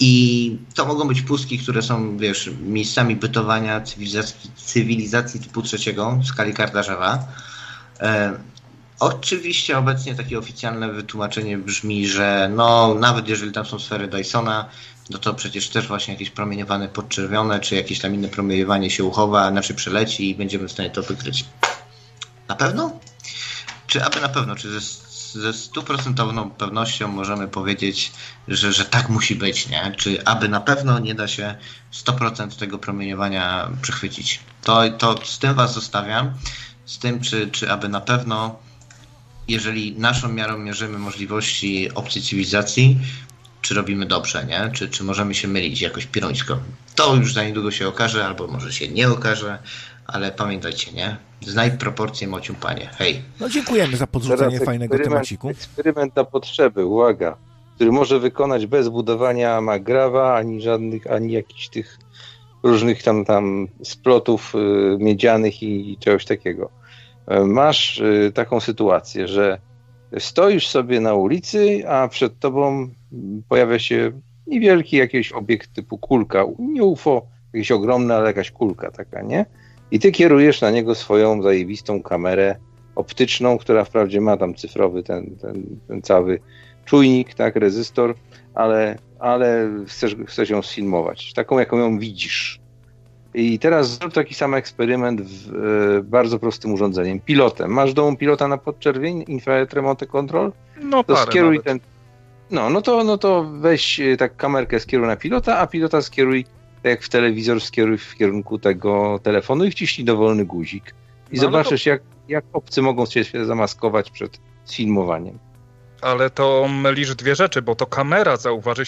[SPEAKER 4] I to mogą być pustki, które są, wiesz, miejscami bytowania cywilizacji, cywilizacji typu trzeciego w skali Kardaszewa. Oczywiście obecnie takie oficjalne wytłumaczenie brzmi, że no, nawet jeżeli tam są sfery Dysona, no to przecież też właśnie jakieś promieniowane podczerwione, czy jakieś tam inne promieniowanie się uchowa, znaczy przeleci i będziemy w stanie to wykryć. Na pewno? Czy aby na pewno? Czy ze, ze stuprocentowną pewnością możemy powiedzieć, że, że tak musi być, nie? Czy aby na pewno nie da się 100% tego promieniowania przechwycić? To, to z tym was zostawiam. Z tym, czy, czy aby na pewno jeżeli naszą miarą mierzymy możliwości obcej cywilizacji, czy robimy dobrze, nie? Czy, czy możemy się mylić jakoś pirońsko. To już za niedługo się okaże, albo może się nie okaże, ale pamiętajcie, nie? Znaj proporcje mocium panie. Hej.
[SPEAKER 1] No dziękujemy za podrzucenie fajnego temaciku.
[SPEAKER 3] Eksperyment na potrzeby, uwaga, który może wykonać bez budowania magrawa, ani żadnych, ani jakichś tych różnych tam, tam splotów y, miedzianych i czegoś takiego. Y, masz y, taką sytuację, że stoisz sobie na ulicy, a przed tobą pojawia się niewielki jakiś obiekt typu kulka, nie UFO, jakieś ogromne, ale jakaś kulka taka, nie? I ty kierujesz na niego swoją zajebistą kamerę optyczną, która wprawdzie ma tam cyfrowy ten, ten, ten cały czujnik, tak, rezystor, ale, ale chcesz, chcesz ją sfilmować, taką jaką ją widzisz. I teraz zrób taki sam eksperyment w, e, bardzo prostym urządzeniem, pilotem. Masz domu pilota na podczerwień, infrared remote control?
[SPEAKER 2] No to skieruj
[SPEAKER 3] ten. No, no to, no to weź e, tak kamerkę skieruj na pilota, a pilota skieruj tak jak w telewizor skieruj w kierunku tego telefonu i wciśnij dowolny guzik. I no, zobaczysz, no to... jak, jak obcy mogą się zamaskować przed filmowaniem.
[SPEAKER 2] Ale to mylisz dwie rzeczy, bo to kamera zauważy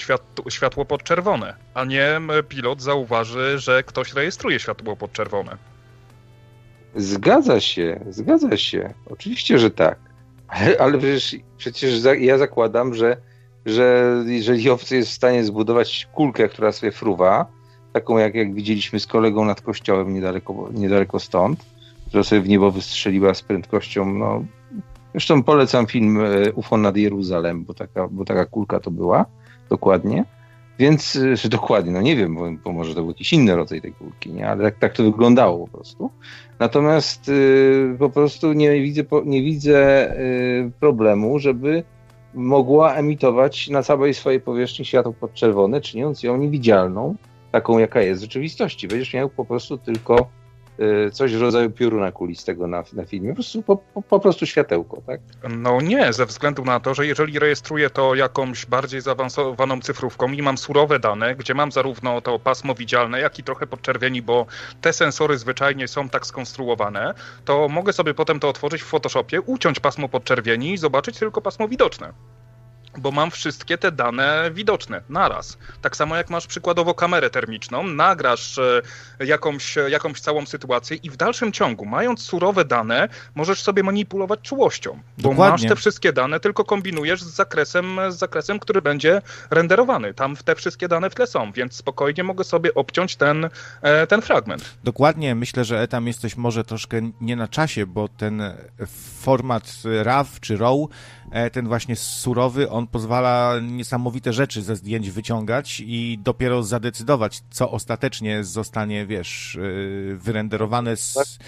[SPEAKER 2] światło podczerwone, a nie pilot zauważy, że ktoś rejestruje światło podczerwone.
[SPEAKER 3] Zgadza się, zgadza się. Oczywiście, że tak. Ale, ale przecież, przecież ja zakładam, że, że jeżeli obcy jest w stanie zbudować kulkę, która sobie fruwa, taką jak, jak widzieliśmy z kolegą nad kościołem niedaleko, niedaleko stąd, która sobie w niebo wystrzeliła z prędkością no, Zresztą polecam film e, UFO nad Jeruzalem, bo taka, bo taka kulka to była, dokładnie. Więc, e, że dokładnie, no nie wiem, bo, bo, może to był jakiś inny rodzaj tej kulki, nie? ale tak, tak to wyglądało po prostu. Natomiast y, po prostu nie widzę, nie widzę problemu, żeby mogła emitować na całej swojej powierzchni światło podczerwone, czyniąc ją niewidzialną, taką jaka jest w rzeczywistości. Będziesz miał po prostu tylko coś w rodzaju pioruna kulistego na, na filmie, po prostu, po, po, prostu światełko, tak?
[SPEAKER 2] No nie, ze względu na to, że jeżeli rejestruję to jakąś bardziej zaawansowaną cyfrówką i mam surowe dane, gdzie mam zarówno to pasmo widzialne, jak i trochę podczerwieni, bo te sensory zwyczajnie są tak skonstruowane, to mogę sobie potem to otworzyć w Photoshopie, uciąć pasmo podczerwieni i zobaczyć tylko pasmo widoczne. Bo mam wszystkie te dane widoczne naraz. Tak samo jak masz przykładowo kamerę termiczną, nagrasz e, jakąś, jakąś całą sytuację i w dalszym ciągu, mając surowe dane, możesz sobie manipulować czułością, bo
[SPEAKER 1] Dokładnie.
[SPEAKER 2] masz te wszystkie dane, tylko kombinujesz z zakresem, z zakresem, który będzie renderowany. Tam te wszystkie dane w tle są, więc spokojnie mogę sobie obciąć ten, e, ten fragment.
[SPEAKER 1] Dokładnie, myślę, że tam jesteś może troszkę nie na czasie, bo ten format RAW czy RAW, e, ten właśnie surowy, on pozwala niesamowite rzeczy ze zdjęć wyciągać i dopiero zadecydować, co ostatecznie zostanie, wiesz, e, wyrenderowane, z,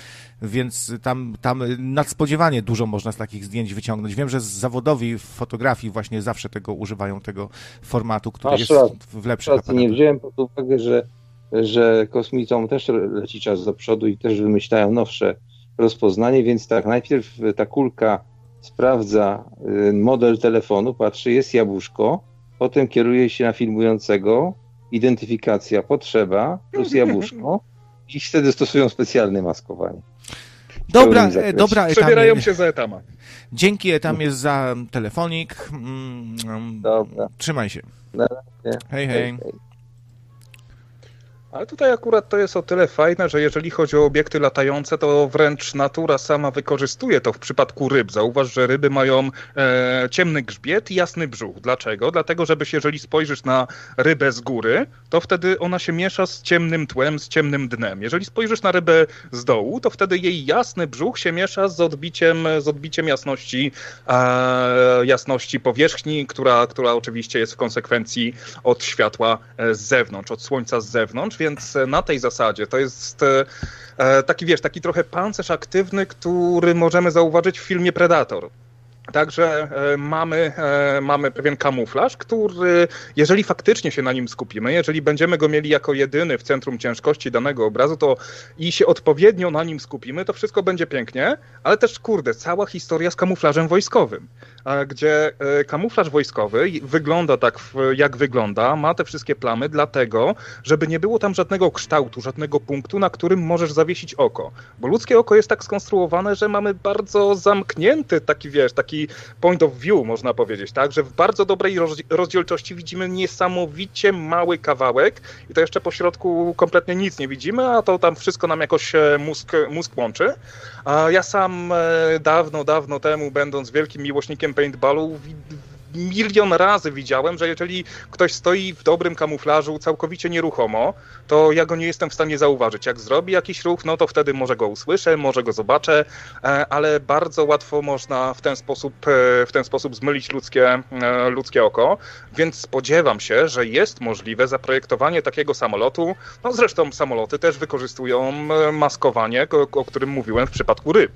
[SPEAKER 1] więc tam, tam nadspodziewanie dużo można z takich zdjęć wyciągnąć. Wiem, że zawodowi w fotografii właśnie zawsze tego używają, tego formatu, który
[SPEAKER 3] Masz
[SPEAKER 1] jest
[SPEAKER 3] rację.
[SPEAKER 1] w lepszych
[SPEAKER 3] Racji, nie wziąłem pod uwagę, że, że kosmitom też leci czas do przodu i też wymyślają nowsze rozpoznanie, więc tak, najpierw ta kulka sprawdza y, model telefonu, patrzy, jest jabłuszko, potem kieruje się na filmującego, identyfikacja, potrzeba plus jabłuszko i wtedy stosują specjalne maskowanie.
[SPEAKER 1] Dobra, e, dobra,
[SPEAKER 2] Przebierają
[SPEAKER 1] Etamie.
[SPEAKER 2] się za etama.
[SPEAKER 1] Dzięki Etamie za telefonik. Mm, mm,
[SPEAKER 3] Dobra.
[SPEAKER 1] Trzymaj się.
[SPEAKER 3] Na razie.
[SPEAKER 1] Hej, hej.
[SPEAKER 2] Ale tutaj akurat to jest o tyle fajne, że jeżeli chodzi o obiekty latające, to wręcz natura sama wykorzystuje to w przypadku ryb. Zauważ, że ryby mają e, ciemny grzbiet i jasny brzuch. Dlaczego? Dlatego, żebyś jeżeli spojrzysz na rybę z góry, to wtedy ona się miesza z ciemnym tłem, z ciemnym dnem. Jeżeli spojrzysz na rybę z dołu, to wtedy jej jasny brzuch się miesza z odbiciem, z odbiciem jasności, e, jasności powierzchni, która, która oczywiście jest w konsekwencji od światła e, z zewnątrz, od słońca z zewnątrz, więc na tej zasadzie to jest e, e, taki, wiesz, taki trochę pancerz aktywny, który możemy zauważyć w filmie Predator. Także e, mamy, mamy pewien kamuflaż, który, jeżeli faktycznie się na nim skupimy, jeżeli będziemy go mieli jako jedyny w centrum ciężkości danego obrazu, to i się odpowiednio na nim skupimy, to wszystko będzie pięknie, ale też, kurde, cała historia z kamuflażem wojskowym, gdzie e, kamuflaż wojskowy wygląda tak, jak wygląda, ma te wszystkie plamy, dlatego, żeby nie było tam żadnego kształtu, żadnego punktu, na którym możesz zawiesić oko. Bo ludzkie oko jest tak skonstruowane, że mamy bardzo zamknięty taki, wiesz, taki point of view, można powiedzieć, tak? Że w bardzo dobrej roz- rozdzielczości widzimy niesamowicie mały kawałek i to jeszcze po środku kompletnie nic nie widzimy, a to tam wszystko nam jakoś e, mózg, mózg łączy. A ja sam e, dawno, dawno temu, będąc wielkim miłośnikiem paintballu, wi- milion razy widziałem, że jeżeli ktoś stoi w dobrym kamuflażu całkowicie nieruchomo, to ja go nie jestem w stanie zauważyć. Jak zrobi jakiś ruch, no to wtedy może go usłyszę, może go zobaczę, e, ale bardzo łatwo można w ten sposób, e, w ten sposób zmylić ludzkie, e, ludzkie oko, więc spodziewam się, że jest możliwe zaprojektowanie takiego samolotu. No zresztą samoloty też wykorzystują maskowanie, o którym mówiłem w przypadku ryb.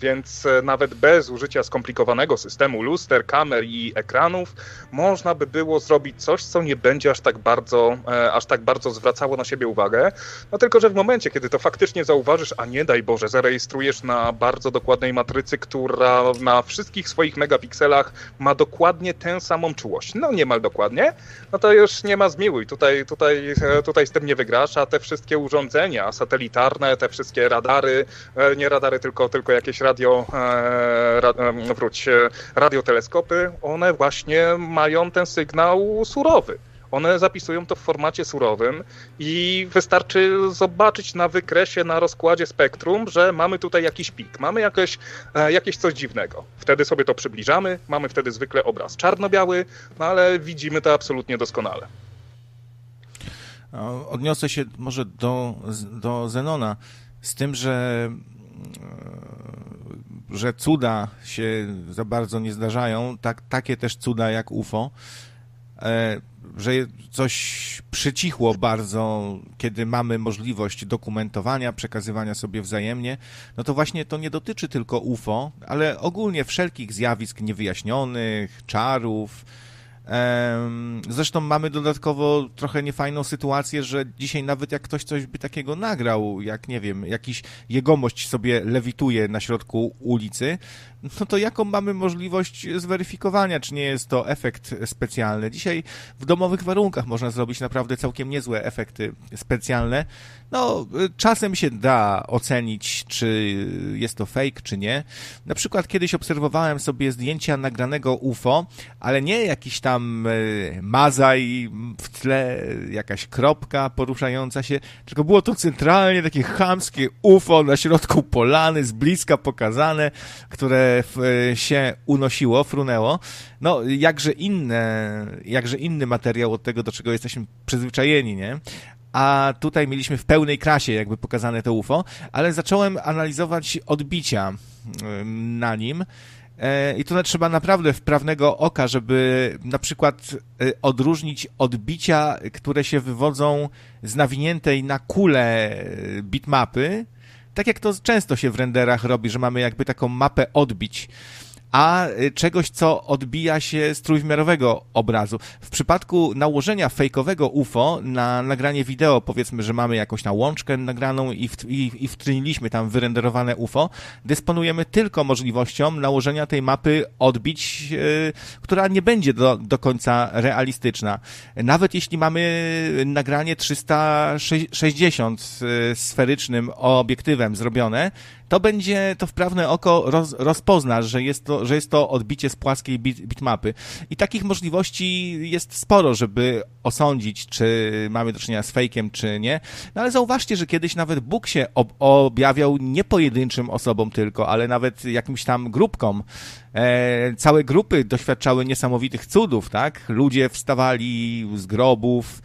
[SPEAKER 2] Więc e, nawet bez użycia skomplikowanego systemu luster, kamer i ekranów można by było zrobić coś, co nie będzie aż tak bardzo, e, aż tak bardzo zwracało na siebie uwagę. No tylko, że w momencie, kiedy to faktycznie zauważysz, a nie daj Boże, zarejestrujesz na bardzo dokładnej matrycy, która na wszystkich swoich megapikselach ma dokładnie tę samą czułość, no niemal dokładnie, no to już nie ma zmiłuj. Tutaj, tutaj, e, tutaj z tym nie wygrasz, a te wszystkie urządzenia satelitarne, te wszystkie radary, e, nie radary, tylko, tylko jakieś radio, e, ra, e, wróć, e, radioteleskopy, one właśnie mają ten sygnał surowy. One zapisują to w formacie surowym i wystarczy zobaczyć na wykresie, na rozkładzie spektrum, że mamy tutaj jakiś pik, mamy jakieś, jakieś coś dziwnego. Wtedy sobie to przybliżamy, mamy wtedy zwykle obraz czarno-biały, no ale widzimy to absolutnie doskonale.
[SPEAKER 1] Odniosę się może do, do Zenona z tym, że, że cuda się za bardzo nie zdarzają, tak, takie też cuda jak UFO, e, że coś przycichło bardzo, kiedy mamy możliwość dokumentowania, przekazywania sobie wzajemnie, no to właśnie to nie dotyczy tylko UFO, ale ogólnie wszelkich zjawisk niewyjaśnionych, czarów, Zresztą mamy dodatkowo trochę niefajną sytuację, że dzisiaj nawet jak ktoś coś by takiego nagrał, jak nie wiem, jakiś jegomość sobie lewituje na środku ulicy, no to jaką mamy możliwość zweryfikowania, czy nie jest to efekt specjalny? Dzisiaj w domowych warunkach można zrobić naprawdę całkiem niezłe efekty specjalne. No, czasem się da ocenić, czy jest to fake, czy nie. Na przykład kiedyś obserwowałem sobie zdjęcia nagranego UFO, ale nie jakiś tam e, mazaj w tle, jakaś kropka poruszająca się, tylko było to centralnie takie chamskie UFO na środku polany, z bliska pokazane, które się unosiło, frunęło. No, jakże inne, jakże inny materiał od tego, do czego jesteśmy przyzwyczajeni, nie? a tutaj mieliśmy w pełnej krasie jakby pokazane to UFO, ale zacząłem analizować odbicia na nim. E, I to trzeba naprawdę wprawnego oka, żeby na przykład e, odróżnić odbicia, które się wywodzą z nawiniętej na kulę bitmapy, tak jak to często się w renderach robi, że mamy jakby taką mapę odbić a y, czegoś, co odbija się z trójwymiarowego obrazu. W przypadku nałożenia fejkowego UFO na nagranie wideo, powiedzmy, że mamy jakąś na łączkę nagraną i, w, i, i tam wyrenderowane UFO, dysponujemy tylko możliwością nałożenia tej mapy odbić, yy, która nie będzie do, do końca realistyczna. Nawet jeśli mamy nagranie 360 yy, sferycznym obiektywem zrobione, to będzie, to wprawne oko roz, rozpozna, że jest, to, że jest to odbicie z płaskiej bit, bitmapy. I takich możliwości jest sporo, żeby osądzić, czy mamy do czynienia z fejkiem, czy nie. No ale zauważcie, że kiedyś nawet Bóg się ob objawiał nie pojedynczym osobom tylko, ale nawet jakimś tam grupkom. E, całe grupy doświadczały niesamowitych cudów, tak? Ludzie wstawali z grobów,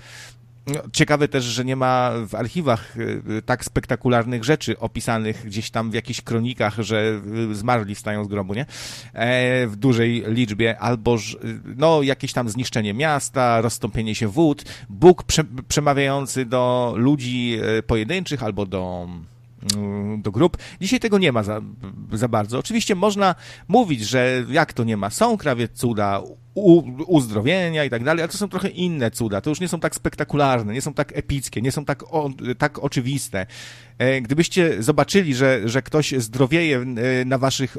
[SPEAKER 1] ciekawe też, że nie ma w archiwach y, tak spektakularnych rzeczy opisanych gdzieś tam w jakichś kronikach, że y, zmarli wstają z grobu, nie? E, w dużej liczbie, albo no, jakieś tam zniszczenie miasta, rozstąpienie się wód, Bóg prze, przemawiający do ludzi y, pojedynczych albo do do grup. Dzisiaj tego nie ma za, za bardzo. Oczywiście można mówić, że jak to nie ma, są krawie cuda, u, uzdrowienia i tak dalej, ale to są trochę inne cuda. To już nie są tak spektakularne, nie są tak epickie, nie są tak, o, tak oczywiste. E, gdybyście zobaczyli, że, że ktoś zdrowieje e, na waszych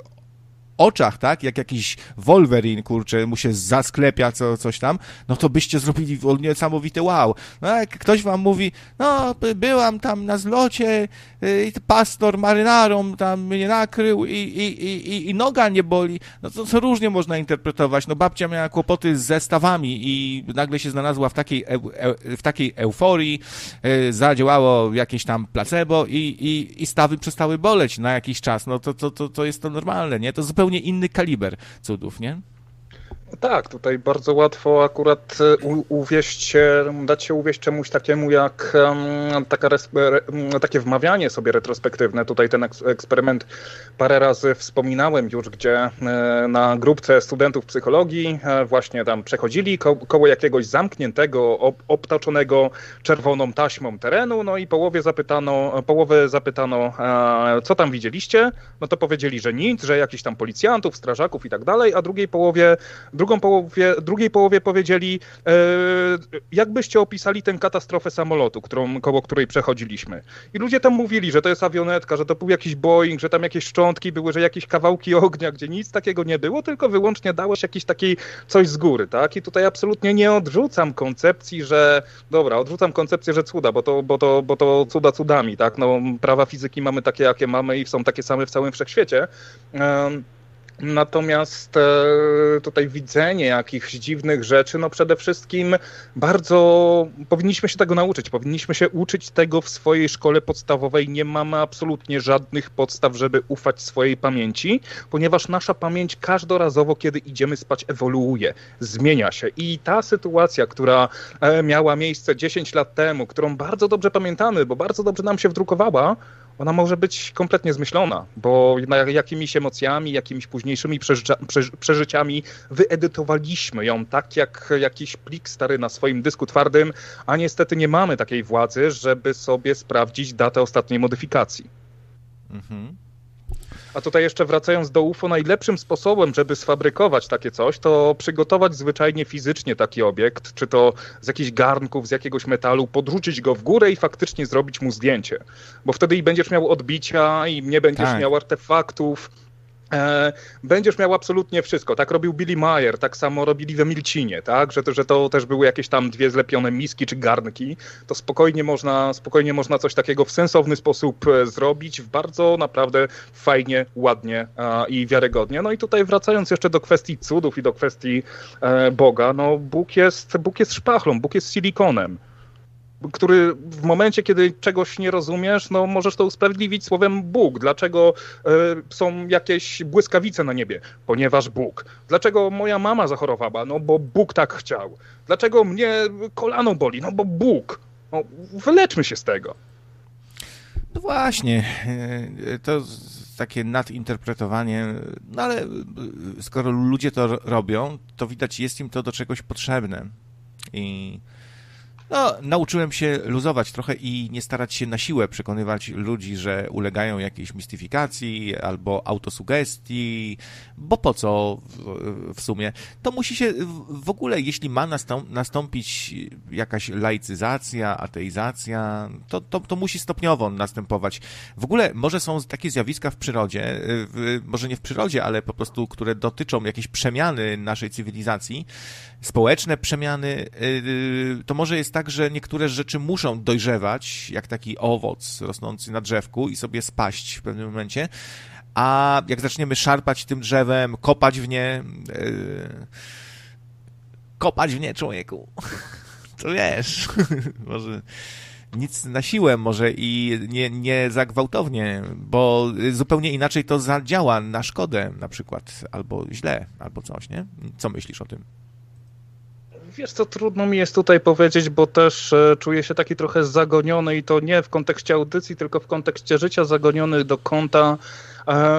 [SPEAKER 1] oczach, tak, jak jakiś Wolverine, kurczę, mu się zasklepia co, coś tam, no to byście zrobili niesamowite wow. No jak ktoś wam mówi, no byłam tam na zlocie y, i pastor marynarom tam mnie nakrył i, i, i, i noga nie boli, no to, to różnie można interpretować. No babcia miała kłopoty z zestawami i nagle się znalazła w takiej, e, e, w takiej euforii, y, zadziałało jakieś tam placebo i, i, i stawy przestały boleć na jakiś czas. No to, to, to, to jest to normalne, nie? To zupełnie zupełnie inny kaliber cudów, nie?
[SPEAKER 2] Tak, tutaj bardzo łatwo akurat e, uwieść, dać się uwieść czemuś takiemu jak taka, takie wmawianie sobie retrospektywne. Tutaj ten eksperyment parę razy wspominałem już, gdzie e, na grupce studentów psychologii e, właśnie tam przechodzili ko koło jakiegoś zamkniętego, obtaczonego czerwoną taśmą terenu, no i połowie zapytano, połowę zapytano, co tam widzieliście? No to powiedzieli, że nic, że jakichś tam policjantów, strażaków i tak dalej, a drugiej połowie drugą połowie, drugiej połowie powiedzieli, e, jakbyście opisali tę katastrofę samolotu, którą, koło której przechodziliśmy. I ludzie tam mówili, że to jest awionetka, że to był jakiś Boeing, że tam jakieś szczątki były, że jakieś kawałki ognia, gdzie nic takiego nie było, tylko wyłącznie dałeś jakiś taki coś z góry, tak? I tutaj absolutnie nie odrzucam koncepcji, że dobra, odrzucam koncepcję, że cuda, bo to, bo to, bo to cuda cudami, tak? No, prawa fizyki mamy takie, jakie mamy i są takie same w całym wszechświecie. Um, Natomiast e, tutaj widzenie jakichś dziwnych rzeczy, no przede wszystkim bardzo powinniśmy się tego nauczyć. Powinniśmy się uczyć tego w swojej szkole podstawowej. Nie mamy absolutnie żadnych podstaw, żeby ufać swojej pamięci, ponieważ nasza pamięć każdorazowo, kiedy idziemy spać, ewoluuje, zmienia się. I ta sytuacja, która e, miała miejsce 10 lat temu, którą bardzo dobrze pamiętamy, bo bardzo dobrze nam się wdrukowała, ona może być kompletnie zmyślona, bo jakimiś emocjami, jakimiś późniejszymi przeżycia, przeżyciami wyedytowaliśmy ją tak jak jakiś plik stary na swoim dysku twardym, a niestety nie mamy takiej władzy, żeby sobie sprawdzić datę ostatniej modyfikacji. Mhm. A tutaj jeszcze wracając do UFO, najlepszym sposobem, żeby sfabrykować takie coś, to przygotować zwyczajnie fizycznie taki obiekt, czy to z jakichś garnków, z jakiegoś metalu, podrzucić go w górę i faktycznie zrobić mu zdjęcie. Bo wtedy i będziesz miał odbicia, i nie będziesz tak. miał artefaktów, będziesz miał absolutnie wszystko. Tak robił Billy Mayer, tak samo robili w Emilcinie, tak? Że, to, że to też były jakieś tam dwie zlepione miski czy garnki. To spokojnie można, spokojnie można coś takiego w sensowny sposób e, zrobić, w bardzo naprawdę fajnie, ładnie i wiarygodnie. No i tutaj wracając jeszcze do kwestii cudów i do kwestii e, Boga, no Bóg jest, Bóg jest szpachlą, Bóg jest silikonem który w momencie, kiedy czegoś nie rozumiesz, no możesz to usprawiedliwić słowem Bóg. Dlaczego y, są jakieś błyskawice na niebie? Ponieważ Bóg. Dlaczego moja mama zachorowała? No bo Bóg tak chciał. Dlaczego mnie kolano boli? No bo Bóg. No, wyleczmy się z tego.
[SPEAKER 1] No właśnie, e, to takie nadinterpretowanie, no ale skoro ludzie to robią, to widać jest im to do czegoś potrzebne. I no, nauczyłem się luzować trochę i nie starać się na siłę przekonywać ludzi, że ulegają jakiejś mistyfikacji albo autosugestii, bo po co w, sumie? To musi się w ogóle, jeśli ma nastąpić jakaś laicyzacja, ateizacja, to, to, to musi stopniowo następować. W ogóle może są takie zjawiska w przyrodzie, w, może nie w przyrodzie, ale po prostu, które dotyczą jakiejś przemiany naszej cywilizacji, społeczne przemiany, y, y, to może jest tak, że niektóre rzeczy muszą dojrzewać, jak taki owoc rosnący na drzewku i sobie spaść w pewnym momencie, a jak zaczniemy szarpać tym drzewem, kopać w nie, y, kopać w nie człowieku, to wiesz, może nic na siłę może i nie, nie za gwałtownie, bo zupełnie inaczej to zadziała na szkodę na przykład, albo źle, albo coś, nie? Co myślisz o tym?
[SPEAKER 2] Wiesz co, trudno mi jest tutaj powiedzieć, bo też e, czuję się taki trochę zagoniony i to nie w kontekście audycji, tylko w kontekście życia zagoniony do kąta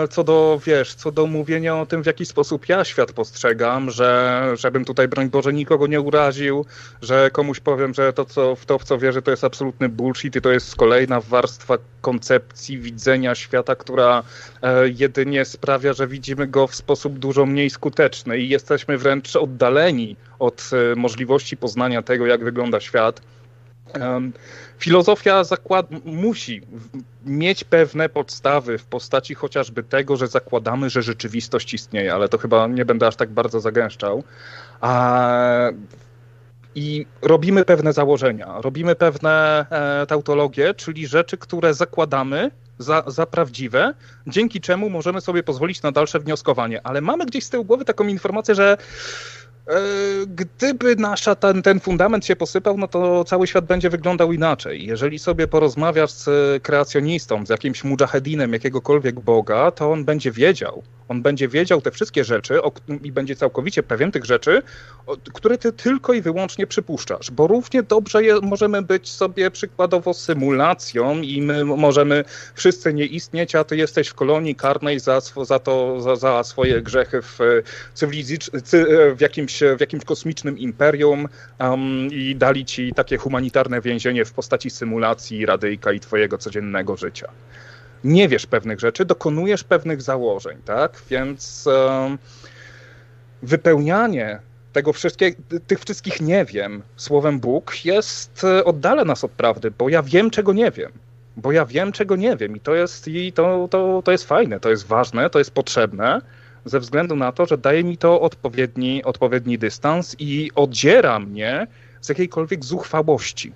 [SPEAKER 2] co do, wiesz, co do mówienia o tym, w jaki sposób ja świat postrzegam, że żebym tutaj, broń Boże, nikogo nie uraził, że komuś powiem, że to, co, w to, w co wierzę, to jest absolutny bullshit i to jest kolejna warstwa koncepcji widzenia świata, która e, jedynie sprawia, że widzimy go w sposób dużo mniej skuteczny i jesteśmy wręcz oddaleni od e, możliwości poznania tego, jak wygląda świat. Filozofia zakład musi mieć pewne podstawy w postaci chociażby tego, że zakładamy, że rzeczywistość istnieje, ale to chyba nie będę aż tak bardzo zagęszczał. A... I robimy pewne założenia, robimy pewne e, tautologie, czyli rzeczy, które zakładamy za, za prawdziwe, dzięki czemu możemy sobie pozwolić na dalsze wnioskowanie. Ale mamy gdzieś z tyłu głowy taką informację, że gdyby nasza ten, ten fundament się posypał, no to cały świat będzie wyglądał inaczej. Jeżeli sobie porozmawiasz z kreacjonistą, z jakimś mujahedinem, jakiegokolwiek Boga, to on będzie wiedział, on będzie wiedział te wszystkie rzeczy o, i będzie całkowicie pewien tych rzeczy, o, które ty tylko i wyłącznie przypuszczasz, bo równie dobrze je, możemy być sobie przykładowo symulacją i my możemy wszyscy nie istnieć, a ty jesteś w kolonii karnej za, za to, za, za swoje grzechy w, w, jakimś, w jakimś kosmicznym imperium um, i dali ci takie humanitarne więzienie w postaci symulacji radyjka i twojego codziennego życia nie wiesz pewnych rzeczy, dokonujesz pewnych założeń, tak? Więc wypełnianie tego wszystkiego, tych wszystkich nie wiem słowem Bóg jest, e, oddala nas od prawdy, bo ja wiem, czego nie wiem. Bo ja wiem, czego nie wiem i to jest, i to, to, to jest fajne, to jest ważne, to jest potrzebne, ze względu na to, że daje mi to odpowiedni, odpowiedni dystans i odziera mnie z jakiejkolwiek zuchwałości.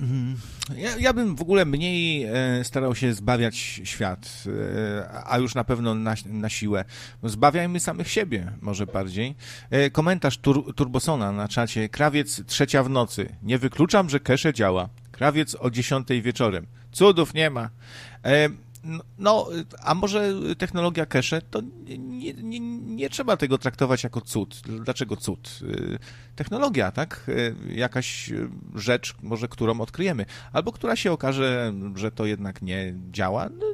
[SPEAKER 1] Mhm. Ja, ja bym w ogóle mniej e, starał się zbawiać świat, e, a już na pewno na, na siłę. Zbawiajmy samych siebie, może bardziej. E, komentarz Tur, Turbosona na czacie. Krawiec trzecia w nocy. Nie wykluczam, że kesze działa. Krawiec o dziesiątej wieczorem. Cudów nie ma. No, no, a może technologia cache, to nie, nie, nie, trzeba tego traktować jako cud. Dlaczego cud? Y, technologia, tak? Y, jakaś rzecz, może którą odkryjemy, albo która się okaże, że to jednak nie działa. No,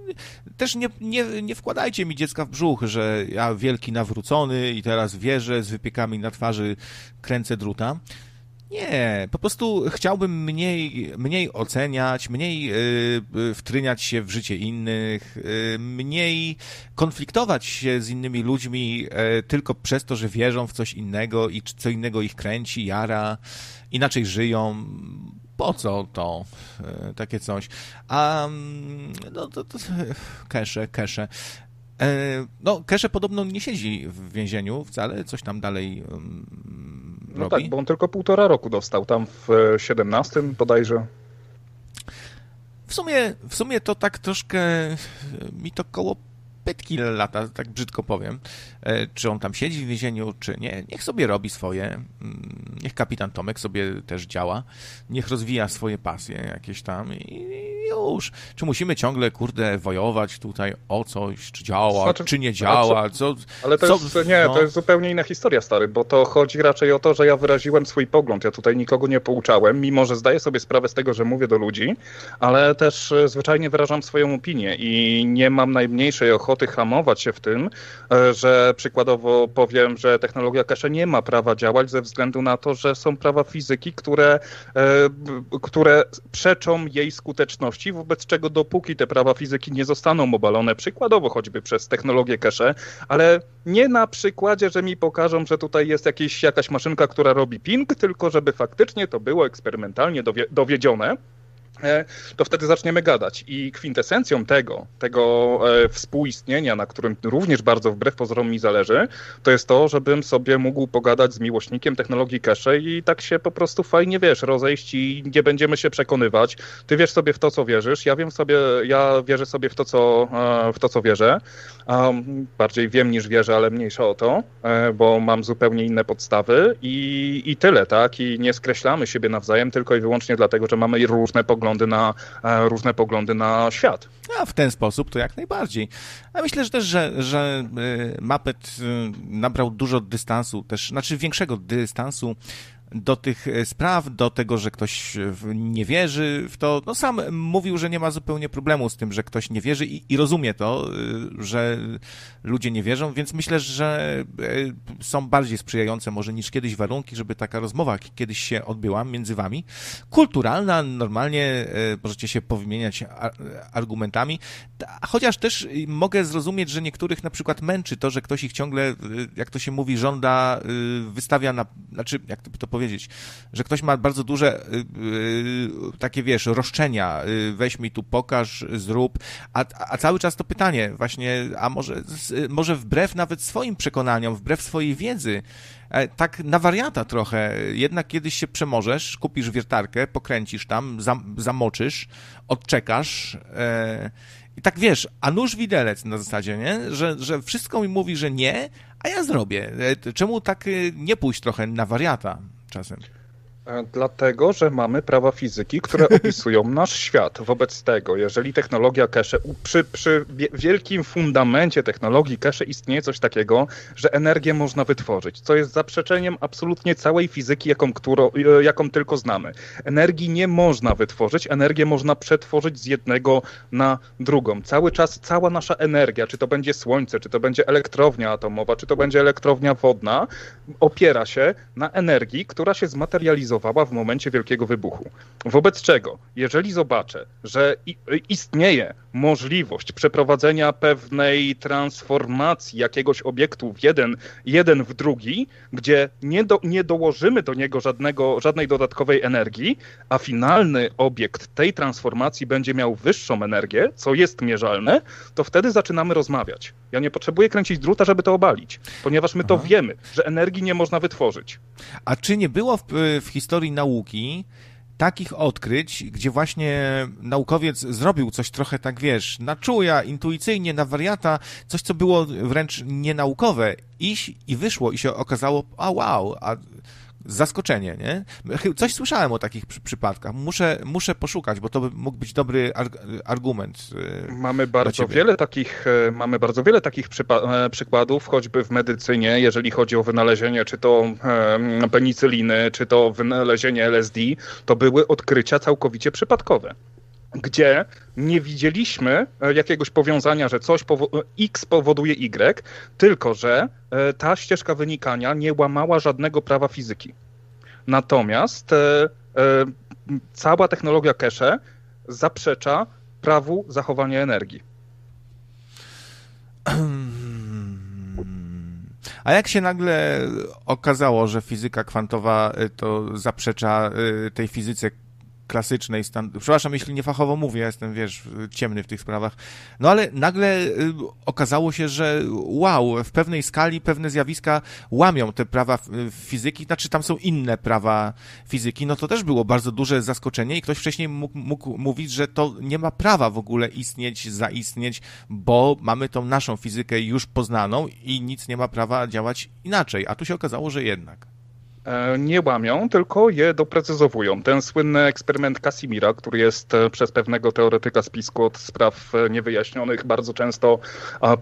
[SPEAKER 1] też nie, nie, nie wkładajcie mi dziecka w brzuch, że ja wielki nawrócony i teraz wierzę z wypiekami na twarzy kręcę druta Nie, po prostu chciałbym mniej, mniej oceniać, mniej y, wtryniać się w życie innych, y, mniej konfliktować się z innymi ludźmi y, tylko przez to, że wierzą w coś innego i co innego ich kręci, jara, inaczej żyją. Po co to? Takie coś. A no to, to kesze, kesze. No, Kesze podobno nie siedzi w więzieniu wcale, coś tam dalej
[SPEAKER 2] no robi. tak, bo on tylko półtora roku dostał, tam w 17 bodajże.
[SPEAKER 1] W sumie, w sumie to tak troszkę mi to koło pytki lata, tak brzydko powiem, e, czy on tam siedzi w więzieniu, czy nie. Niech sobie robi swoje, mm, niech kapitan Tomek sobie też działa, niech rozwija swoje pasje jakieś tam i już. Czy musimy ciągle, kurde, wojować tutaj o coś, czy działa, znaczy, czy nie działa, co...
[SPEAKER 2] Ale to
[SPEAKER 1] co,
[SPEAKER 2] jest, nie, no. to jest zupełnie inna historia, stary, bo to chodzi raczej o to, że ja wyraziłem swój pogląd, ja tutaj nikogo nie pouczałem, mimo że zdaję sobie sprawę z tego, że mówię do ludzi, ale też e, zwyczajnie wyrażam swoją opinię i nie mam najmniejszej ochoty ochoty hamować się w tym, e, że przykładowo powiem, że technologia cache nie ma prawa działać ze względu na to, że są prawa fizyki, które, e, które przeczą jej skuteczności, wobec czego dopóki te prawa fizyki nie zostaną obalone, przykładowo choćby przez technologię cache, ale nie na przykładzie, że mi pokażą, że tutaj jest jakieś, jakaś maszynka, która robi ping, tylko żeby faktycznie to było eksperymentalnie dowie, dowiedzione, to wtedy zaczniemy gadać. I kwintesencją tego, tego e, współistnienia, na którym również bardzo wbrew pozorom mi zależy, to jest to, żebym sobie mógł pogadać z miłośnikiem technologii cache i tak się po prostu fajnie, wiesz, rozejść i nie będziemy się przekonywać. Ty wiesz sobie w to, co wierzysz, ja wiem sobie, ja wierzę sobie w to, co, e, w to, co wierzę. Bardziej wiem niż wierzę, ale mniejsza o to, bo mam zupełnie inne podstawy i, i tyle, tak? I nie skreślamy siebie nawzajem tylko i wyłącznie dlatego, że mamy różne poglądy poglądy na, e, różne poglądy na świat.
[SPEAKER 1] A w ten sposób to jak najbardziej. A myślę że też, że, że Muppet e, nabrał dużo dystansu, też, znaczy większego dystansu do tych e, spraw, do tego, że ktoś nie wierzy w to. No sam mówił, że nie ma zupełnie problemu z tym, że ktoś nie wierzy i, i rozumie to, e, że ludzie nie wierzą, więc myślę, że e, są bardziej sprzyjające może niż kiedyś warunki, żeby taka rozmowa kiedyś się odbyła między wami. Kulturalna, normalnie możecie się powymieniać argumentami, chociaż też mogę zrozumieć, że niektórych na przykład męczy to, że ktoś ich ciągle, jak to się mówi, żąda, wystawia na, znaczy, jak to powiedzieć, że ktoś ma bardzo duże y, y, takie, wiesz, roszczenia, y, weź mi tu pokaż, zrób, a, a cały czas to pytanie właśnie, a może, może wbrew nawet swoim przekonaniom, wbrew swojej wiedzy, e, tak na wariata trochę. Jednak kiedyś się przemożesz, kupisz wiertarkę, pokręcisz tam, zam, zamoczysz, odczekasz e, i tak wiesz, a nóż widelec na zasadzie, nie? Że, że wszystko mi mówi, że nie, a ja zrobię. E, czemu tak nie pójść trochę na wariata? Czasem.
[SPEAKER 2] E, dlatego, że mamy prawa fizyki, które opisują nasz świat. Wobec tego, jeżeli technologia cache, przy, przy wielkim fundamencie technologii cache istnieje coś takiego, że energię można wytworzyć, co jest zaprzeczeniem absolutnie całej fizyki, jaką, którą, e, jaką tylko znamy. Energii nie można wytworzyć, energię można przetworzyć z jednego na drugą. Cały czas cała nasza energia, czy to będzie słońce, czy to będzie elektrownia atomowa, czy to będzie elektrownia wodna, opiera się na energii, która się w momencie wielkiego wybuchu. Wobec czego, jeżeli zobaczę, że istnieje możliwość przeprowadzenia pewnej transformacji jakiegoś obiektu w jeden, jeden w drugi, gdzie nie, do, nie dołożymy do niego żadnego, żadnej dodatkowej energii, a finalny obiekt tej transformacji będzie miał wyższą energię, co jest mierzalne, to wtedy zaczynamy rozmawiać. Ja nie potrzebuję kręcić druta, żeby to obalić, ponieważ my Aha. to wiemy, że energii nie można wytworzyć.
[SPEAKER 1] A czy nie było w, w historii nauki takich odkryć, gdzie właśnie naukowiec zrobił coś trochę tak, wiesz, na czuja, intuicyjnie, na wariata, coś, co było wręcz nienaukowe, iść i wyszło i się okazało, a wow, a zaskoczenie, nie? Coś słyszałem o takich przy, przypadkach. Muszę, muszę poszukać, bo to by mógł być dobry argument.
[SPEAKER 2] Y, mamy bardzo wiele takich, e, mamy bardzo wiele takich e, przykładów, choćby w medycynie, jeżeli chodzi o wynalezienie czy to penicyliny, czy to wynalezienie LSD, to były odkrycia całkowicie przypadkowe gdzie nie widzieliśmy e, jakiegoś powiązania, że coś powo X powoduje Y, tylko że ta ścieżka wynikania nie łamała żadnego prawa fizyki. Natomiast e, e, cała technologia cache zaprzecza prawu zachowania energii.
[SPEAKER 1] A jak się nagle okazało, że fizyka kwantowa to zaprzecza tej fizyce klasycznej, stan... przepraszam, jeśli niefachowo mówię, ja jestem, wiesz, ciemny w tych sprawach, no ale nagle y, okazało się, że wow, w pewnej skali pewne zjawiska łamią te prawa fizyki, znaczy tam są inne prawa fizyki, no to też było bardzo duże zaskoczenie i ktoś wcześniej mógł, mógł mówić, że to nie ma prawa w ogóle istnieć, zaistnieć, bo mamy tą naszą fizykę już poznaną i nic nie ma prawa działać inaczej, a tu się okazało, że jednak.
[SPEAKER 2] E, nie łamią, tylko je doprecyzowują. Ten słynny eksperyment Casimira, który jest e, przez pewnego teoretyka spisku od spraw e, niewyjaśnionych bardzo często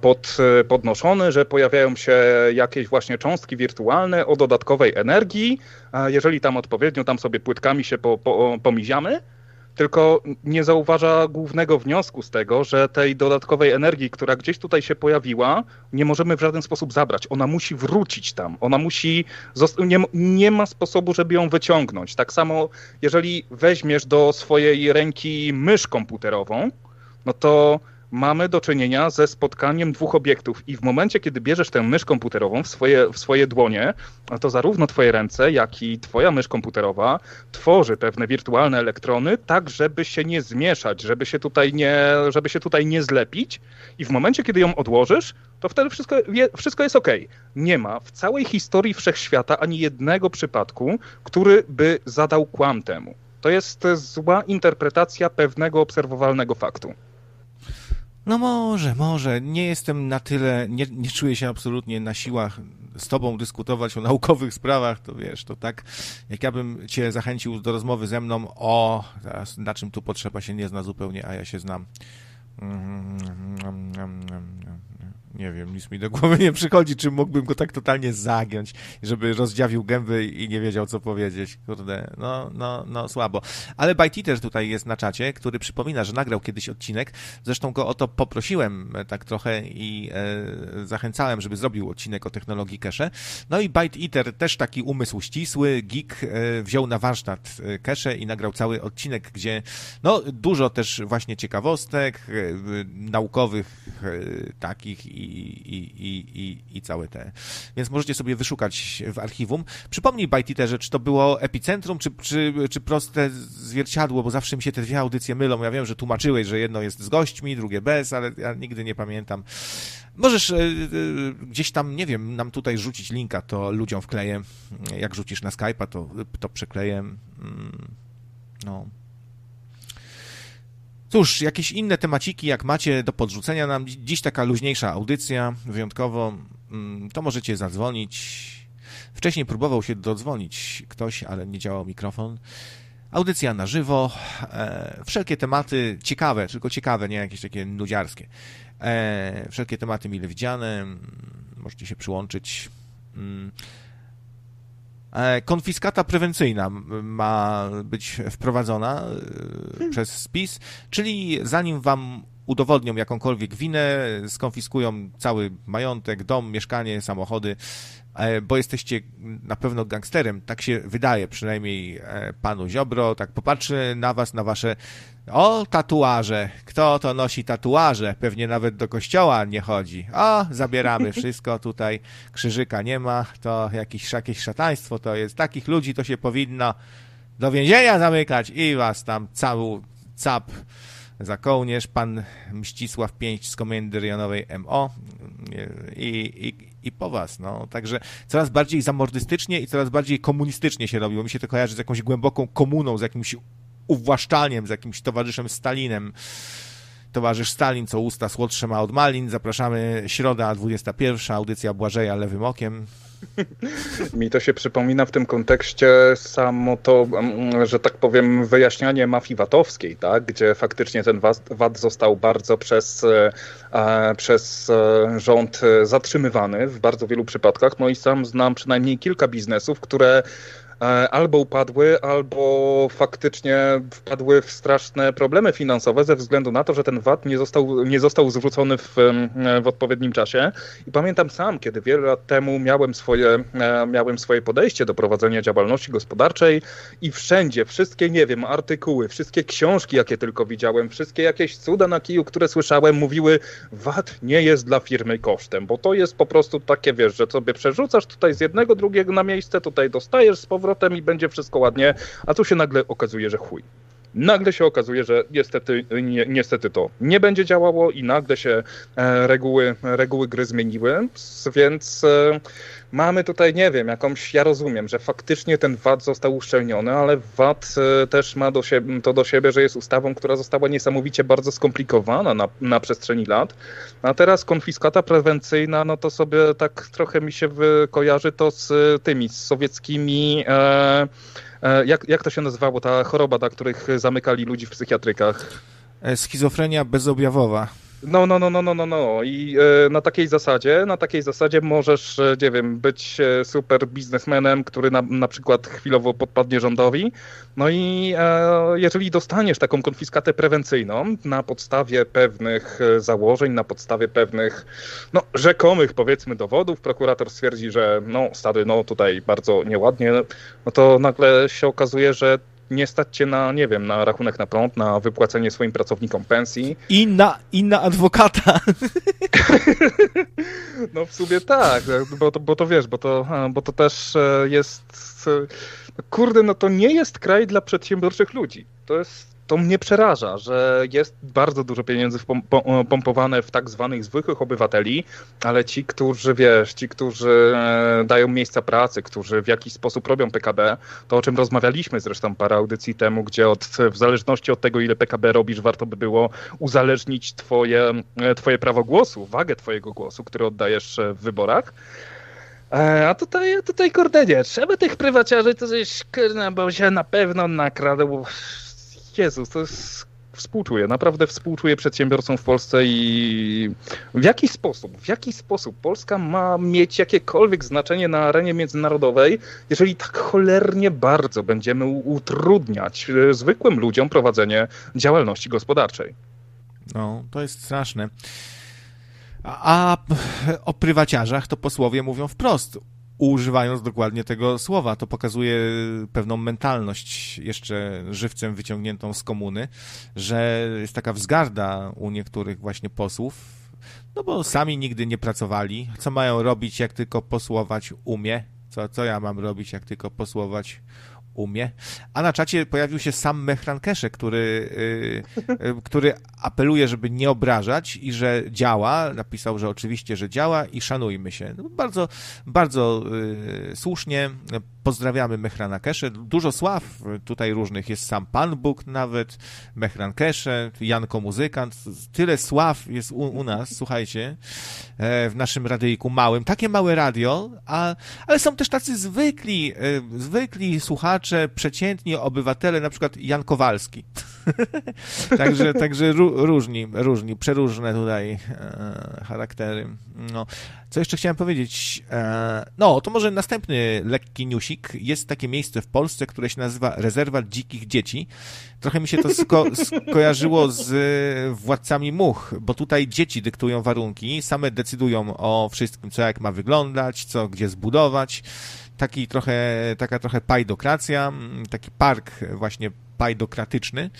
[SPEAKER 2] pod, podnoszony, że pojawiają się jakieś właśnie cząstki wirtualne o dodatkowej energii. Jeżeli tam odpowiednio tam sobie płytkami się po, po, pomiziamy, tylko nie zauważa głównego wniosku z tego, że tej dodatkowej energii, która gdzieś tutaj się pojawiła, nie możemy w żaden sposób zabrać. Ona musi wrócić tam. Ona musi. Nie, nie ma sposobu, żeby ją wyciągnąć. Tak samo, jeżeli weźmiesz do swojej ręki mysz komputerową, no to mamy do czynienia ze spotkaniem dwóch obiektów i w momencie, kiedy bierzesz tę mysz komputerową w swoje, w swoje dłonie, to zarówno twoje ręce, jak i twoja mysz komputerowa tworzy pewne wirtualne elektrony, tak żeby się nie zmieszać, żeby się tutaj nie, żeby się tutaj nie zlepić i w momencie, kiedy ją odłożysz, to wtedy wszystko, wszystko jest ok. Nie ma w całej historii wszechświata ani jednego przypadku, który by zadał kłam temu. To jest zła interpretacja pewnego obserwowalnego faktu.
[SPEAKER 1] No może, może. Nie jestem na tyle, nie, nie czuję się absolutnie na siłach z tobą dyskutować o naukowych sprawach, to wiesz, to tak, jak ja bym cię zachęcił do rozmowy ze mną o, na czym tu potrzeba się nie zna zupełnie, a ja się znam. Nie wiem, nic mi do głowy nie przychodzi, czy mógłbym go tak totalnie zagiąć, żeby rozdziawił gęby i nie wiedział, co powiedzieć. Kurde, no, no, no, słabo. Ale Bajti też tutaj jest na czacie, który przypomina, że nagrał kiedyś odcinek. Zresztą go o to poprosiłem e, tak trochę i e, zachęcałem, żeby zrobił odcinek o technologii cache. No i Byte Eater, też taki umysł ścisły, geek, e, wziął na warsztat cache i nagrał cały odcinek, gdzie no, dużo też właśnie ciekawostek, e, naukowych e, takich i i, i, i, i całe te. Więc możecie sobie wyszukać w archiwum. Przypomnij Bajtiterze, czy to było epicentrum, czy, czy, czy proste zwierciadło, bo zawsze mi się te dwie audycje mylą. Ja wiem, że tłumaczyłeś, że jedno jest z gośćmi, drugie bez, ale ja nigdy nie pamiętam. Możesz e, e, gdzieś tam, nie wiem, nam tutaj rzucić linka, to ludziom wkleję. Jak rzucisz na Skype'a, to, to przekleję. Mm, no. Cóż, jakieś inne temaciki, jak macie do podrzucenia nam, dziś taka luźniejsza audycja, wyjątkowo, mm, to możecie zadzwonić. Wcześniej próbował się dodzwonić ktoś, ale nie działał mikrofon. Audycja na żywo, e, wszelkie tematy ciekawe, tylko ciekawe, nie jakieś takie nudziarskie. E, wszelkie tematy mile widziane, możecie się przyłączyć. E, konfiskata prewencyjna ma być wprowadzona e, hmm. przez spis, czyli zanim wam udowodnią jakąkolwiek winę, skonfiskują cały majątek, dom, mieszkanie, samochody, bo jesteście na pewno gangsterem, tak się wydaje, przynajmniej panu Ziobro, tak popatrzy na was, na wasze o, tatuaże. Kto to nosi tatuaże? Pewnie nawet do kościoła nie chodzi. O, zabieramy wszystko tutaj. Krzyżyka nie ma. To jakieś, jakieś szataństwo to jest. Takich ludzi to się powinno do więzienia zamykać i was tam cały cap za kołnierz, pan Mścisław Pięć z Komendy Rejonowej MO i, i, i po was, no. Także coraz bardziej zamordystycznie i coraz bardziej komunistycznie się robi, bo mi się to kojarzy z jakąś głęboką komuną, z jakimś uwłaszczaniem z jakimś towarzyszem Stalinem. Towarzysz Stalin, co usta słodsze ma od malin. Zapraszamy środa 21, audycja Błażeja Lewym Okiem.
[SPEAKER 2] Mi to się przypomina w tym kontekście samo to, mm, że tak powiem, wyjaśnianie mafii VAT-owskiej, tak? gdzie faktycznie ten VAT został bardzo przez, e, przez e, rząd zatrzymywany w bardzo wielu przypadkach. No i sam znam przynajmniej kilka biznesów, które E, albo upadły, albo faktycznie wpadły w straszne problemy finansowe ze względu na to, że ten VAT nie został, nie został zwrócony w, w odpowiednim czasie. I pamiętam sam, kiedy wiele lat temu miałem swoje, e, miałem swoje podejście do prowadzenia działalności gospodarczej i wszędzie, wszystkie, nie wiem, artykuły, wszystkie książki, jakie tylko widziałem, wszystkie jakieś cuda na kiju, które słyszałem, mówiły VAT nie jest dla firmy kosztem, bo to jest po prostu takie, wiesz, że sobie przerzucasz tutaj z jednego, drugiego na miejsce, tutaj dostajesz z powrotem powrotem i będzie wszystko ładnie, a tu się nagle okazuje, że chuj. Nagle się okazuje, że niestety, ni niestety to nie będzie działało i nagle się e, reguły, reguły gry zmieniły, więc e, mamy tutaj, nie wiem, jakąś, ja rozumiem, że faktycznie ten VAT został uszczelniony, ale VAT e, też ma do siebie, to do siebie, że jest ustawą, która została niesamowicie bardzo skomplikowana na, na przestrzeni lat, a teraz konfiskata prewencyjna, no to sobie tak trochę mi się kojarzy to z tymi, z sowieckimi E, jak, jak to się nazywało, ta choroba, dla których zamykali ludzi w psychiatrykach?
[SPEAKER 1] E, schizofrenia bezobjawowa.
[SPEAKER 2] No, no, no, no, no, no, no. I e, na takiej zasadzie, na takiej zasadzie możesz, e, nie wiem, być e, super biznesmenem, który na, na przykład chwilowo podpadnie rządowi. No i e, jeżeli dostaniesz taką konfiskatę prewencyjną na podstawie pewnych założeń, na podstawie pewnych, no, rzekomych, powiedzmy, dowodów, prokurator stwierdzi, że no, stary, no, tutaj bardzo nieładnie, no to nagle się okazuje, że nie stać cię na, nie wiem, na rachunek na prąd, na wypłacenie swoim pracownikom pensji.
[SPEAKER 1] I na, i na adwokata.
[SPEAKER 2] no w sumie tak, bo to, bo to wiesz, bo to, bo to też e, jest... Kurde, no to nie jest kraj dla przedsiębiorczych ludzi. To jest to mnie przeraża, że jest bardzo dużo pieniędzy pompowane w tak zwanych zwykłych obywateli, ale ci, którzy, wiesz, ci, którzy e, dają miejsca pracy, którzy w jakiś sposób robią PKB, to o czym rozmawialiśmy zresztą parę audycji temu, gdzie od, w zależności od tego, ile PKB robisz, warto by było uzależnić twoje, e, twoje prawo głosu, wagę twojego głosu, który oddajesz w wyborach. E, a tutaj, tutaj kurde nie, trzeba tych prywaciarzy, to coś, bo się na pewno nakradł Jezus, to jest współczuję, naprawdę współczuję przedsiębiorcom w Polsce i w jaki sposób, w jaki sposób Polska ma mieć jakiekolwiek znaczenie na arenie międzynarodowej, jeżeli tak cholernie bardzo będziemy utrudniać e, zwykłym ludziom prowadzenie działalności gospodarczej.
[SPEAKER 1] No, to jest straszne. A, o prywaciarzach to posłowie mówią wprost używając dokładnie tego słowa. To pokazuje pewną mentalność jeszcze żywcem wyciągniętą z komuny, że jest taka wzgarda u niektórych właśnie posłów, no bo sami nigdy nie pracowali. Co mają robić, jak tylko posłować umie? Co, co ja mam robić, jak tylko posłować umie. A na czacie pojawił się sam Mehran Kesze, który, yy, który apeluje, żeby nie obrażać i że działa. Napisał, że oczywiście, że działa i szanujmy się. No, bardzo, bardzo yy, słusznie. Pozdrawiamy Mehrana Kesze. Dużo sław tutaj różnych. Jest sam Pan Bóg nawet, Mehran Kesze, Janko Muzykant. Tyle sław jest u, u nas, słuchajcie, e, w naszym radyjku małym. Takie małe radio, a, ale są też tacy zwykli, e, zwykli słuchacze, przeciętni obywatele, na przykład Jan Kowalski. także także różni, różni, przeróżne tutaj e, charaktery. No. Co jeszcze chciałem powiedzieć? E, no, to może następny lekki newsik. Jest takie miejsce w Polsce, które się nazywa Rezerwat Dzikich Dzieci. Trochę mi się to sko skojarzyło z Władcami Much, bo tutaj dzieci dyktują warunki, same decydują o wszystkim, co jak ma wyglądać, co gdzie zbudować taki trochę, taka trochę pajdokracja, taki park właśnie pajdokratyczny.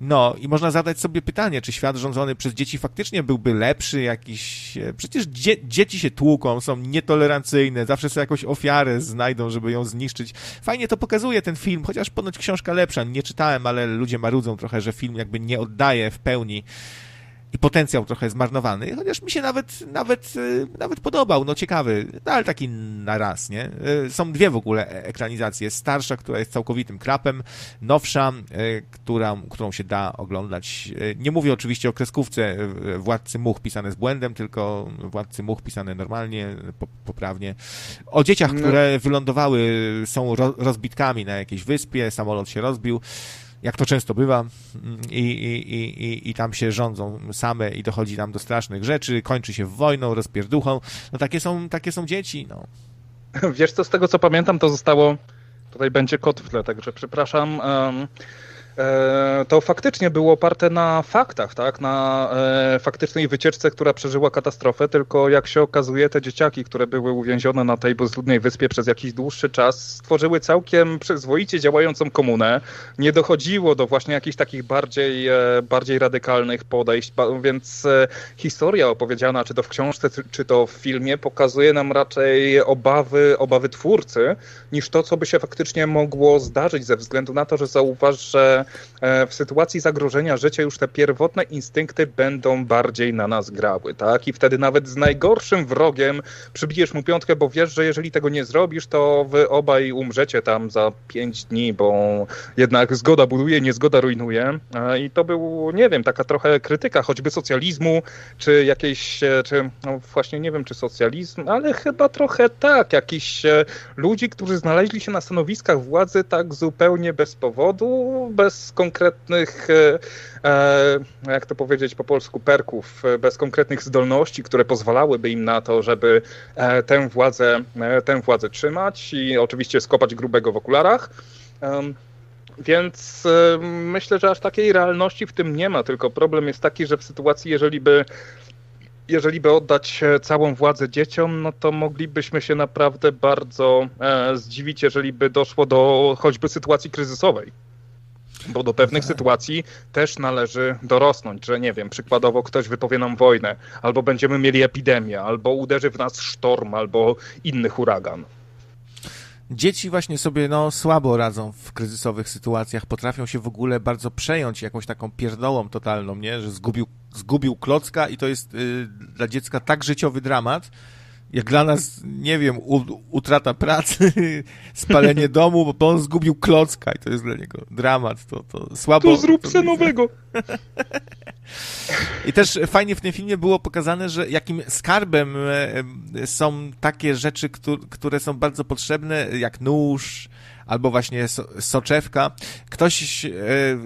[SPEAKER 1] No i można zadać sobie pytanie, czy świat rządzony przez dzieci faktycznie byłby lepszy, jakiś... E, przecież dzie dzieci się tłuką, są nietolerancyjne, zawsze sobie jakąś ofiarę znajdą, żeby ją zniszczyć. Fajnie to pokazuje ten film, chociaż ponoć książka lepsza, nie czytałem, ale ludzie marudzą trochę, że film jakby nie oddaje w pełni i potencjał trochę zmarnowany, chociaż mi się nawet, nawet, y, nawet podobał, no ciekawy, no, ale taki na raz, nie? Y, są dwie w ogóle e, ekranizacje. Starsza, która jest całkowitym krapem, nowsza, y, która, którą się da oglądać. Nie mówię oczywiście o kreskówce Władcy Much pisane z błędem, tylko Władcy Much pisane normalnie, poprawnie. O dzieciach, no. które wylądowały, są rozbitkami na jakiejś wyspie, samolot się rozbił jak to często bywa, i, i, i, i tam się rządzą same i dochodzi tam do strasznych rzeczy, kończy się wojną, rozpierduchą. No takie są, takie są dzieci, no.
[SPEAKER 2] Wiesz co, z tego co pamiętam, to zostało Tutaj będzie kot w tle, także przepraszam. Um, to faktycznie było oparte na faktach, tak? na e, faktycznej wycieczce, która przeżyła katastrofę, tylko jak się okazuje, te dzieciaki, które były uwięzione na tej bezludnej wyspie przez jakiś dłuższy czas, stworzyły całkiem przyzwoicie działającą komunę. Nie dochodziło do właśnie jakichś takich bardziej, e, bardziej radykalnych podejść, więc historia opowiedziana, czy to w książce, czy to w filmie, pokazuje nam raczej obawy, obawy twórcy, niż to, co by się faktycznie mogło zdarzyć, ze względu na to, że zauważ, że E, w sytuacji zagrożenia życia już te pierwotne instynkty będą bardziej na nas grały, tak? I wtedy nawet z najgorszym wrogiem przybijesz mu piątkę, bo wiesz, że jeżeli tego nie zrobisz, to wy obaj umrzecie tam za pięć dni, bo jednak zgoda buduje, niezgoda rujnuje. E, I to był, nie wiem, taka trochę krytyka choćby socjalizmu, czy jakiejś, e, czy no właśnie nie wiem, czy socjalizm, ale chyba trochę tak, jakiś ludzi, którzy znaleźli się na stanowiskach władzy tak zupełnie bez powodu, bez bez konkretnych, e, e, jak to powiedzieć po polsku, perków, e, bez konkretnych zdolności, które pozwalałyby im na to, żeby tę władzę, tę władzę trzymać i oczywiście skopać grubego w okularach. Więc myślę, że aż takiej realności w tym nie ma, tylko problem jest taki, że w sytuacji, jeżeli by jeżeli by oddać całą władzę dzieciom, no to moglibyśmy się naprawdę bardzo zdziwić, jeżeli by doszło do choćby sytuacji kryzysowej. Bo do pewnych sytuacji też należy dorosnąć, że nie wiem, przykładowo ktoś wypowie nam wojnę, albo będziemy mieli epidemię, albo uderzy w nas sztorm, albo inny huragan.
[SPEAKER 1] Dzieci właśnie sobie no, słabo radzą w kryzysowych sytuacjach, potrafią się w ogóle bardzo przejąć jakąś taką pierdołą totalną, nie? że zgubił, zgubił klocka i to jest y, dla dziecka tak życiowy dramat, jak dla nas, nie wiem, utrata pracy, spalenie domu, bo on zgubił klocka i to jest dla niego dramat, to, to słabo.
[SPEAKER 2] To zrób se nowego.
[SPEAKER 1] I też fajnie w tym filmie było pokazane, że jakim skarbem e, są takie rzeczy, które są bardzo potrzebne, jak nóż, albo właśnie so, soczewka. Ktoś e,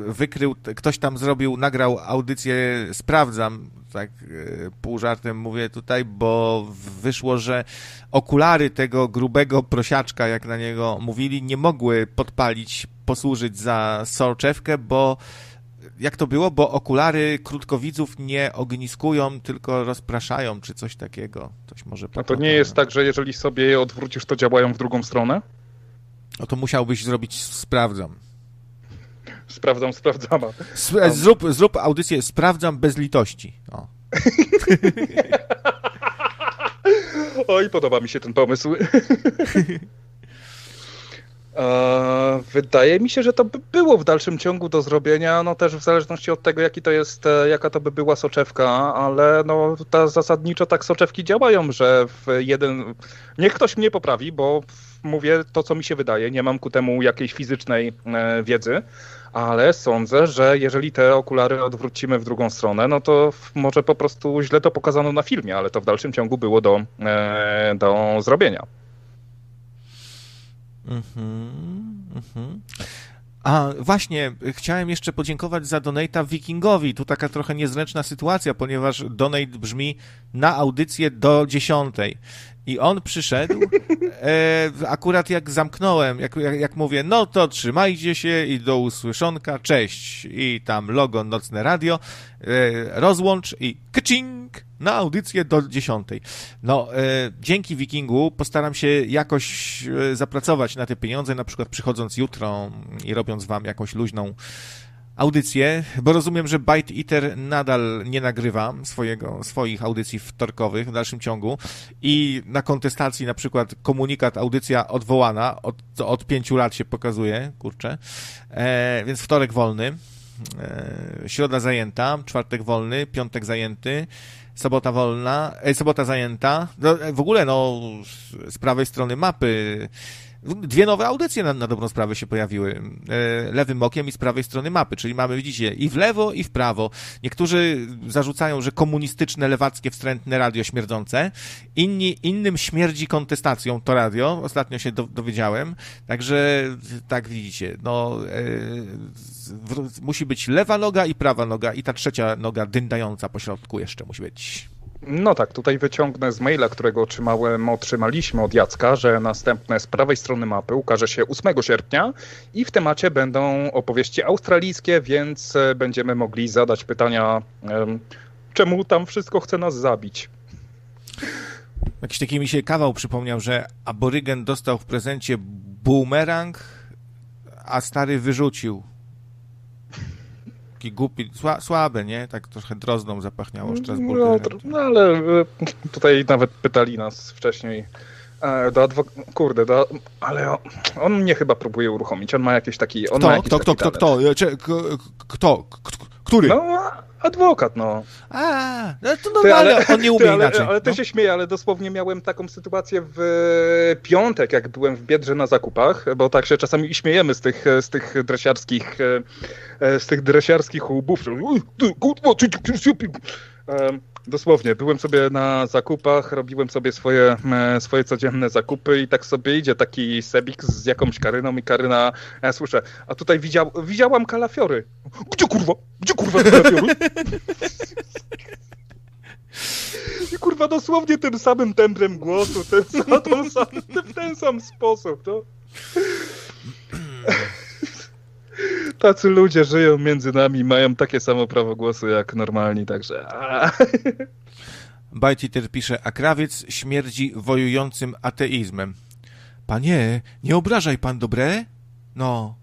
[SPEAKER 1] wykrył, ktoś tam zrobił, nagrał audycję, sprawdzam, tak e, pół żartem mówię tutaj, bo wyszło, że okulary tego grubego prosiaczka, jak na niego mówili, nie mogły podpalić, posłużyć za soczewkę, bo jak to było? Bo okulary krótkowidzów nie ogniskują, tylko rozpraszają, czy coś takiego. Coś może
[SPEAKER 2] A to nie jest tak, że jeżeli sobie je odwrócisz, to działają w drugą stronę?
[SPEAKER 1] No to musiałbyś zrobić sprawdzam.
[SPEAKER 2] Sprawdzam, sprawdzam.
[SPEAKER 1] Zrób, zrób audycję sprawdzam bez litości. O.
[SPEAKER 2] Oj, podoba mi się ten pomysł. Wydaje mi się, że to by było w dalszym ciągu do zrobienia, no też w zależności od tego, jaki to jest, e, jaka to by była soczewka, ale no ta zasadniczo tak soczewki działają, że w jeden... Niech ktoś mnie poprawi, bo mówię to, co mi się wydaje, nie mam ku temu jakiejś fizycznej e, wiedzy, ale sądzę, że jeżeli te okulary odwrócimy w drugą stronę, no to może po prostu źle to pokazano na filmie, ale to w dalszym ciągu było do, e, do zrobienia. Mhm,
[SPEAKER 1] mhm. A właśnie, chciałem jeszcze podziękować za donata Wikingowi. Tu taka trochę niezręczna sytuacja, ponieważ donate brzmi na audycję do dziesiątej. I on przyszedł, e, akurat jak zamknąłem, jak, jak, jak, mówię, no to trzymajcie się i do usłyszonka, cześć. I tam logo Nocne Radio, e, rozłącz i kcing na audycję do dziesiątej. No, e, dzięki Wikingu postaram się jakoś e, zapracować na te pieniądze, na przykład przychodząc jutro i robiąc wam jakąś luźną audycję, bo rozumiem, że Byte Eater nadal nie nagrywa swojego, swoich audycji wtorkowych w dalszym ciągu i na kontestacji na przykład komunikat, audycja odwołana, od, od pięciu lat się pokazuje, kurczę, e, więc wtorek wolny, e, środa zajęta, czwartek wolny, piątek zajęty, sobota wolna, e, sobota zajęta, no, w ogóle no z prawej strony mapy Dwie nowe audycje na, na dobrą sprawę się pojawiły. E, lewym okiem i z prawej strony mapy, czyli mamy, widzicie, i w lewo, i w prawo. Niektórzy zarzucają, że komunistyczne, lewackie, wstrętne radio śmierdzące. Inni, innym śmierdzi kontestacją to radio. Ostatnio się do, dowiedziałem. Także, tak widzicie, no, e, w, musi być lewa noga i prawa noga i ta trzecia noga dyndająca po środku jeszcze musi być.
[SPEAKER 2] No tak, tutaj wyciągnę z maila, którego otrzymałem, otrzymaliśmy od Jacka, że następne z prawej strony mapy ukaże się 8 sierpnia i w temacie będą opowieści australijskie, więc e, będziemy mogli zadać pytania, czemu tam wszystko chce nas zabić.
[SPEAKER 1] Jakiś taki mi się kawał przypomniał, że aborygen dostał w prezencie boomerang, a stary wyrzucił taki głupi, sła, słaby, nie? Tak trochę drozdą zapachniało Strasburgu.
[SPEAKER 2] No, no, ale e, tutaj nawet pytali nas wcześniej do adwok- kurde, do, ale on mnie chyba próbuje uruchomić. On ma jakieś taki. On
[SPEAKER 1] kto,
[SPEAKER 2] ma jakiś
[SPEAKER 1] kto, kto, kto, kto, kto, który?
[SPEAKER 2] No, adwokat, no.
[SPEAKER 1] A, no to normalnie, ale, on nie umie
[SPEAKER 2] ty, ale,
[SPEAKER 1] inaczej.
[SPEAKER 2] Ale ty
[SPEAKER 1] no.
[SPEAKER 2] się śmieję, ale dosłownie miałem taką sytuację w piątek, jak byłem w Biedrze na zakupach, bo tak się czasami śmiejemy z tych, z tych dresiarskich e, z tych dresiarskich łbów. Dosłownie, byłem sobie na zakupach, robiłem sobie swoje, e, swoje codzienne zakupy i tak sobie idzie taki Sebik z jakąś Karyną i Karyna, ja słyszę, a tutaj widział, widziałam kalafiory. Gdzie kurwa? Gdzie kurwa kalafiory? I kurwa dosłownie tym samym tembrem głosu, ten, ten sam, w ten sam sposób, no. Tacy ludzie żyją między nami, mają takie samo prawo głosu jak normalni, także...
[SPEAKER 1] Bajtiter pisze, a krawiec śmierdzi wojującym ateizmem. Panie, nie obrażaj pan dobre? No.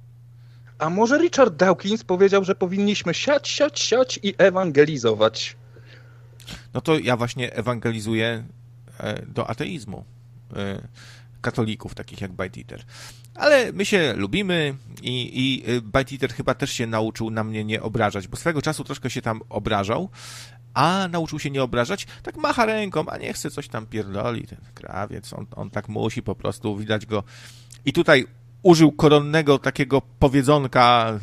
[SPEAKER 2] A może Richard Dawkins powiedział, że powinniśmy siać, siać, siać i ewangelizować?
[SPEAKER 1] No to ja właśnie ewangelizuję e, do ateizmu e, katolików, takich jak Bajtiter. Ale my się lubimy i, i Bajtiter chyba też się nauczył na mnie nie obrażać, bo swego czasu troszkę się tam obrażał, a nauczył się nie obrażać, tak macha ręką, a nie chce coś tam pierdoli, ten krawiec, on, on tak musi po prostu, widać go. I tutaj użył koronnego takiego powiedzonka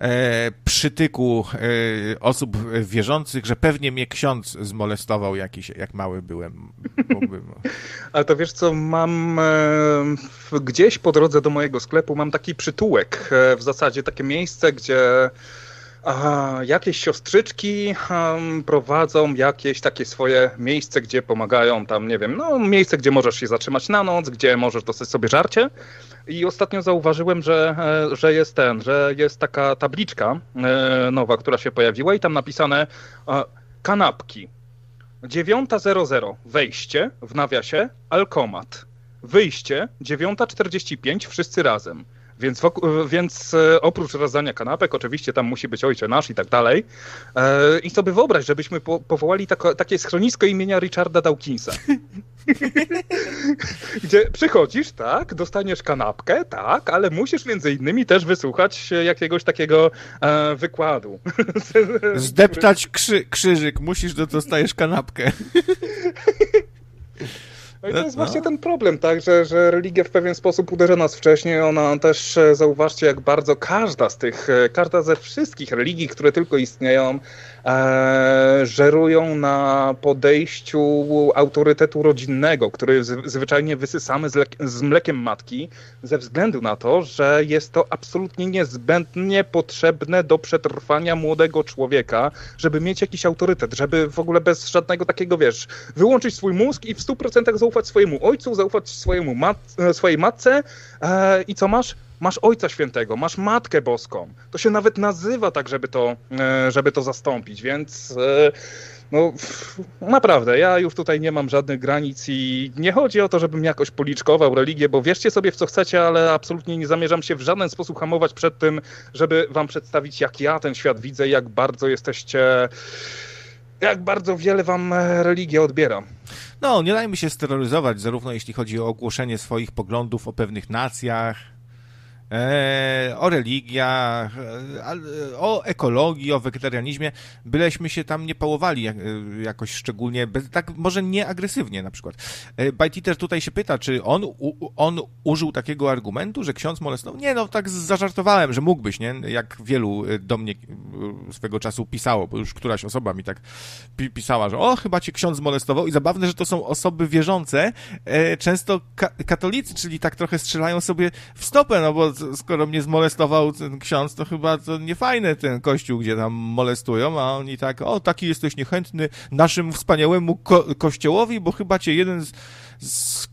[SPEAKER 1] e, przytyku e, osób wierzących, że pewnie mnie ksiądz zmolestował jakiś, jak mały byłem.
[SPEAKER 2] Ale to wiesz co, mam e, gdzieś po drodze do mojego sklepu mam taki przytułek, e, w zasadzie takie miejsce, gdzie jakieś siostrzyczki prowadzą jakieś takie swoje miejsce, gdzie pomagają tam, nie wiem, no miejsce, gdzie możesz się zatrzymać na noc, gdzie możesz dostać sobie żarcie. I ostatnio zauważyłem, że, e, że jest ten, że jest taka tabliczka e, nowa, która się pojawiła i tam napisane e, kanapki. 9.00 wejście w nawiasie alkomat. Wyjście 9.45 wszyscy razem. Więc, wokół, więc oprócz rozdania kanapek, oczywiście tam musi być ojcze nasz i tak dalej. E, I sobie wyobraź, żebyśmy po, powołali tako, takie schronisko imienia Richarda Dawkinsa. Gdzie przychodzisz, tak, dostaniesz kanapkę, tak, ale musisz między innymi też wysłuchać jakiegoś takiego e, wykładu.
[SPEAKER 1] Zdeptać krzy, krzyżyk, musisz, to dostajesz kanapkę.
[SPEAKER 2] No i to jest no. właśnie ten problem, tak, że, że religia w pewien sposób uderza nas wcześniej. Ona też, zauważcie, jak bardzo każda z tych, każda ze wszystkich religii, które tylko istnieją, e, żerują na podejściu autorytetu rodzinnego, który z, zwyczajnie wysysamy z, z mlekiem matki, ze względu na to, że jest to absolutnie niezbędnie potrzebne do przetrwania młodego człowieka, żeby mieć jakiś autorytet, żeby w ogóle bez żadnego takiego, wiesz, wyłączyć swój mózg i w 100% zaufać swojemu ojcu, zaufać swojemu mat, swojej matce e, i co masz? Masz Ojca Świętego, masz Matkę Boską. To się nawet nazywa tak, żeby to, e, żeby to zastąpić, więc e, no naprawdę, ja już tutaj nie mam żadnych granic i nie chodzi o to, żebym jakoś policzkował religię, bo wierzcie sobie w co chcecie, ale absolutnie nie zamierzam się w żaden sposób hamować przed tym, żeby wam przedstawić, jak ja ten świat widzę, jak bardzo jesteście jak bardzo wiele wam e, religia odbiera.
[SPEAKER 1] No, nie dajmy się steroryzować, zarówno jeśli chodzi o ogłoszenie swoich poglądów o pewnych nacjach, o religiach, e, o ekologii, o wegetarianizmie, byleśmy się tam nie pałowali e, jakoś szczególnie, tak może nie agresywnie na przykład. E, Bajtiter tutaj się pyta, czy on, on użył takiego argumentu, że ksiądz molestował? Nie, no tak zażartowałem, że mógłbyś, nie? Jak wielu do mnie swego czasu pisało, bo już któraś osoba mi tak pisała, że o, chyba cię ksiądz molestował i zabawne, że to są osoby wierzące, często ka katolicy, czyli tak trochę strzelają sobie w stopę, no bo skoro mnie zmolestował ten ksiądz, to chyba to niefajne ten kościół, gdzie tam molestują, a oni tak, o, taki jesteś niechętny naszym wspaniałemu ko kościołowi, bo chyba cię jeden z, z,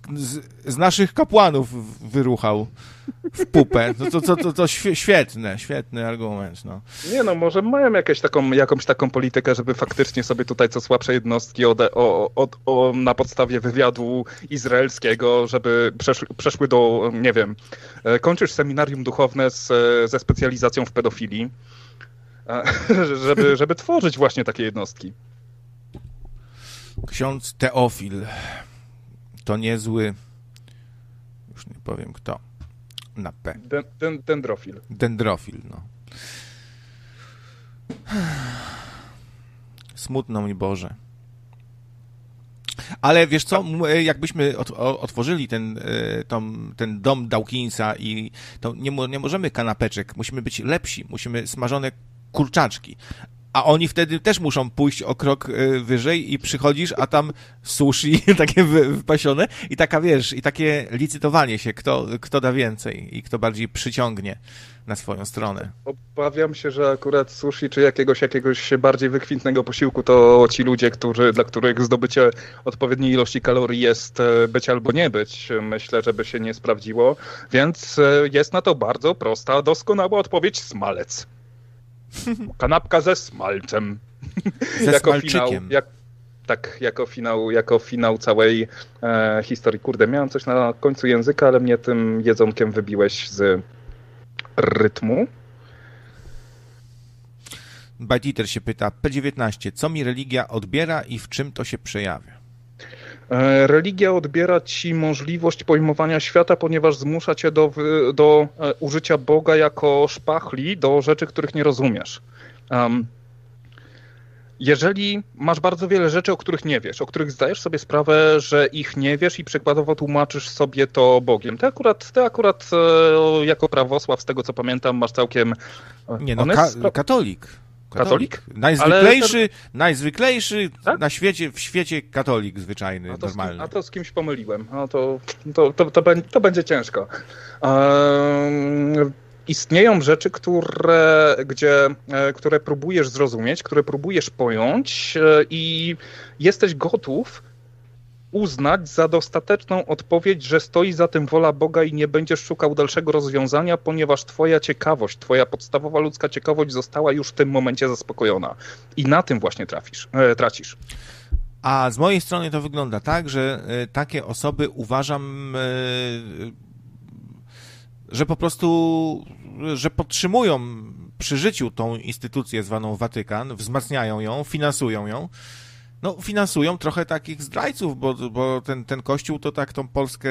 [SPEAKER 1] z naszych kapłanów wyruchał w pupę. To, to, to, to, to świetne, świetny argument. No.
[SPEAKER 2] Nie no, może mają jakieś taką, jakąś taką politykę, żeby faktycznie sobie tutaj co słabsze jednostki ode, o, o, o, na podstawie wywiadu izraelskiego, żeby przeszły, przeszły do, nie wiem, e, kończysz seminarium duchowne z, ze specjalizacją w pedofilii, żeby, żeby tworzyć właśnie takie jednostki.
[SPEAKER 1] Ksiądz Teofil to niezły, już nie powiem kto, na P.
[SPEAKER 2] Den, den, dendrofil.
[SPEAKER 1] Dendrofil, no. Smutno mi Boże. Ale wiesz co, jakbyśmy otworzyli ten, e, ten dom Dawkinsa i to nie, nie możemy kanapeczek, musimy być lepsi, musimy smażone kurczaczki a oni wtedy też muszą pójść o krok y, wyżej i przychodzisz, a tam sushi takie wypasione i taka, wiesz, i takie licytowanie się, kto, kto da więcej i kto bardziej przyciągnie na swoją stronę.
[SPEAKER 2] Obawiam się, że akurat sushi czy jakiegoś jakiegoś bardziej wykwintnego posiłku to ci ludzie, którzy, dla których zdobycie odpowiedniej ilości kalorii jest e, być albo nie być. Myślę, żeby się nie sprawdziło, więc e, jest na to bardzo prosta, doskonała odpowiedź smalec. Kanapka ze smalcem.
[SPEAKER 1] Ze jako finał, jak,
[SPEAKER 2] tak, jako finał, jako finał całej e, historii. Kurde, miałem coś na końcu języka, ale mnie tym jedzonkiem wybiłeś z rytmu.
[SPEAKER 1] Bajtiter się pyta, P19, co mi religia odbiera i w czym to się przejawia?
[SPEAKER 2] E, religia odbiera ci możliwość pojmowania świata, ponieważ zmusza cię do, do e, użycia Boga jako szpachli do rzeczy, których nie rozumiesz. Um, jeżeli masz bardzo wiele rzeczy, o których nie wiesz, o których zdajesz sobie sprawę, że ich nie wiesz i przykładowo tłumaczysz sobie to Bogiem. Ty akurat, ty akurat e, jako prawosław, z tego co pamiętam, masz całkiem...
[SPEAKER 1] Nie no, ka katolik.
[SPEAKER 2] Katolik?
[SPEAKER 1] Najzwyklejszy, Ale... najzwyklejszy tak? na świecie, w świecie katolik zwyczajny, a normalny.
[SPEAKER 2] a to z kimś pomyliłem. No to, to, to, to, to będzie ciężko. Um, istnieją rzeczy, które, gdzie, e, które próbujesz zrozumieć, które próbujesz pojąć e, i jesteś gotów uznać za dostateczną odpowiedź, że stoi za tym wola Boga i nie będziesz szukał dalszego rozwiązania, ponieważ twoja ciekawość, twoja podstawowa ludzka ciekawość została już w tym momencie zaspokojona. I na tym właśnie trafisz, e, tracisz.
[SPEAKER 1] A z mojej strony to wygląda tak, że e, takie osoby uważam, e, że po prostu, że podtrzymują przy życiu tą instytucję zwaną Watykan, wzmacniają ją, finansują ją, no, finansują trochę takich zdrajców, bo, bo ten, ten kościół to tak tą Polskę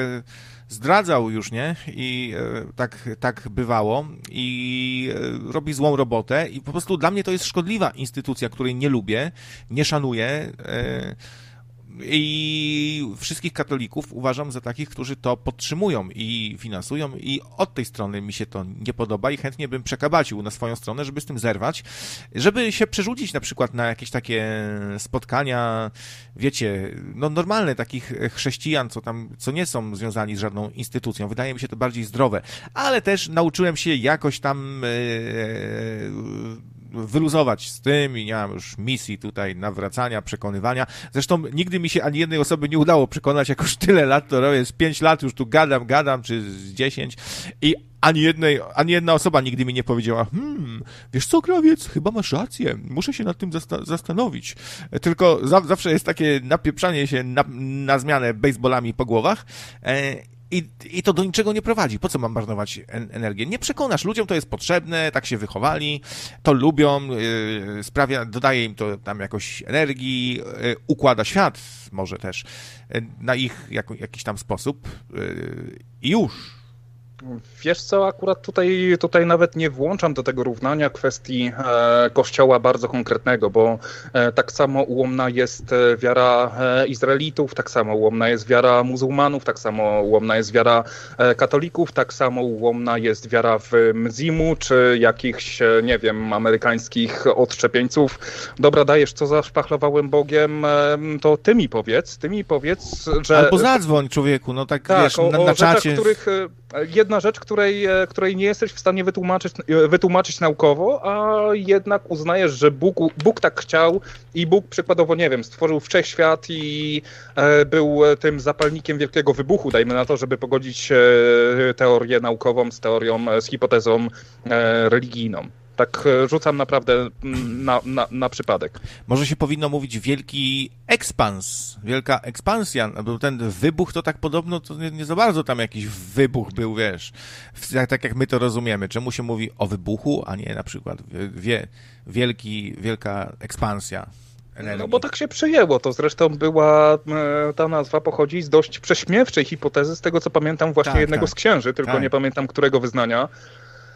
[SPEAKER 1] zdradzał już, nie? I e, tak, tak bywało i e, robi złą robotę i po prostu dla mnie to jest szkodliwa instytucja, której nie lubię, nie szanuję. E, i wszystkich katolików uważam za takich, którzy to podtrzymują i finansują. I od tej strony mi się to nie podoba i chętnie bym przekabacił na swoją stronę, żeby z tym zerwać, żeby się przerzucić na przykład na jakieś takie spotkania, wiecie, no normalne takich chrześcijan, co tam, co nie są związani z żadną instytucją. Wydaje mi się to bardziej zdrowe, ale też nauczyłem się jakoś tam yy, wyluzować z tym i nie mam już misji tutaj nawracania, przekonywania. Zresztą nigdy mi się ani jednej osoby nie udało przekonać, jak już tyle lat to robię, z pięć lat już tu gadam, gadam, czy z dziesięć i ani, jednej, ani jedna osoba nigdy mi nie powiedziała, hmm, wiesz co, krawiec, chyba masz rację, muszę się nad tym zasta zastanowić. Tylko za zawsze jest takie napieprzanie się na, na zmianę baseballami po głowach e, i, I to do niczego nie prowadzi. Po co mam marnować en energię? Nie przekonasz. Ludziom to jest potrzebne, tak się wychowali, to lubią, yy, sprawia, dodaje im to tam jakoś energii, yy, układa świat może też yy, na ich jak, jakiś tam sposób yy, i już.
[SPEAKER 2] Wiesz co, akurat tutaj, tutaj nawet nie włączam do tego równania kwestii e, kościoła bardzo konkretnego, bo e, tak samo ułomna jest e, wiara e, Izraelitów, tak samo ułomna jest wiara muzułmanów, tak samo ułomna jest wiara e, katolików, tak samo ułomna jest wiara w Mzimu, czy jakichś, e, nie wiem, amerykańskich odszczepieńców. Dobra, dajesz, co zaszpachlowałem Bogiem, to ty mi powiedz, ty mi powiedz, że...
[SPEAKER 1] Albo zadzwoń człowieku, no tak, tak wiesz, o, na, na
[SPEAKER 2] o. Rzeczach, których jedna rzecz, której, e, której nie jesteś w stanie wytłumaczyć, e, wytłumaczyć naukowo, a jednak uznajesz, że Bóg, Bóg tak chciał i Bóg przykładowo, nie wiem, stworzył wszechświat i e, był tym zapalnikiem wielkiego wybuchu, dajmy na to, żeby pogodzić teorię naukową z teorią, z hipotezą religijną. Tak e, rzucam naprawdę na, na, na, przypadek.
[SPEAKER 1] Może się powinno mówić wielki ekspans, wielka ekspansja, bo ten wybuch to tak podobno, to nie, nie za bardzo tam jakiś wybuch był, wiesz, tak jak my to rozumiemy. Czemu się mówi o wybuchu, a nie na przykład wie, wielki, wielka ekspansja?
[SPEAKER 2] Energii. No bo tak się przyjęło. To zresztą była, e, ta nazwa pochodzi z dość prześmiewczej hipotezy, z tego co pamiętam właśnie tak, jednego tak. z księży, tylko tak. nie pamiętam którego wyznania.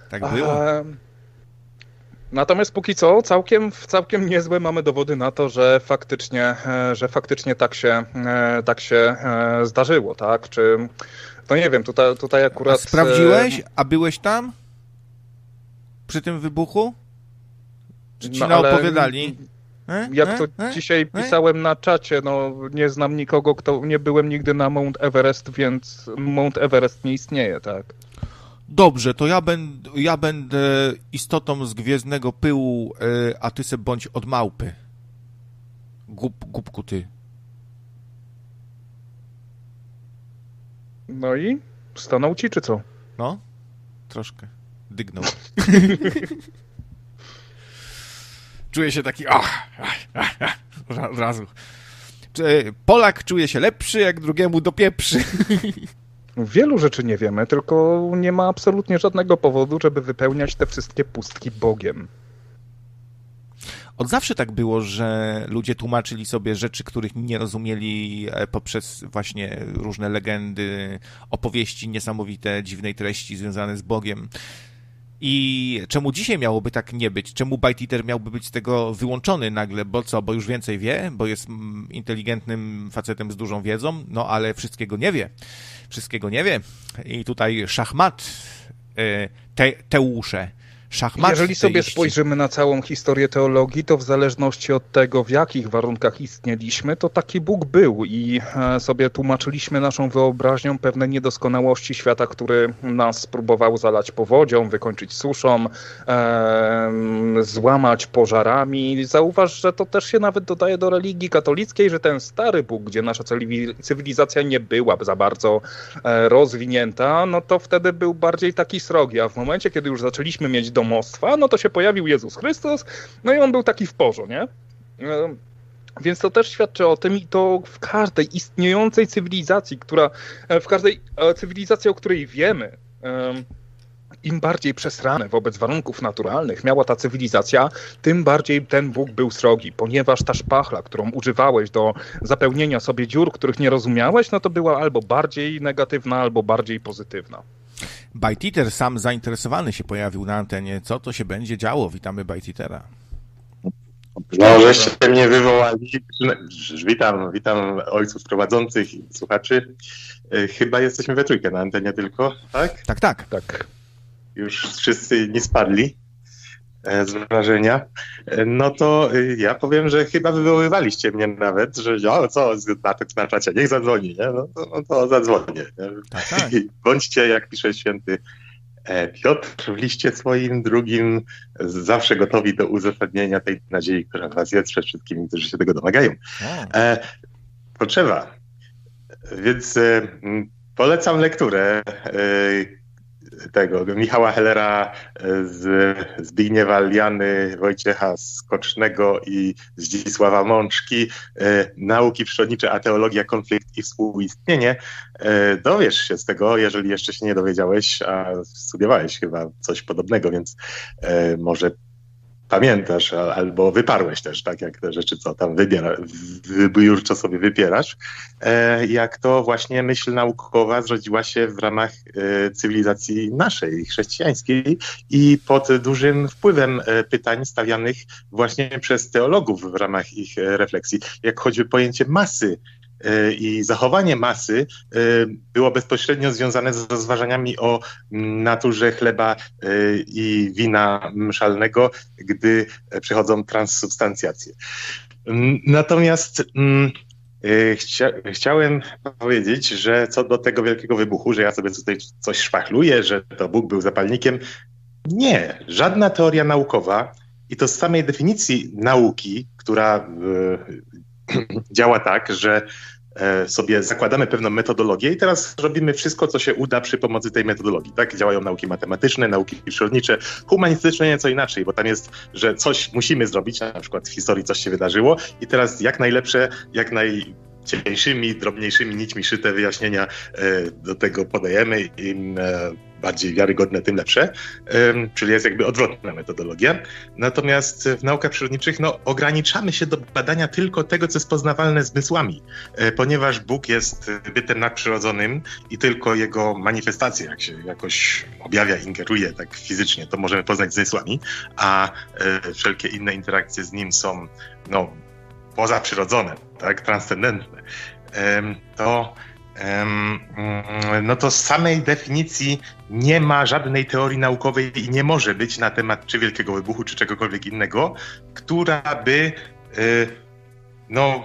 [SPEAKER 1] Tak było. A,
[SPEAKER 2] Natomiast póki co całkiem, całkiem niezłe mamy dowody na to, że faktycznie, e, że faktycznie tak się, e, tak się e, zdarzyło, tak? Czy, no nie wiem, tutaj, tutaj akurat... A
[SPEAKER 1] sprawdziłeś? A byłeś tam? Przy tym wybuchu? Czy ci no, opowiadali?
[SPEAKER 2] Jak to dzisiaj pisałem na czacie, no nie znam nikogo, kto nie byłem nigdy na Mount Everest, więc Mount Everest nie istnieje, tak?
[SPEAKER 1] Dobrze, to ja, będę, ja będę istotą z gwiezdnego pyłu, e, a ty se bądź od małpy. Gub, gubku ty.
[SPEAKER 2] No i? Stanął ci, czy co?
[SPEAKER 1] No, troszkę. Dygnął. Czuję się taki... Ach, ach, ach, od razu. Polak czuje się lepszy, jak drugiemu dopieprzy.
[SPEAKER 2] Wielu rzeczy nie wiemy, tylko nie ma absolutnie żadnego powodu, żeby wypełniać te wszystkie pustki Bogiem.
[SPEAKER 1] Od zawsze tak było, że ludzie tłumaczyli sobie rzeczy, których nie rozumieli e, poprzez właśnie różne legendy, opowieści niesamowite, dziwnej treści związane z Bogiem. I czemu dzisiaj miałoby tak nie być? Czemu Byte Eater miałby być z tego wyłączony nagle? Bo co? Bo już więcej wie? Bo jest mm, inteligentnym facetem z dużą wiedzą? No ale wszystkiego nie wie wszystkiego nie wie. I tutaj szachmat, e, te, Teusze, szachmat.
[SPEAKER 2] Jeżeli sobie spojrzymy na całą historię teologii, to w zależności od tego, w jakich warunkach istnieliśmy, to taki Bóg był i e, sobie tłumaczyliśmy naszą wyobraźnią pewne niedoskonałości świata, który nas próbował zalać powodzią, wykończyć suszą, e, złamać pożarami. Zauważ, że to też się nawet dodaje do religii katolickiej, że ten stary Bóg, gdzie nasza cywilizacja nie była za bardzo e, rozwinięta, no to wtedy był bardziej taki srogi, a w momencie, kiedy już zaczęliśmy mieć domostwa, no to się pojawił Jezus Chrystus, no i on był taki w porze, nie? Więc to też świadczy o tym i to w każdej istniejącej cywilizacji, która, e, w każdej e, cywilizacji, o której wiemy, im bardziej przesrane wobec warunków naturalnych miała ta cywilizacja, tym bardziej ten Bóg był srogi, ponieważ ta szpachla, którą używałeś do zapełnienia sobie dziur, których nie rozumiałeś, no to była albo bardziej negatywna, albo bardziej pozytywna.
[SPEAKER 1] Byteater sam zainteresowany się pojawił na antenie. Co to się będzie działo? Witamy Byteatera.
[SPEAKER 5] No, żeście mnie wywołali. Witam, witam ojców prowadzących i słuchaczy. E, chyba jesteśmy we trójkę na antenie tylko, tak?
[SPEAKER 1] Tak, tak. tak.
[SPEAKER 5] Już wszyscy nie spadli. E, z wrażenia, e, no to y, ja powiem, że chyba wywoływaliście mnie nawet, że o co na, na czacie, niech zadzwoni, nie? No, to, no to zadzwonię. Tak, tak. Bądźcie, jak pisze święty e, Piotr w liście swoim drugim, zawsze gotowi do uzasadnienia tej nadziei, która was jest przed wszystkimi, którzy się tego domagają. E, potrzeba. Więc polecam lekturę tego Michała Hellera e, z Zbigniewa Liany, Wojciecha Skocznego i Zdzisława Mączki, e, Nauki przyrodnicze, a teologia, konflikt i współistnienie. E, dowiesz się z tego, jeżeli jeszcze się nie dowiedziałeś, a studiowałeś chyba coś podobnego, więc może pamiętasz, albo wyparłeś też, tak jak te rzeczy, co tam wybiera, wybiórczo sobie wypierasz, e, jak to właśnie myśl naukowa zrodziła się w ramach e, cywilizacji naszej, chrześcijańskiej i pod dużym wpływem e, pytań stawianych właśnie przez teologów w ramach ich refleksji, jak choćby pojęcie masy i zachowanie masy e, było bezpośrednio związane z rozważaniami o naturze chleba e, i wina mszalnego, gdy przychodzą transsubstancjacje. Natomiast Y, chcia, chciałem powiedzieć, że co do tego wielkiego wybuchu, że ja sobie tutaj coś szpachluję, że to Bóg był zapalnikiem. Nie, żadna teoria naukowa i to z samej definicji nauki, która działa tak, że E, sobie zakładamy pewną metodologię i teraz robimy wszystko, co się uda przy pomocy tej metodologii. Tak działają nauki matematyczne, nauki przyrodnicze, humanistyczne nieco inaczej, bo tam jest, że coś musimy zrobić, na przykład w historii coś się wydarzyło i teraz jak najlepsze, jak naj cieńszymi, drobniejszymi nićmi szyte wyjaśnienia e, do tego podajemy. Im e, bardziej wiarygodne, tym lepsze. Czyli jest jakby odwrotna metodologia. Natomiast w naukach przyrodniczych no, ograniczamy się do badania tylko tego, co jest poznawalne zmysłami, e, ponieważ Bóg jest bytem nadprzyrodzonym i tylko jego manifestacje, jak się jakoś objawia, ingeruje tak fizycznie, to możemy poznać zmysłami, a wszelkie inne interakcje z nim są no, pozaprzyrodzone, tak, transcendentne, to no to z samej definicji nie ma żadnej teorii naukowej i nie może być na temat czy wielkiego wybuchu, czy czegokolwiek innego, która by y, no,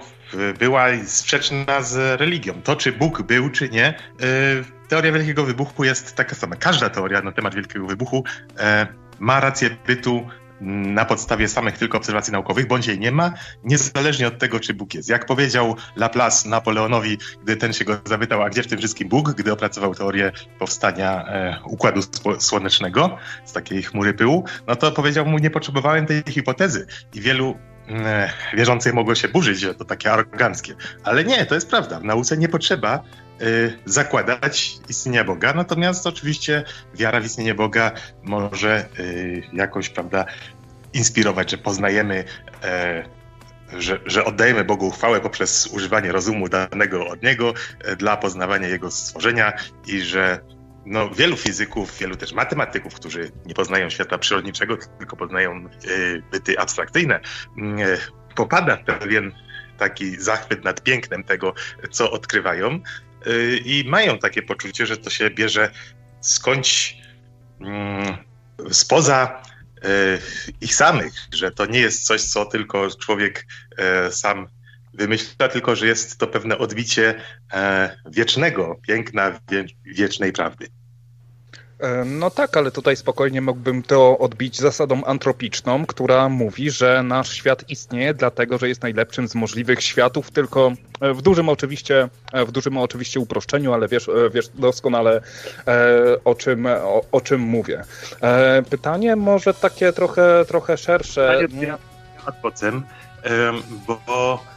[SPEAKER 5] była sprzeczna z religią. To, czy Bóg był, czy nie, y, teoria wielkiego wybuchu jest taka sama. Każda teoria na temat wielkiego wybuchu e, ma rację bytu na podstawie samych tylko obserwacji naukowych, bądź jej nie ma, niezależnie od tego, czy Bóg jest. Jak powiedział Laplace Napoleonowi, gdy ten się go zapytał, a gdzie w tym wszystkim Bóg, gdy opracował teorię powstania e, Układu Słonecznego z takiej chmury pyłu, no to powiedział mu, nie potrzebowałem tej hipotezy. I wielu e, wierzących mogło się burzyć, że to takie aroganckie. Ale nie, to jest prawda. W nauce nie potrzeba zakładać istnienia Boga, natomiast oczywiście wiara w istnienie Boga może y, jakoś, prawda, inspirować, że poznajemy, e, że, że oddajemy Bogu chwałę poprzez używanie rozumu danego od Niego e, dla poznawania Jego stworzenia i że no, wielu fizyków, wielu też matematyków, którzy nie poznają świata przyrodniczego, tylko poznają e, byty abstrakcyjne, popada w pewien taki zachwyt nad pięknem tego, co odkrywają. I mają takie poczucie, że to się bierze skądś mm, spoza y, ich samych, że to nie jest coś, co tylko człowiek y, sam wymyśla, tylko że jest to pewne odbicie wiecznego piękna, wiecznej prawdy.
[SPEAKER 2] E, no tak, ale tutaj spokojnie mógłbym to odbić zasadą antropiczną, która mówi, że nasz świat istnieje dlatego, że jest najlepszym z możliwych światów, tylko e, w dużym oczywiście, e, w dużym oczywiście uproszczeniu, ale wiesz, wiesz doskonale o czym, o, o czym mówię. Pytanie może takie trochę, trochę szersze.
[SPEAKER 5] Pytanie bo Mm,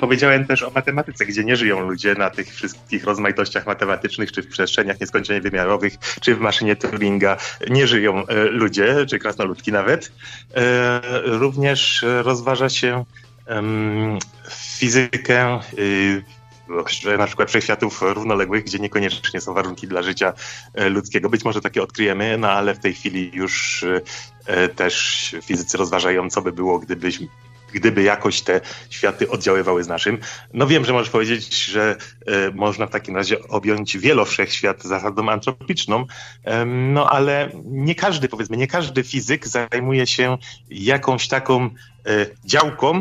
[SPEAKER 5] powiedziałem też o matematyce, gdzie nie żyją ludzie na tych wszystkich rozmaitościach matematycznych, czy w przestrzeniach nieskończenie wymiarowych, czy w maszynie Turinga. Nie żyją e, ludzie, czy krasnoludki nawet. E, również rozważa się fizykę y, na przykład wszechświatów równoległych, gdzie niekoniecznie są warunki dla życia e, ludzkiego. Być może takie odkryjemy, no ale w tej chwili już też fizycy rozważają, co by było, gdybyśmy gdyby jakoś te światy oddziaływały z naszym. No wiem, że możesz powiedzieć, że e, można w takim razie objąć wielowszechświat zasadą antropiczną, no ale nie każdy, powiedzmy, nie każdy fizyk zajmuje się jakąś taką e, działką,